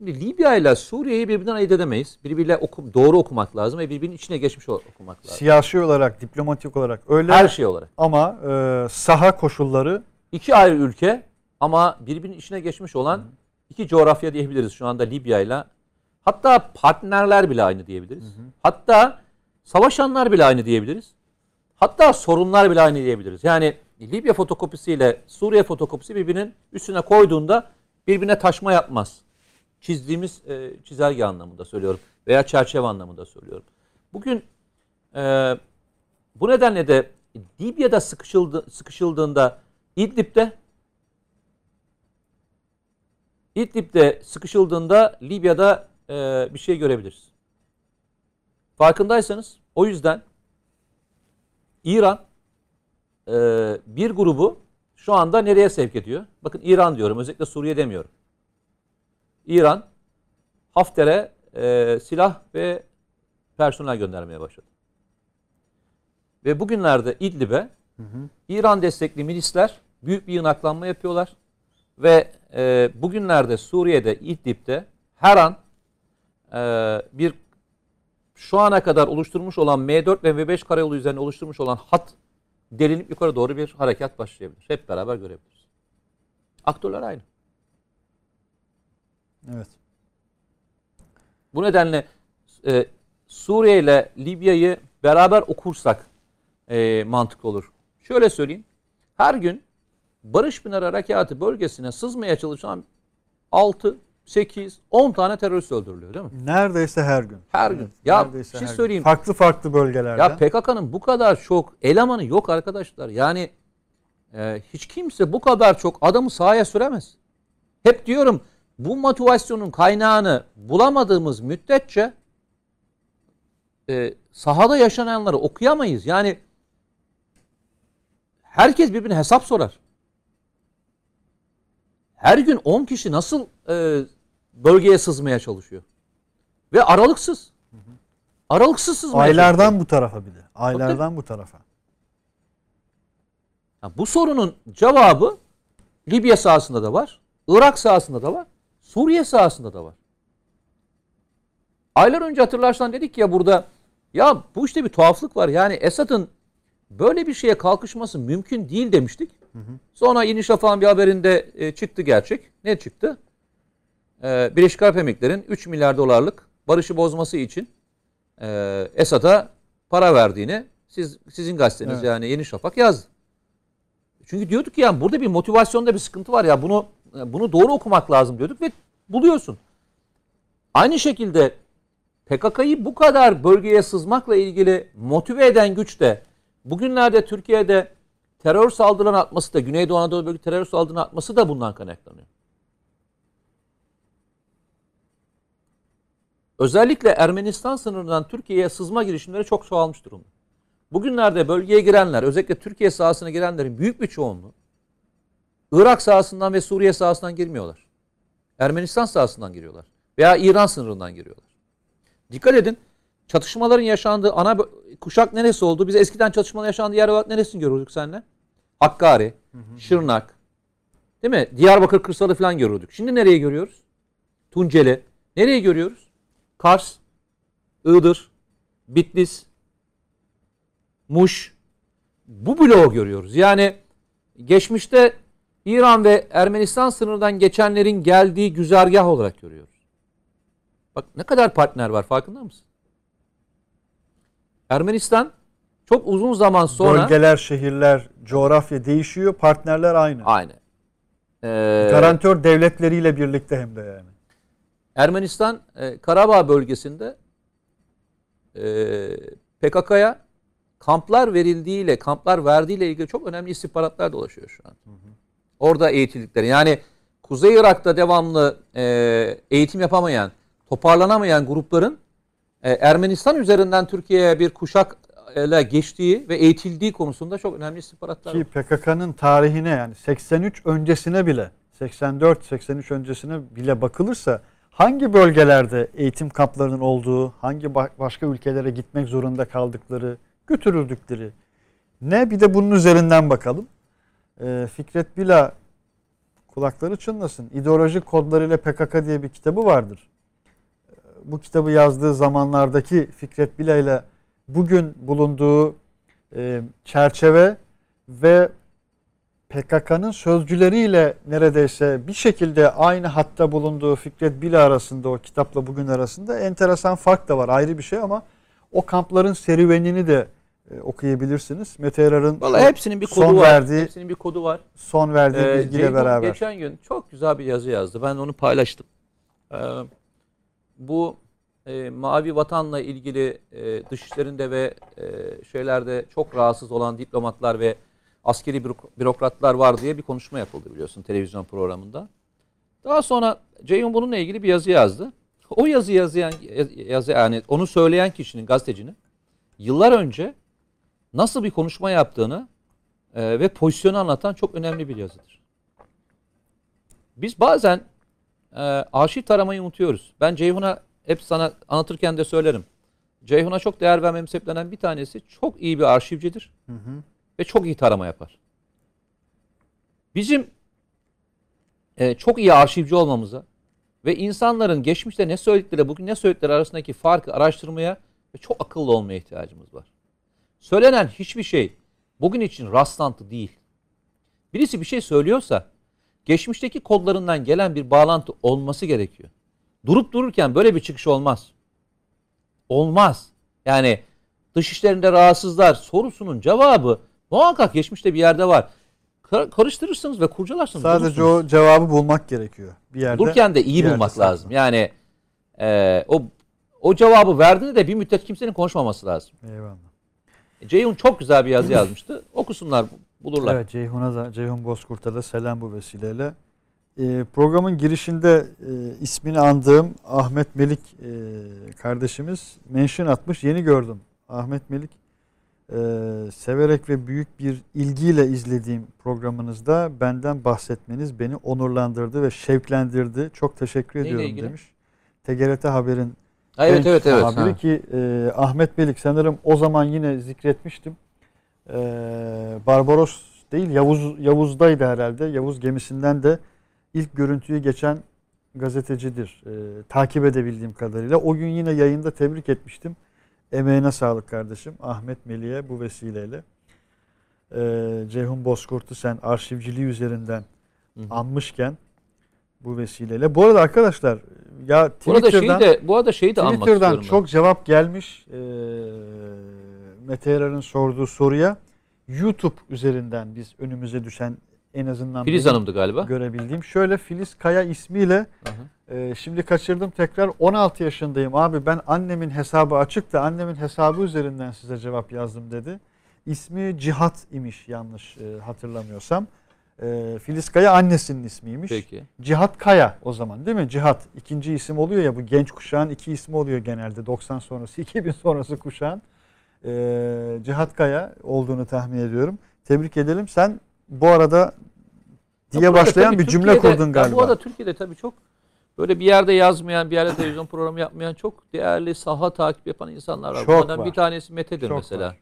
Speaker 2: Şimdi Libya ile Suriye'yi birbirinden ayırt edemeyiz. Birbiriyle oku, doğru okumak lazım ve birbirinin içine geçmiş okumak lazım.
Speaker 1: Siyasi olarak, diplomatik olarak öyle
Speaker 2: Her şey olarak.
Speaker 1: ama e, saha koşulları
Speaker 2: İki ayrı ülke ama birbirinin içine geçmiş olan iki coğrafya diyebiliriz şu anda Libya ile. Hatta partnerler bile aynı diyebiliriz. Hatta savaşanlar bile aynı diyebiliriz. Hatta sorunlar bile aynı diyebiliriz. Yani Libya fotokopisiyle Suriye fotokopisi birbirinin üstüne koyduğunda birbirine taşma yapmaz. Çizdiğimiz e, çizelge anlamında söylüyorum veya çerçeve anlamında söylüyorum. Bugün e, bu nedenle de Libya'da sıkışıldı, sıkışıldığında İdlib'de İdlib'de sıkışıldığında Libya'da e, bir şey görebiliriz. Farkındaysanız o yüzden İran e, bir grubu şu anda nereye sevk ediyor? Bakın İran diyorum özellikle Suriye demiyorum. İran Hafter'e e, silah ve personel göndermeye başladı. Ve bugünlerde İdlib'e İran destekli milisler büyük bir yığınaklanma yapıyorlar. Ve e, bugünlerde Suriye'de, İdlib'de her an e, bir şu ana kadar oluşturmuş olan M4 ve M5 karayolu üzerine oluşturmuş olan hat delinip yukarı doğru bir harekat başlayabilir. Hep beraber görebiliriz. Aktörler aynı.
Speaker 1: Evet.
Speaker 2: Bu nedenle e, Suriye ile Libya'yı beraber okursak e, mantıklı olur. Şöyle söyleyeyim. Her gün Barış Pınar Harekatı bölgesine sızmaya çalışan 6, 8, 10 tane terörist öldürülüyor değil mi?
Speaker 1: Neredeyse her gün.
Speaker 2: Her gün. Ya bir şey
Speaker 1: her gün.
Speaker 2: söyleyeyim.
Speaker 1: Farklı farklı bölgelerde.
Speaker 2: Ya PKK'nın bu kadar çok elemanı yok arkadaşlar. Yani e, hiç kimse bu kadar çok adamı sahaya süremez. Hep diyorum bu motivasyonun kaynağını bulamadığımız müddetçe e, sahada yaşananları okuyamayız. Yani herkes birbirine hesap sorar. Her gün 10 kişi nasıl e, bölgeye sızmaya çalışıyor? Ve aralıksız. Aralıksız sızmaya çalışıyor.
Speaker 1: Aylardan bu tarafa bir de. Aylardan bu tarafa.
Speaker 2: Bu sorunun cevabı Libya sahasında da var. Irak sahasında da var. Suriye sahasında da var. Aylar önce hatırlarsan dedik ya burada ya bu işte bir tuhaflık var. Yani Esad'ın böyle bir şeye kalkışması mümkün değil demiştik. Sonra Yeni Şafak'ın bir haberinde e, çıktı gerçek. Ne çıktı? E, Birleşik Arap Emirlikleri'nin 3 milyar dolarlık barışı bozması için e, Esad'a para verdiğini siz sizin gazeteniz
Speaker 1: Evet.
Speaker 2: yani Yeni Şafak yazdı. Çünkü diyorduk ki yani burada bir motivasyonda bir sıkıntı var ya bunu bunu doğru okumak lazım diyorduk ve buluyorsun. Aynı şekilde PKK'yı bu kadar bölgeye sızmakla ilgili motive eden güç de bugünlerde Türkiye'de terör saldırılarının artması da Güneydoğu Anadolu bölge terör saldırılarının artması da bundan kaynaklanıyor. Özellikle Ermenistan sınırından Türkiye'ye sızma girişimleri çok çoğalmış durumda. Bugünlerde bölgeye girenler, özellikle Türkiye sahasına girenlerin büyük bir çoğunluğu Irak sahasından ve Suriye sahasından girmiyorlar. Ermenistan sahasından giriyorlar. Veya İran sınırından giriyorlar. Dikkat edin, çatışmaların yaşandığı ana kuşak neresi oldu? Biz eskiden çatışmaların yaşandığı yer olarak neresini görürdük seninle? Hakkari, Şırnak, değil mi? Diyarbakır kırsalı falan görürdük. Şimdi nereye görüyoruz? Tunceli. Nereye görüyoruz? Kars, Iğdır, Bitlis, Muş. Bu bloğu görüyoruz. Yani geçmişte İran ve Ermenistan sınırından geçenlerin geldiği güzergah olarak görüyoruz. Bak ne kadar partner var farkında mısın? Ermenistan çok uzun zaman sonra
Speaker 1: Bölgeler, şehirler, coğrafya değişiyor. Partnerler aynı.
Speaker 2: aynı. Ee,
Speaker 1: Garantör devletleriyle birlikte hem de yani.
Speaker 2: Ermenistan e, Karabağ bölgesinde e, PKK'ya kamplar verildiğiyle, kamplar verdiğiyle ilgili çok önemli istihbaratlar dolaşıyor şu an. Orada eğitildikleri. Yani Kuzey Irak'ta devamlı e, eğitim yapamayan, toparlanamayan grupların e, Ermenistan üzerinden Türkiye'ye bir kuşak ile geçtiği ve eğitildiği konusunda çok önemli istihbaratlar.
Speaker 1: Ki PKK'nın tarihine yani 83 öncesine bile 84-83 öncesine bile bakılırsa hangi bölgelerde eğitim kamplarının olduğu, hangi ba- başka ülkelere gitmek zorunda kaldıkları, götürüldükleri ne bir de bunun üzerinden bakalım. Ee, Fikret Bila kulakları çınlasın. İdeolojik kodlarıyla PKK diye bir kitabı vardır. Ee, Bu kitabı yazdığı zamanlardaki Fikret Bila ile bugün bulunduğu e, çerçeve ve PKK'nın sözcüleriyle neredeyse bir şekilde aynı hatta bulunduğu Fikret Bila arasında o kitapla bugün arasında enteresan fark da var ayrı bir şey ama o kampların serüvenini de e, okuyabilirsiniz. Mete
Speaker 2: Vallahi hepsinin bir kodu
Speaker 1: son
Speaker 2: var.
Speaker 1: verdiği
Speaker 2: Hepsinin bir kodu var.
Speaker 1: son verdiği
Speaker 2: Ee,
Speaker 1: bilgiyle
Speaker 2: Ceyhun
Speaker 1: beraber.
Speaker 2: geçen gün çok güzel bir yazı yazdı. Ben onu paylaştım. Ee, bu e, mavi vatanla ilgili e, dışişlerinde ve e, şeylerde çok rahatsız olan diplomatlar ve askeri bürok- bürokratlar var diye bir konuşma yapıldı biliyorsun televizyon programında. Daha sonra Ceyhun bununla ilgili bir yazı yazdı. O yazı yazıyan yazı yani onu söyleyen kişinin gazetecinin yıllar önce nasıl bir konuşma yaptığını e, ve pozisyonu anlatan çok önemli bir yazıdır. Biz bazen e, arşiv taramayı unutuyoruz. Ben Ceyhun'a hep sana anlatırken de söylerim. Ceyhun'a çok değer vermem sebeplenen bir tanesi çok iyi bir arşivcidir
Speaker 1: Hı hı.
Speaker 2: ve çok iyi tarama yapar. Bizim e, çok iyi arşivci olmamıza ve insanların geçmişte ne söyledikleri, bugün ne söyledikleri arasındaki farkı araştırmaya ve çok akıllı olmaya ihtiyacımız var. Söylenen hiçbir şey bugün için rastlantı değil. Birisi bir şey söylüyorsa geçmişteki kodlarından gelen bir bağlantı olması gerekiyor. Durup dururken böyle bir çıkış olmaz. Olmaz. Yani dışişlerinde rahatsızlar sorusunun cevabı muhakkak geçmişte bir yerde var. Kar- Karıştırırsınız ve kurcalarsınız.
Speaker 1: Sadece
Speaker 2: bulursunuz.
Speaker 1: o cevabı bulmak gerekiyor bir yerde.
Speaker 2: Dururken de iyi bulmak
Speaker 1: saklı.
Speaker 2: lazım. Yani e, o o cevabı verdiğinde de bir müddet kimsenin konuşmaması lazım.
Speaker 1: Eyvallah.
Speaker 2: Ceyhun çok güzel bir yazı yazmıştı. Okusunlar bulurlar.
Speaker 1: Evet Ceyhun'a da Ceyhun Bozkurt'a da selam bu vesileyle. Ee, programın girişinde e, ismini andığım Ahmet Melik e, kardeşimiz mention atmış. Yeni gördüm. Ahmet Melik e, severek ve büyük bir ilgiyle izlediğim programınızda benden bahsetmeniz beni onurlandırdı ve şevklendirdi. Çok teşekkür
Speaker 2: Neyle
Speaker 1: ediyorum
Speaker 2: ilgili?
Speaker 1: demiş. TGRT Haber'in
Speaker 2: Ha, evet evet evet.
Speaker 1: muhabiri
Speaker 2: Ha.
Speaker 1: ki e, Ahmet Melik sanırım o zaman yine zikretmiştim. E, Barbaros değil Yavuz Yavuz'daydı herhalde. Yavuz gemisinden de ilk görüntüyü geçen gazetecidir. E, takip edebildiğim kadarıyla. O gün yine yayında tebrik etmiştim. Emeğine sağlık kardeşim. Ahmet Melik'e bu vesileyle. E, Ceyhun Bozkurt'u sen arşivciliği üzerinden
Speaker 2: Hı hı.
Speaker 1: anmışken bu vesileyle. Bu arada arkadaşlar ya
Speaker 2: Bu arada şeyi
Speaker 1: Twitter'dan
Speaker 2: de bu arada şeyi de
Speaker 1: Twitter'dan
Speaker 2: istiyorum. ben.
Speaker 1: çok cevap gelmiş ee, Mete Yarar'ın sorduğu soruya YouTube üzerinden biz önümüze düşen en azından
Speaker 2: Filiz Hanım'dı galiba.
Speaker 1: görebildiğim şöyle Filiz Kaya ismiyle e, şimdi kaçırdım tekrar 16 yaşındayım abi ben annemin hesabı açık da annemin hesabı üzerinden size cevap yazdım dedi. İsmi Cihat imiş yanlış e, hatırlamıyorsam. E, Filiz Kaya annesinin ismiymiş.
Speaker 2: Peki.
Speaker 1: Cihat Kaya o zaman değil mi? Cihat ikinci isim oluyor ya bu genç kuşağın iki ismi oluyor genelde 90 sonrası 2000 sonrası kuşağın. Ee, Cihat Kaya olduğunu tahmin ediyorum. Tebrik edelim. Sen bu arada diye
Speaker 2: Ya
Speaker 1: başlayan bir cümle
Speaker 2: Türkiye'de-
Speaker 1: kurdun galiba.
Speaker 2: Bu arada Türkiye'de tabii çok böyle bir yerde yazmayan, bir yerde televizyon programı yapmayan çok değerli saha takip yapan insanlar var.
Speaker 1: Çok
Speaker 2: Bunlardan
Speaker 1: var.
Speaker 2: bir tanesi Mete'dir
Speaker 1: Çok
Speaker 2: mesela.
Speaker 1: var.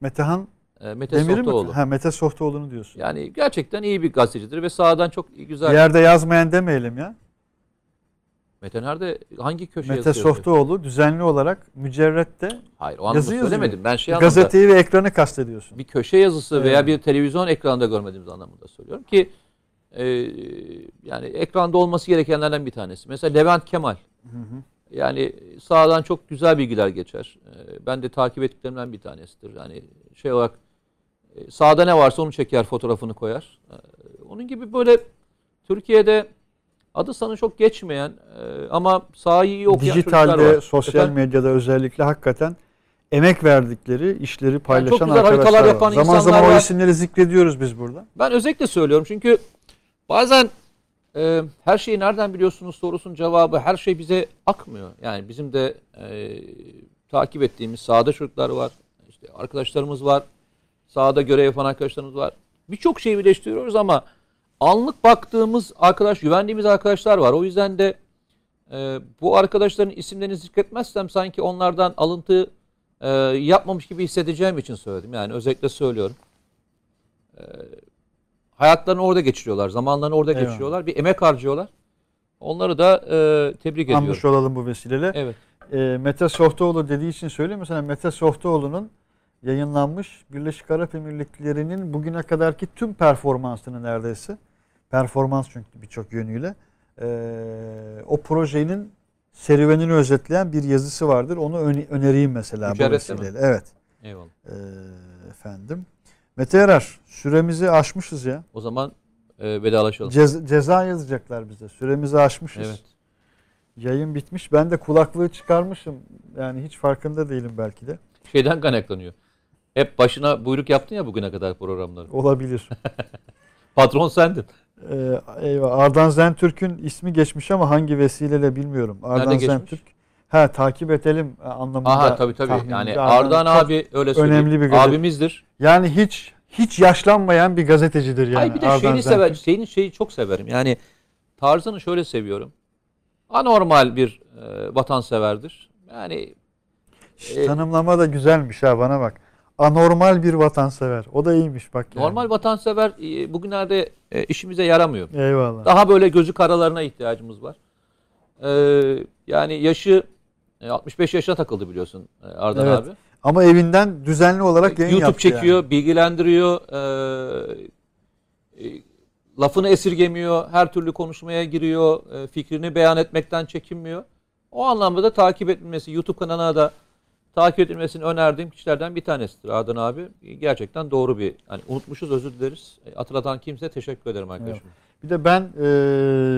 Speaker 1: Metehan
Speaker 2: Ee, Mete
Speaker 1: Demir'i mi?
Speaker 2: Softoğlu.
Speaker 1: Ha, Mete Softoğlu'nu diyorsun.
Speaker 2: Yani gerçekten iyi bir gazetecidir ve sahadan çok güzel.
Speaker 1: Bir yerde yazmayan demeyelim ya.
Speaker 2: Mete nerede? Hangi köşe
Speaker 1: Mete
Speaker 2: yazıyor?
Speaker 1: Softoğlu düzenli olarak mücerrette
Speaker 2: Hayır o
Speaker 1: yazı yazıyor.
Speaker 2: söylemedim. Ben şey anlamda
Speaker 1: gazeteyi ve ekranı kastediyorsun.
Speaker 2: bir köşe yazısı veya
Speaker 1: Evet.
Speaker 2: bir televizyon ekranında görmediğimiz anlamında söylüyorum ki e, yani ekranda olması gerekenlerden bir tanesi. Mesela Levent Kemal.
Speaker 1: Hı hı.
Speaker 2: Yani sahadan çok güzel bilgiler geçer. Ee, Ben de takip ettiklerimden bir tanesidir. Yani şey olarak e, sahada ne varsa onu çeker, fotoğrafını koyar. Ee, Onun gibi böyle Türkiye'de adı sanı çok geçmeyen e, ama sahayı iyi okuyan
Speaker 1: Dijitalde,
Speaker 2: var.
Speaker 1: sosyal
Speaker 2: Efendim?
Speaker 1: medyada özellikle hakikaten emek verdikleri, işleri paylaşan
Speaker 2: haritalar
Speaker 1: arkadaşlar
Speaker 2: yapan
Speaker 1: var. Zaman
Speaker 2: insanlar
Speaker 1: zaman o
Speaker 2: var.
Speaker 1: isimleri zikrediyoruz biz burada.
Speaker 2: Ben özellikle söylüyorum çünkü bazen e, her şeyi nereden biliyorsunuz sorusunun cevabı her şey bize akmıyor. Yani bizim de e, takip ettiğimiz sahada çocuklar var, işte arkadaşlarımız var, sahada görev yapan arkadaşlarımız var. Birçok şeyi birleştiriyoruz ama anlık baktığımız arkadaş, güvendiğimiz arkadaşlar var. O yüzden de e, bu arkadaşların isimlerini zikretmezsem sanki onlardan alıntı e, yapmamış gibi hissedeceğim için söyledim. Yani özellikle söylüyorum hayatlarını orada geçiriyorlar. Zamanlarını orada
Speaker 1: Eyvallah.
Speaker 2: geçiriyorlar. Bir emek harcıyorlar. Onları da e, tebrik ediyorum.
Speaker 1: Anmış olalım bu vesileyle.
Speaker 2: Evet.
Speaker 1: E, Mete Softoğlu dediği için söyleyeyim. Mesela Mete Softoğlu'nun yayınlanmış Birleşik Arap Emirlikleri'nin bugüne kadarki tüm performansını neredeyse performans çünkü birçok yönüyle e, o projenin serüvenini özetleyen bir yazısı vardır. Onu öne- önereyim mesela bu
Speaker 2: Mücerrette mi?
Speaker 1: Evet.
Speaker 2: Eyvallah.
Speaker 1: E, efendim. Mete Yarar süremizi aşmışız ya.
Speaker 2: O zaman e, vedalaşalım.
Speaker 1: Cez- ceza yazacaklar bize. Süremizi aşmışız.
Speaker 2: Evet.
Speaker 1: Yayın bitmiş. Ben de kulaklığı çıkarmışım. Yani hiç farkında değilim belki de.
Speaker 2: Şeyden kaynaklanıyor. Hep başına buyruk yaptın ya bugüne kadar programları.
Speaker 1: Olabilir.
Speaker 2: Patron sendin.
Speaker 1: Ee, eyvah. Ardan Zentürk'ün ismi geçmiş ama hangi vesileyle bilmiyorum. Ardan
Speaker 2: geçmiş?
Speaker 1: Zentürk. Ha takip edelim anlamında.
Speaker 2: Aha tabii tabii. Yani
Speaker 1: Ardan
Speaker 2: abi öyle söyleyeyim.
Speaker 1: önemli bir gazete.
Speaker 2: Abimizdir.
Speaker 1: Yani hiç hiç yaşlanmayan bir gazetecidir yani.
Speaker 2: Hayır bir de
Speaker 1: Ardan
Speaker 2: şeyini
Speaker 1: Zentürk.
Speaker 2: sever. Şeyini şeyi çok severim. Yani tarzını şöyle seviyorum. Anormal bir e, vatanseverdir. Yani e,
Speaker 1: Tanımlama da güzelmiş ha bana bak. Anormal bir vatansever. O da iyiymiş bak yani.
Speaker 2: normal vatansever e, bugünlerde e, işimize yaramıyor.
Speaker 1: Eyvallah.
Speaker 2: Daha böyle gözü karalarına ihtiyacımız var. Ee, yani yaşı e, 65 yaşına takıldı biliyorsun e, Ardan
Speaker 1: Evet.
Speaker 2: abi.
Speaker 1: Ama evinden düzenli olarak yayın
Speaker 2: YouTube çekiyor,
Speaker 1: yani.
Speaker 2: bilgilendiriyor, e, e, lafını esirgemiyor, her türlü konuşmaya giriyor, e, fikrini beyan etmekten çekinmiyor. O anlamda da takip edilmesi, YouTube kanalına da takip edilmesini önerdiğim kişilerden bir tanesidir Ardan abi. Gerçekten doğru bir, hani unutmuşuz özür dileriz. E, Hatırlatan kimse teşekkür ederim arkadaşım.
Speaker 1: Bir de ben e,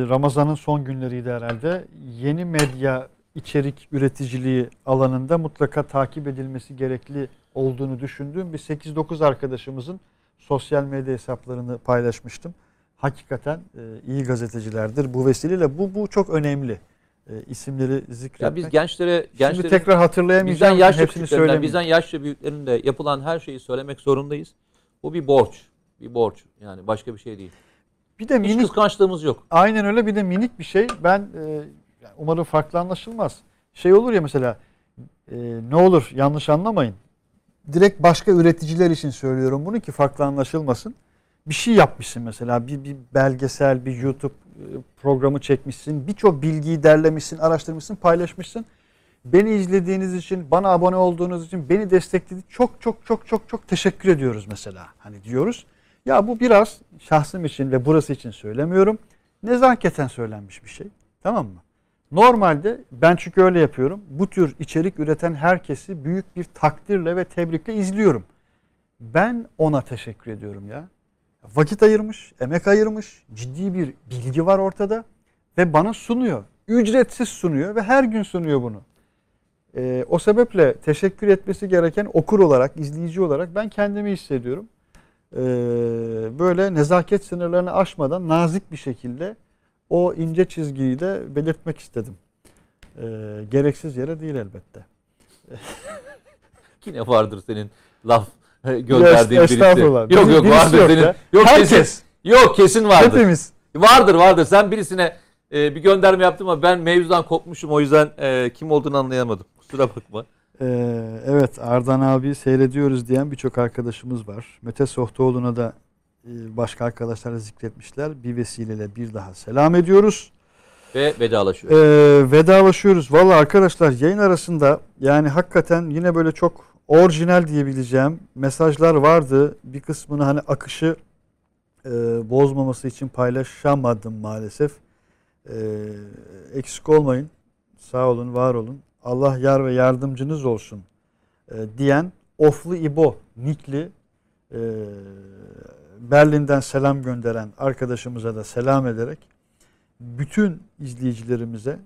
Speaker 1: Ramazan'ın son günleriydi herhalde. Yeni medya içerik üreticiliği alanında mutlaka takip edilmesi gerekli olduğunu düşündüğüm bir 8-9 arkadaşımızın sosyal medya hesaplarını paylaşmıştım. Hakikaten e, iyi gazetecilerdir. Bu vesileyle bu bu çok önemli. E, isimleri zikretmek.
Speaker 2: Ya biz gençlere,
Speaker 1: Şimdi
Speaker 2: gençlerin
Speaker 1: tekrar
Speaker 2: bizden
Speaker 1: hatırlayamayacağım.
Speaker 2: yaşlı
Speaker 1: hepsini
Speaker 2: küçüklerinden,
Speaker 1: söylemeyeyim.
Speaker 2: bizden yaşlı büyüklerin de yapılan her şeyi söylemek zorundayız. Bu bir borç. Bir borç. Yani başka bir şey değil.
Speaker 1: Bir de
Speaker 2: Hiç
Speaker 1: minik
Speaker 2: kıskançlığımız yok.
Speaker 1: Aynen öyle bir de minik bir şey. Ben e, umarım farklı anlaşılmaz. Şey olur ya mesela e, ne olur yanlış anlamayın. Direkt başka üreticiler için söylüyorum bunu ki farklı anlaşılmasın. Bir şey yapmışsın mesela bir, bir belgesel, bir YouTube e, programı çekmişsin. Birçok bilgiyi derlemişsin, araştırmışsın, paylaşmışsın. Beni izlediğiniz için, bana abone olduğunuz için, beni desteklediğiniz çok çok çok çok çok teşekkür ediyoruz mesela. Hani diyoruz. Ya bu biraz şahsım için ve burası için söylemiyorum. Nezaketen söylenmiş bir şey. Tamam mı? Normalde ben çünkü öyle yapıyorum. Bu tür içerik üreten herkesi büyük bir takdirle ve tebrikle izliyorum. Ben ona teşekkür ediyorum ya. Vakit ayırmış, emek ayırmış, ciddi bir bilgi var ortada ve bana sunuyor. Ücretsiz sunuyor ve her gün sunuyor bunu. Ee, o sebeple teşekkür etmesi gereken okur olarak, izleyici olarak ben kendimi hissediyorum. Ee, böyle nezaket sınırlarını aşmadan nazik bir şekilde o ince çizgiyi de belirtmek istedim. Ee, gereksiz yere değil elbette.
Speaker 2: Yine vardır senin laf gönderdiğin
Speaker 1: Est-
Speaker 2: birisi.
Speaker 1: estağfurullah.
Speaker 2: Yok yok
Speaker 1: birisi
Speaker 2: vardır
Speaker 1: yok
Speaker 2: senin.
Speaker 1: ya.
Speaker 2: Yok
Speaker 1: Herkes.
Speaker 2: kesin. Yok kesin vardır.
Speaker 1: Hepimiz.
Speaker 2: Vardır vardır. Sen birisine e, bir gönderme yaptın ama ben mevzudan kopmuşum o yüzden e, kim olduğunu anlayamadım. Kusura bakma.
Speaker 1: Ee, evet Ardan abi seyrediyoruz diyen birçok arkadaşımız var. Mete Sohtoğlu'na da e, başka arkadaşlar da zikretmişler. Bir vesileyle bir daha selam ediyoruz.
Speaker 2: Ve vedalaşıyor.
Speaker 1: Ee, vedalaşıyoruz. Valla arkadaşlar yayın arasında yani hakikaten yine böyle çok orijinal diyebileceğim mesajlar vardı. Bir kısmını hani akışı e, bozmaması için paylaşamadım maalesef. Ee, eksik olmayın. Sağ olun, var olun. Allah yar ve yardımcınız olsun e, diyen Oflu İbo Nikli e, Berlin'den selam gönderen arkadaşımıza da selam ederek bütün izleyicilerimize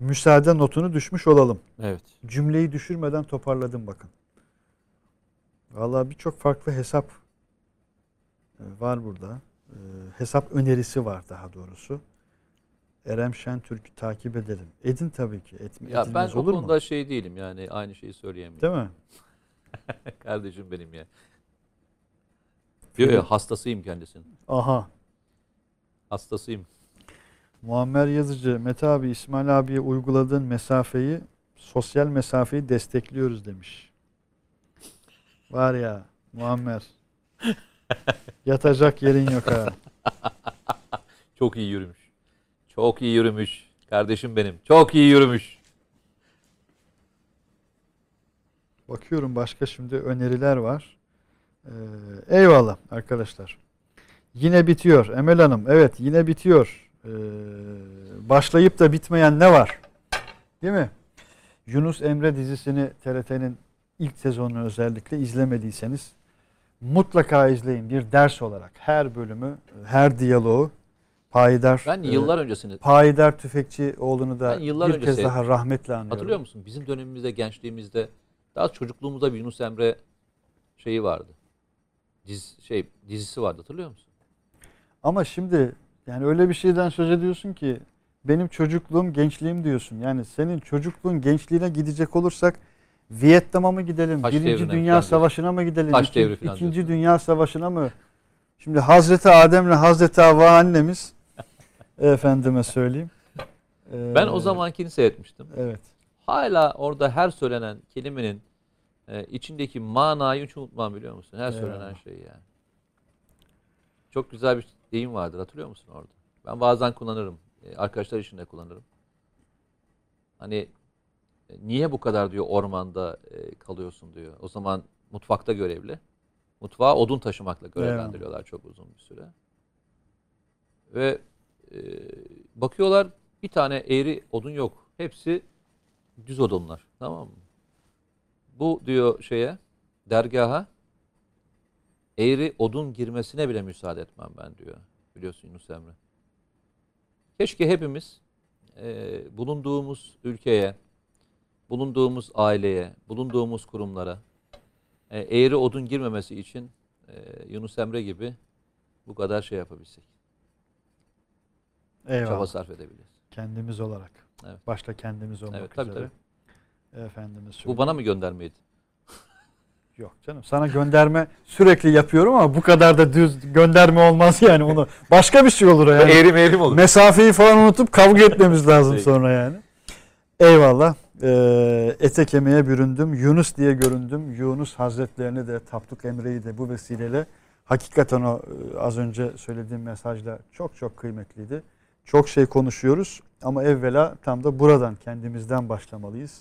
Speaker 1: müsaade notunu düşmüş olalım.
Speaker 2: Evet.
Speaker 1: Cümleyi düşürmeden toparladım bakın. Vallahi birçok farklı hesap e, var burada. E, Hesap önerisi var daha doğrusu. Erem Şentürk'ü takip edelim. Edin tabii ki. Etme,
Speaker 2: Ya ben
Speaker 1: edilmez
Speaker 2: o
Speaker 1: olur
Speaker 2: konuda
Speaker 1: mu?
Speaker 2: şey değilim yani aynı şeyi söyleyemiyorum.
Speaker 1: Değil mi?
Speaker 2: Kardeşim benim ya. Yok yok hastasıyım kendisinin.
Speaker 1: Aha.
Speaker 2: Hastasıyım.
Speaker 1: Muammer Yazıcı, Mete abi İsmail abiye uyguladığın mesafeyi, sosyal mesafeyi destekliyoruz demiş. Var ya Muammer. Yatacak yerin yok ha.
Speaker 2: Çok iyi yürümüş. Çok iyi yürümüş. Kardeşim benim. Çok iyi yürümüş.
Speaker 1: Bakıyorum başka şimdi öneriler var. Ee, eyvallah arkadaşlar. Yine bitiyor Emel Hanım. Evet yine bitiyor. Ee, başlayıp da bitmeyen ne var? Değil mi? Yunus Emre dizisini TRT'nin ilk sezonunu özellikle izlemediyseniz mutlaka izleyin. Bir ders olarak her bölümü, her diyaloğu Payidar
Speaker 2: Ben
Speaker 1: e,
Speaker 2: yıllar öncesini
Speaker 1: Payidar Tüfekçioğlu'nu da
Speaker 2: Ben yıllar
Speaker 1: bir kez daha rahmetle anıyorum.
Speaker 2: hatırlıyor musun? Bizim dönemimizde, gençliğimizde daha çocukluğumuzda bir Yunus Emre şeyi vardı. Diz, şey dizisi vardı hatırlıyor musun?
Speaker 1: Ama şimdi yani öyle bir şeyden söz ediyorsun ki benim çocukluğum, gençliğim diyorsun. Yani senin çocukluğun, gençliğine gidecek olursak Vietnam'a mı gidelim?
Speaker 2: Taş
Speaker 1: Birinci Dünya. Savaşı'na mı gidelim? İki-
Speaker 2: devri
Speaker 1: İkinci. Dünya Savaşı'na mı? Şimdi Hazreti Adem'le Hazreti Havva annemiz efendime söyleyeyim. Ee,
Speaker 2: Ben o zamankini seyretmiştim.
Speaker 1: Evet.
Speaker 2: Hala orada her söylenen kelimenin e, içindeki manayı hiç unutmam biliyor musun? Her söylenen
Speaker 1: Eyvallah.
Speaker 2: şey yani. Çok güzel bir deyim vardır hatırlıyor musun orada? Ben bazen kullanırım. E, arkadaşlar için de kullanırım. Hani e, niye bu kadar diyor ormanda e, kalıyorsun diyor. O zaman mutfakta görevli. Mutfağa odun taşımakla görevlendiriyorlar çok uzun bir süre. Ve e, bakıyorlar bir tane eğri odun yok. Hepsi düz odunlar. Tamam mı? Bu diyor şeye dergaha eğri odun girmesine bile müsaade etmem ben diyor. Biliyorsun Yunus Emre. Keşke hepimiz e, bulunduğumuz ülkeye, bulunduğumuz aileye, bulunduğumuz kurumlara e, eğri odun girmemesi için e, Yunus Emre gibi bu kadar şey yapabilsek. Çaba
Speaker 1: Eyvallah.
Speaker 2: sarf edebiliriz.
Speaker 1: Kendimiz olarak.
Speaker 2: Evet.
Speaker 1: Başta kendimiz olmak
Speaker 2: Evet, tabii,
Speaker 1: üzere. Efendimiz
Speaker 2: Bu bana mı göndermeydi?
Speaker 1: Yok canım sana gönderme sürekli yapıyorum ama bu kadar da düz gönderme olmaz yani onu. Başka bir şey olur yani.
Speaker 2: Eğrim eğrim olur.
Speaker 1: Mesafeyi falan unutup kavga etmemiz lazım sonra yani. Eyvallah. Ee, ete kemiğe büründüm. Yunus diye göründüm. Yunus Hazretlerini de Tapduk Emre'yi de bu vesileyle hakikaten o e, az önce söylediğim mesajda çok çok kıymetliydi. Çok şey konuşuyoruz ama evvela tam da buradan kendimizden başlamalıyız.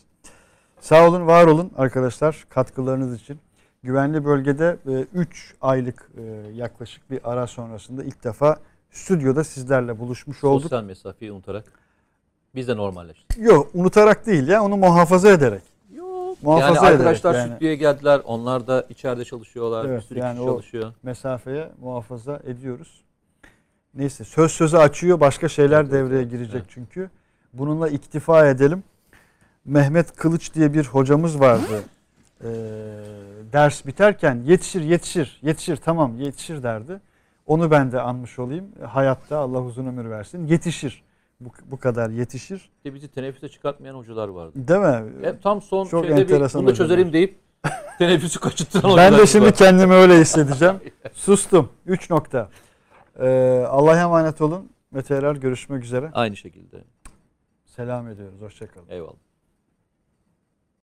Speaker 1: Sağ olun, var olun arkadaşlar katkılarınız için. Güvenli bölgede 3 aylık e, yaklaşık bir ara sonrasında ilk defa stüdyoda sizlerle buluşmuş olduk.
Speaker 2: Sosyal mesafeyi unutarak biz de normalleştik.
Speaker 1: Yok unutarak değil ya onu muhafaza ederek.
Speaker 2: Yok.
Speaker 1: Muhafaza
Speaker 2: yani
Speaker 1: ederek
Speaker 2: arkadaşlar
Speaker 1: yani.
Speaker 2: stüdyoya geldiler. Onlar da içeride çalışıyorlar.
Speaker 1: Evet,
Speaker 2: bir sürü
Speaker 1: yani
Speaker 2: kişi
Speaker 1: o-
Speaker 2: çalışıyor.
Speaker 1: Mesafeye muhafaza ediyoruz. Neyse söz sözü açıyor başka şeyler
Speaker 2: Evet,
Speaker 1: devreye
Speaker 2: evet,
Speaker 1: girecek
Speaker 2: evet.
Speaker 1: çünkü. Bununla iktifa edelim. Mehmet Kılıç diye bir hocamız vardı. Ee, ders biterken yetişir yetişir yetişir tamam yetişir derdi. Onu ben de anmış olayım. Hayatta Allah uzun ömür versin. Yetişir. Bu, bu kadar yetişir.
Speaker 2: Bir de bizi teneffüse çıkartmayan hocalar vardı.
Speaker 1: Değil mi?
Speaker 2: Hep tam son
Speaker 1: Çok
Speaker 2: şeyde bir
Speaker 1: enteresan
Speaker 2: bunu da
Speaker 1: hocalar.
Speaker 2: çözelim deyip teneffüsü kaçırtıran
Speaker 1: Ben
Speaker 2: hocalar
Speaker 1: de şimdi
Speaker 2: var.
Speaker 1: kendimi öyle hissedeceğim. Sustum. 3 nokta. Ee, Allah'a emanet olun. Ve tekrar görüşmek üzere.
Speaker 2: Aynı şekilde.
Speaker 1: Selam ediyoruz. Hoşçakalın.
Speaker 2: Eyvallah.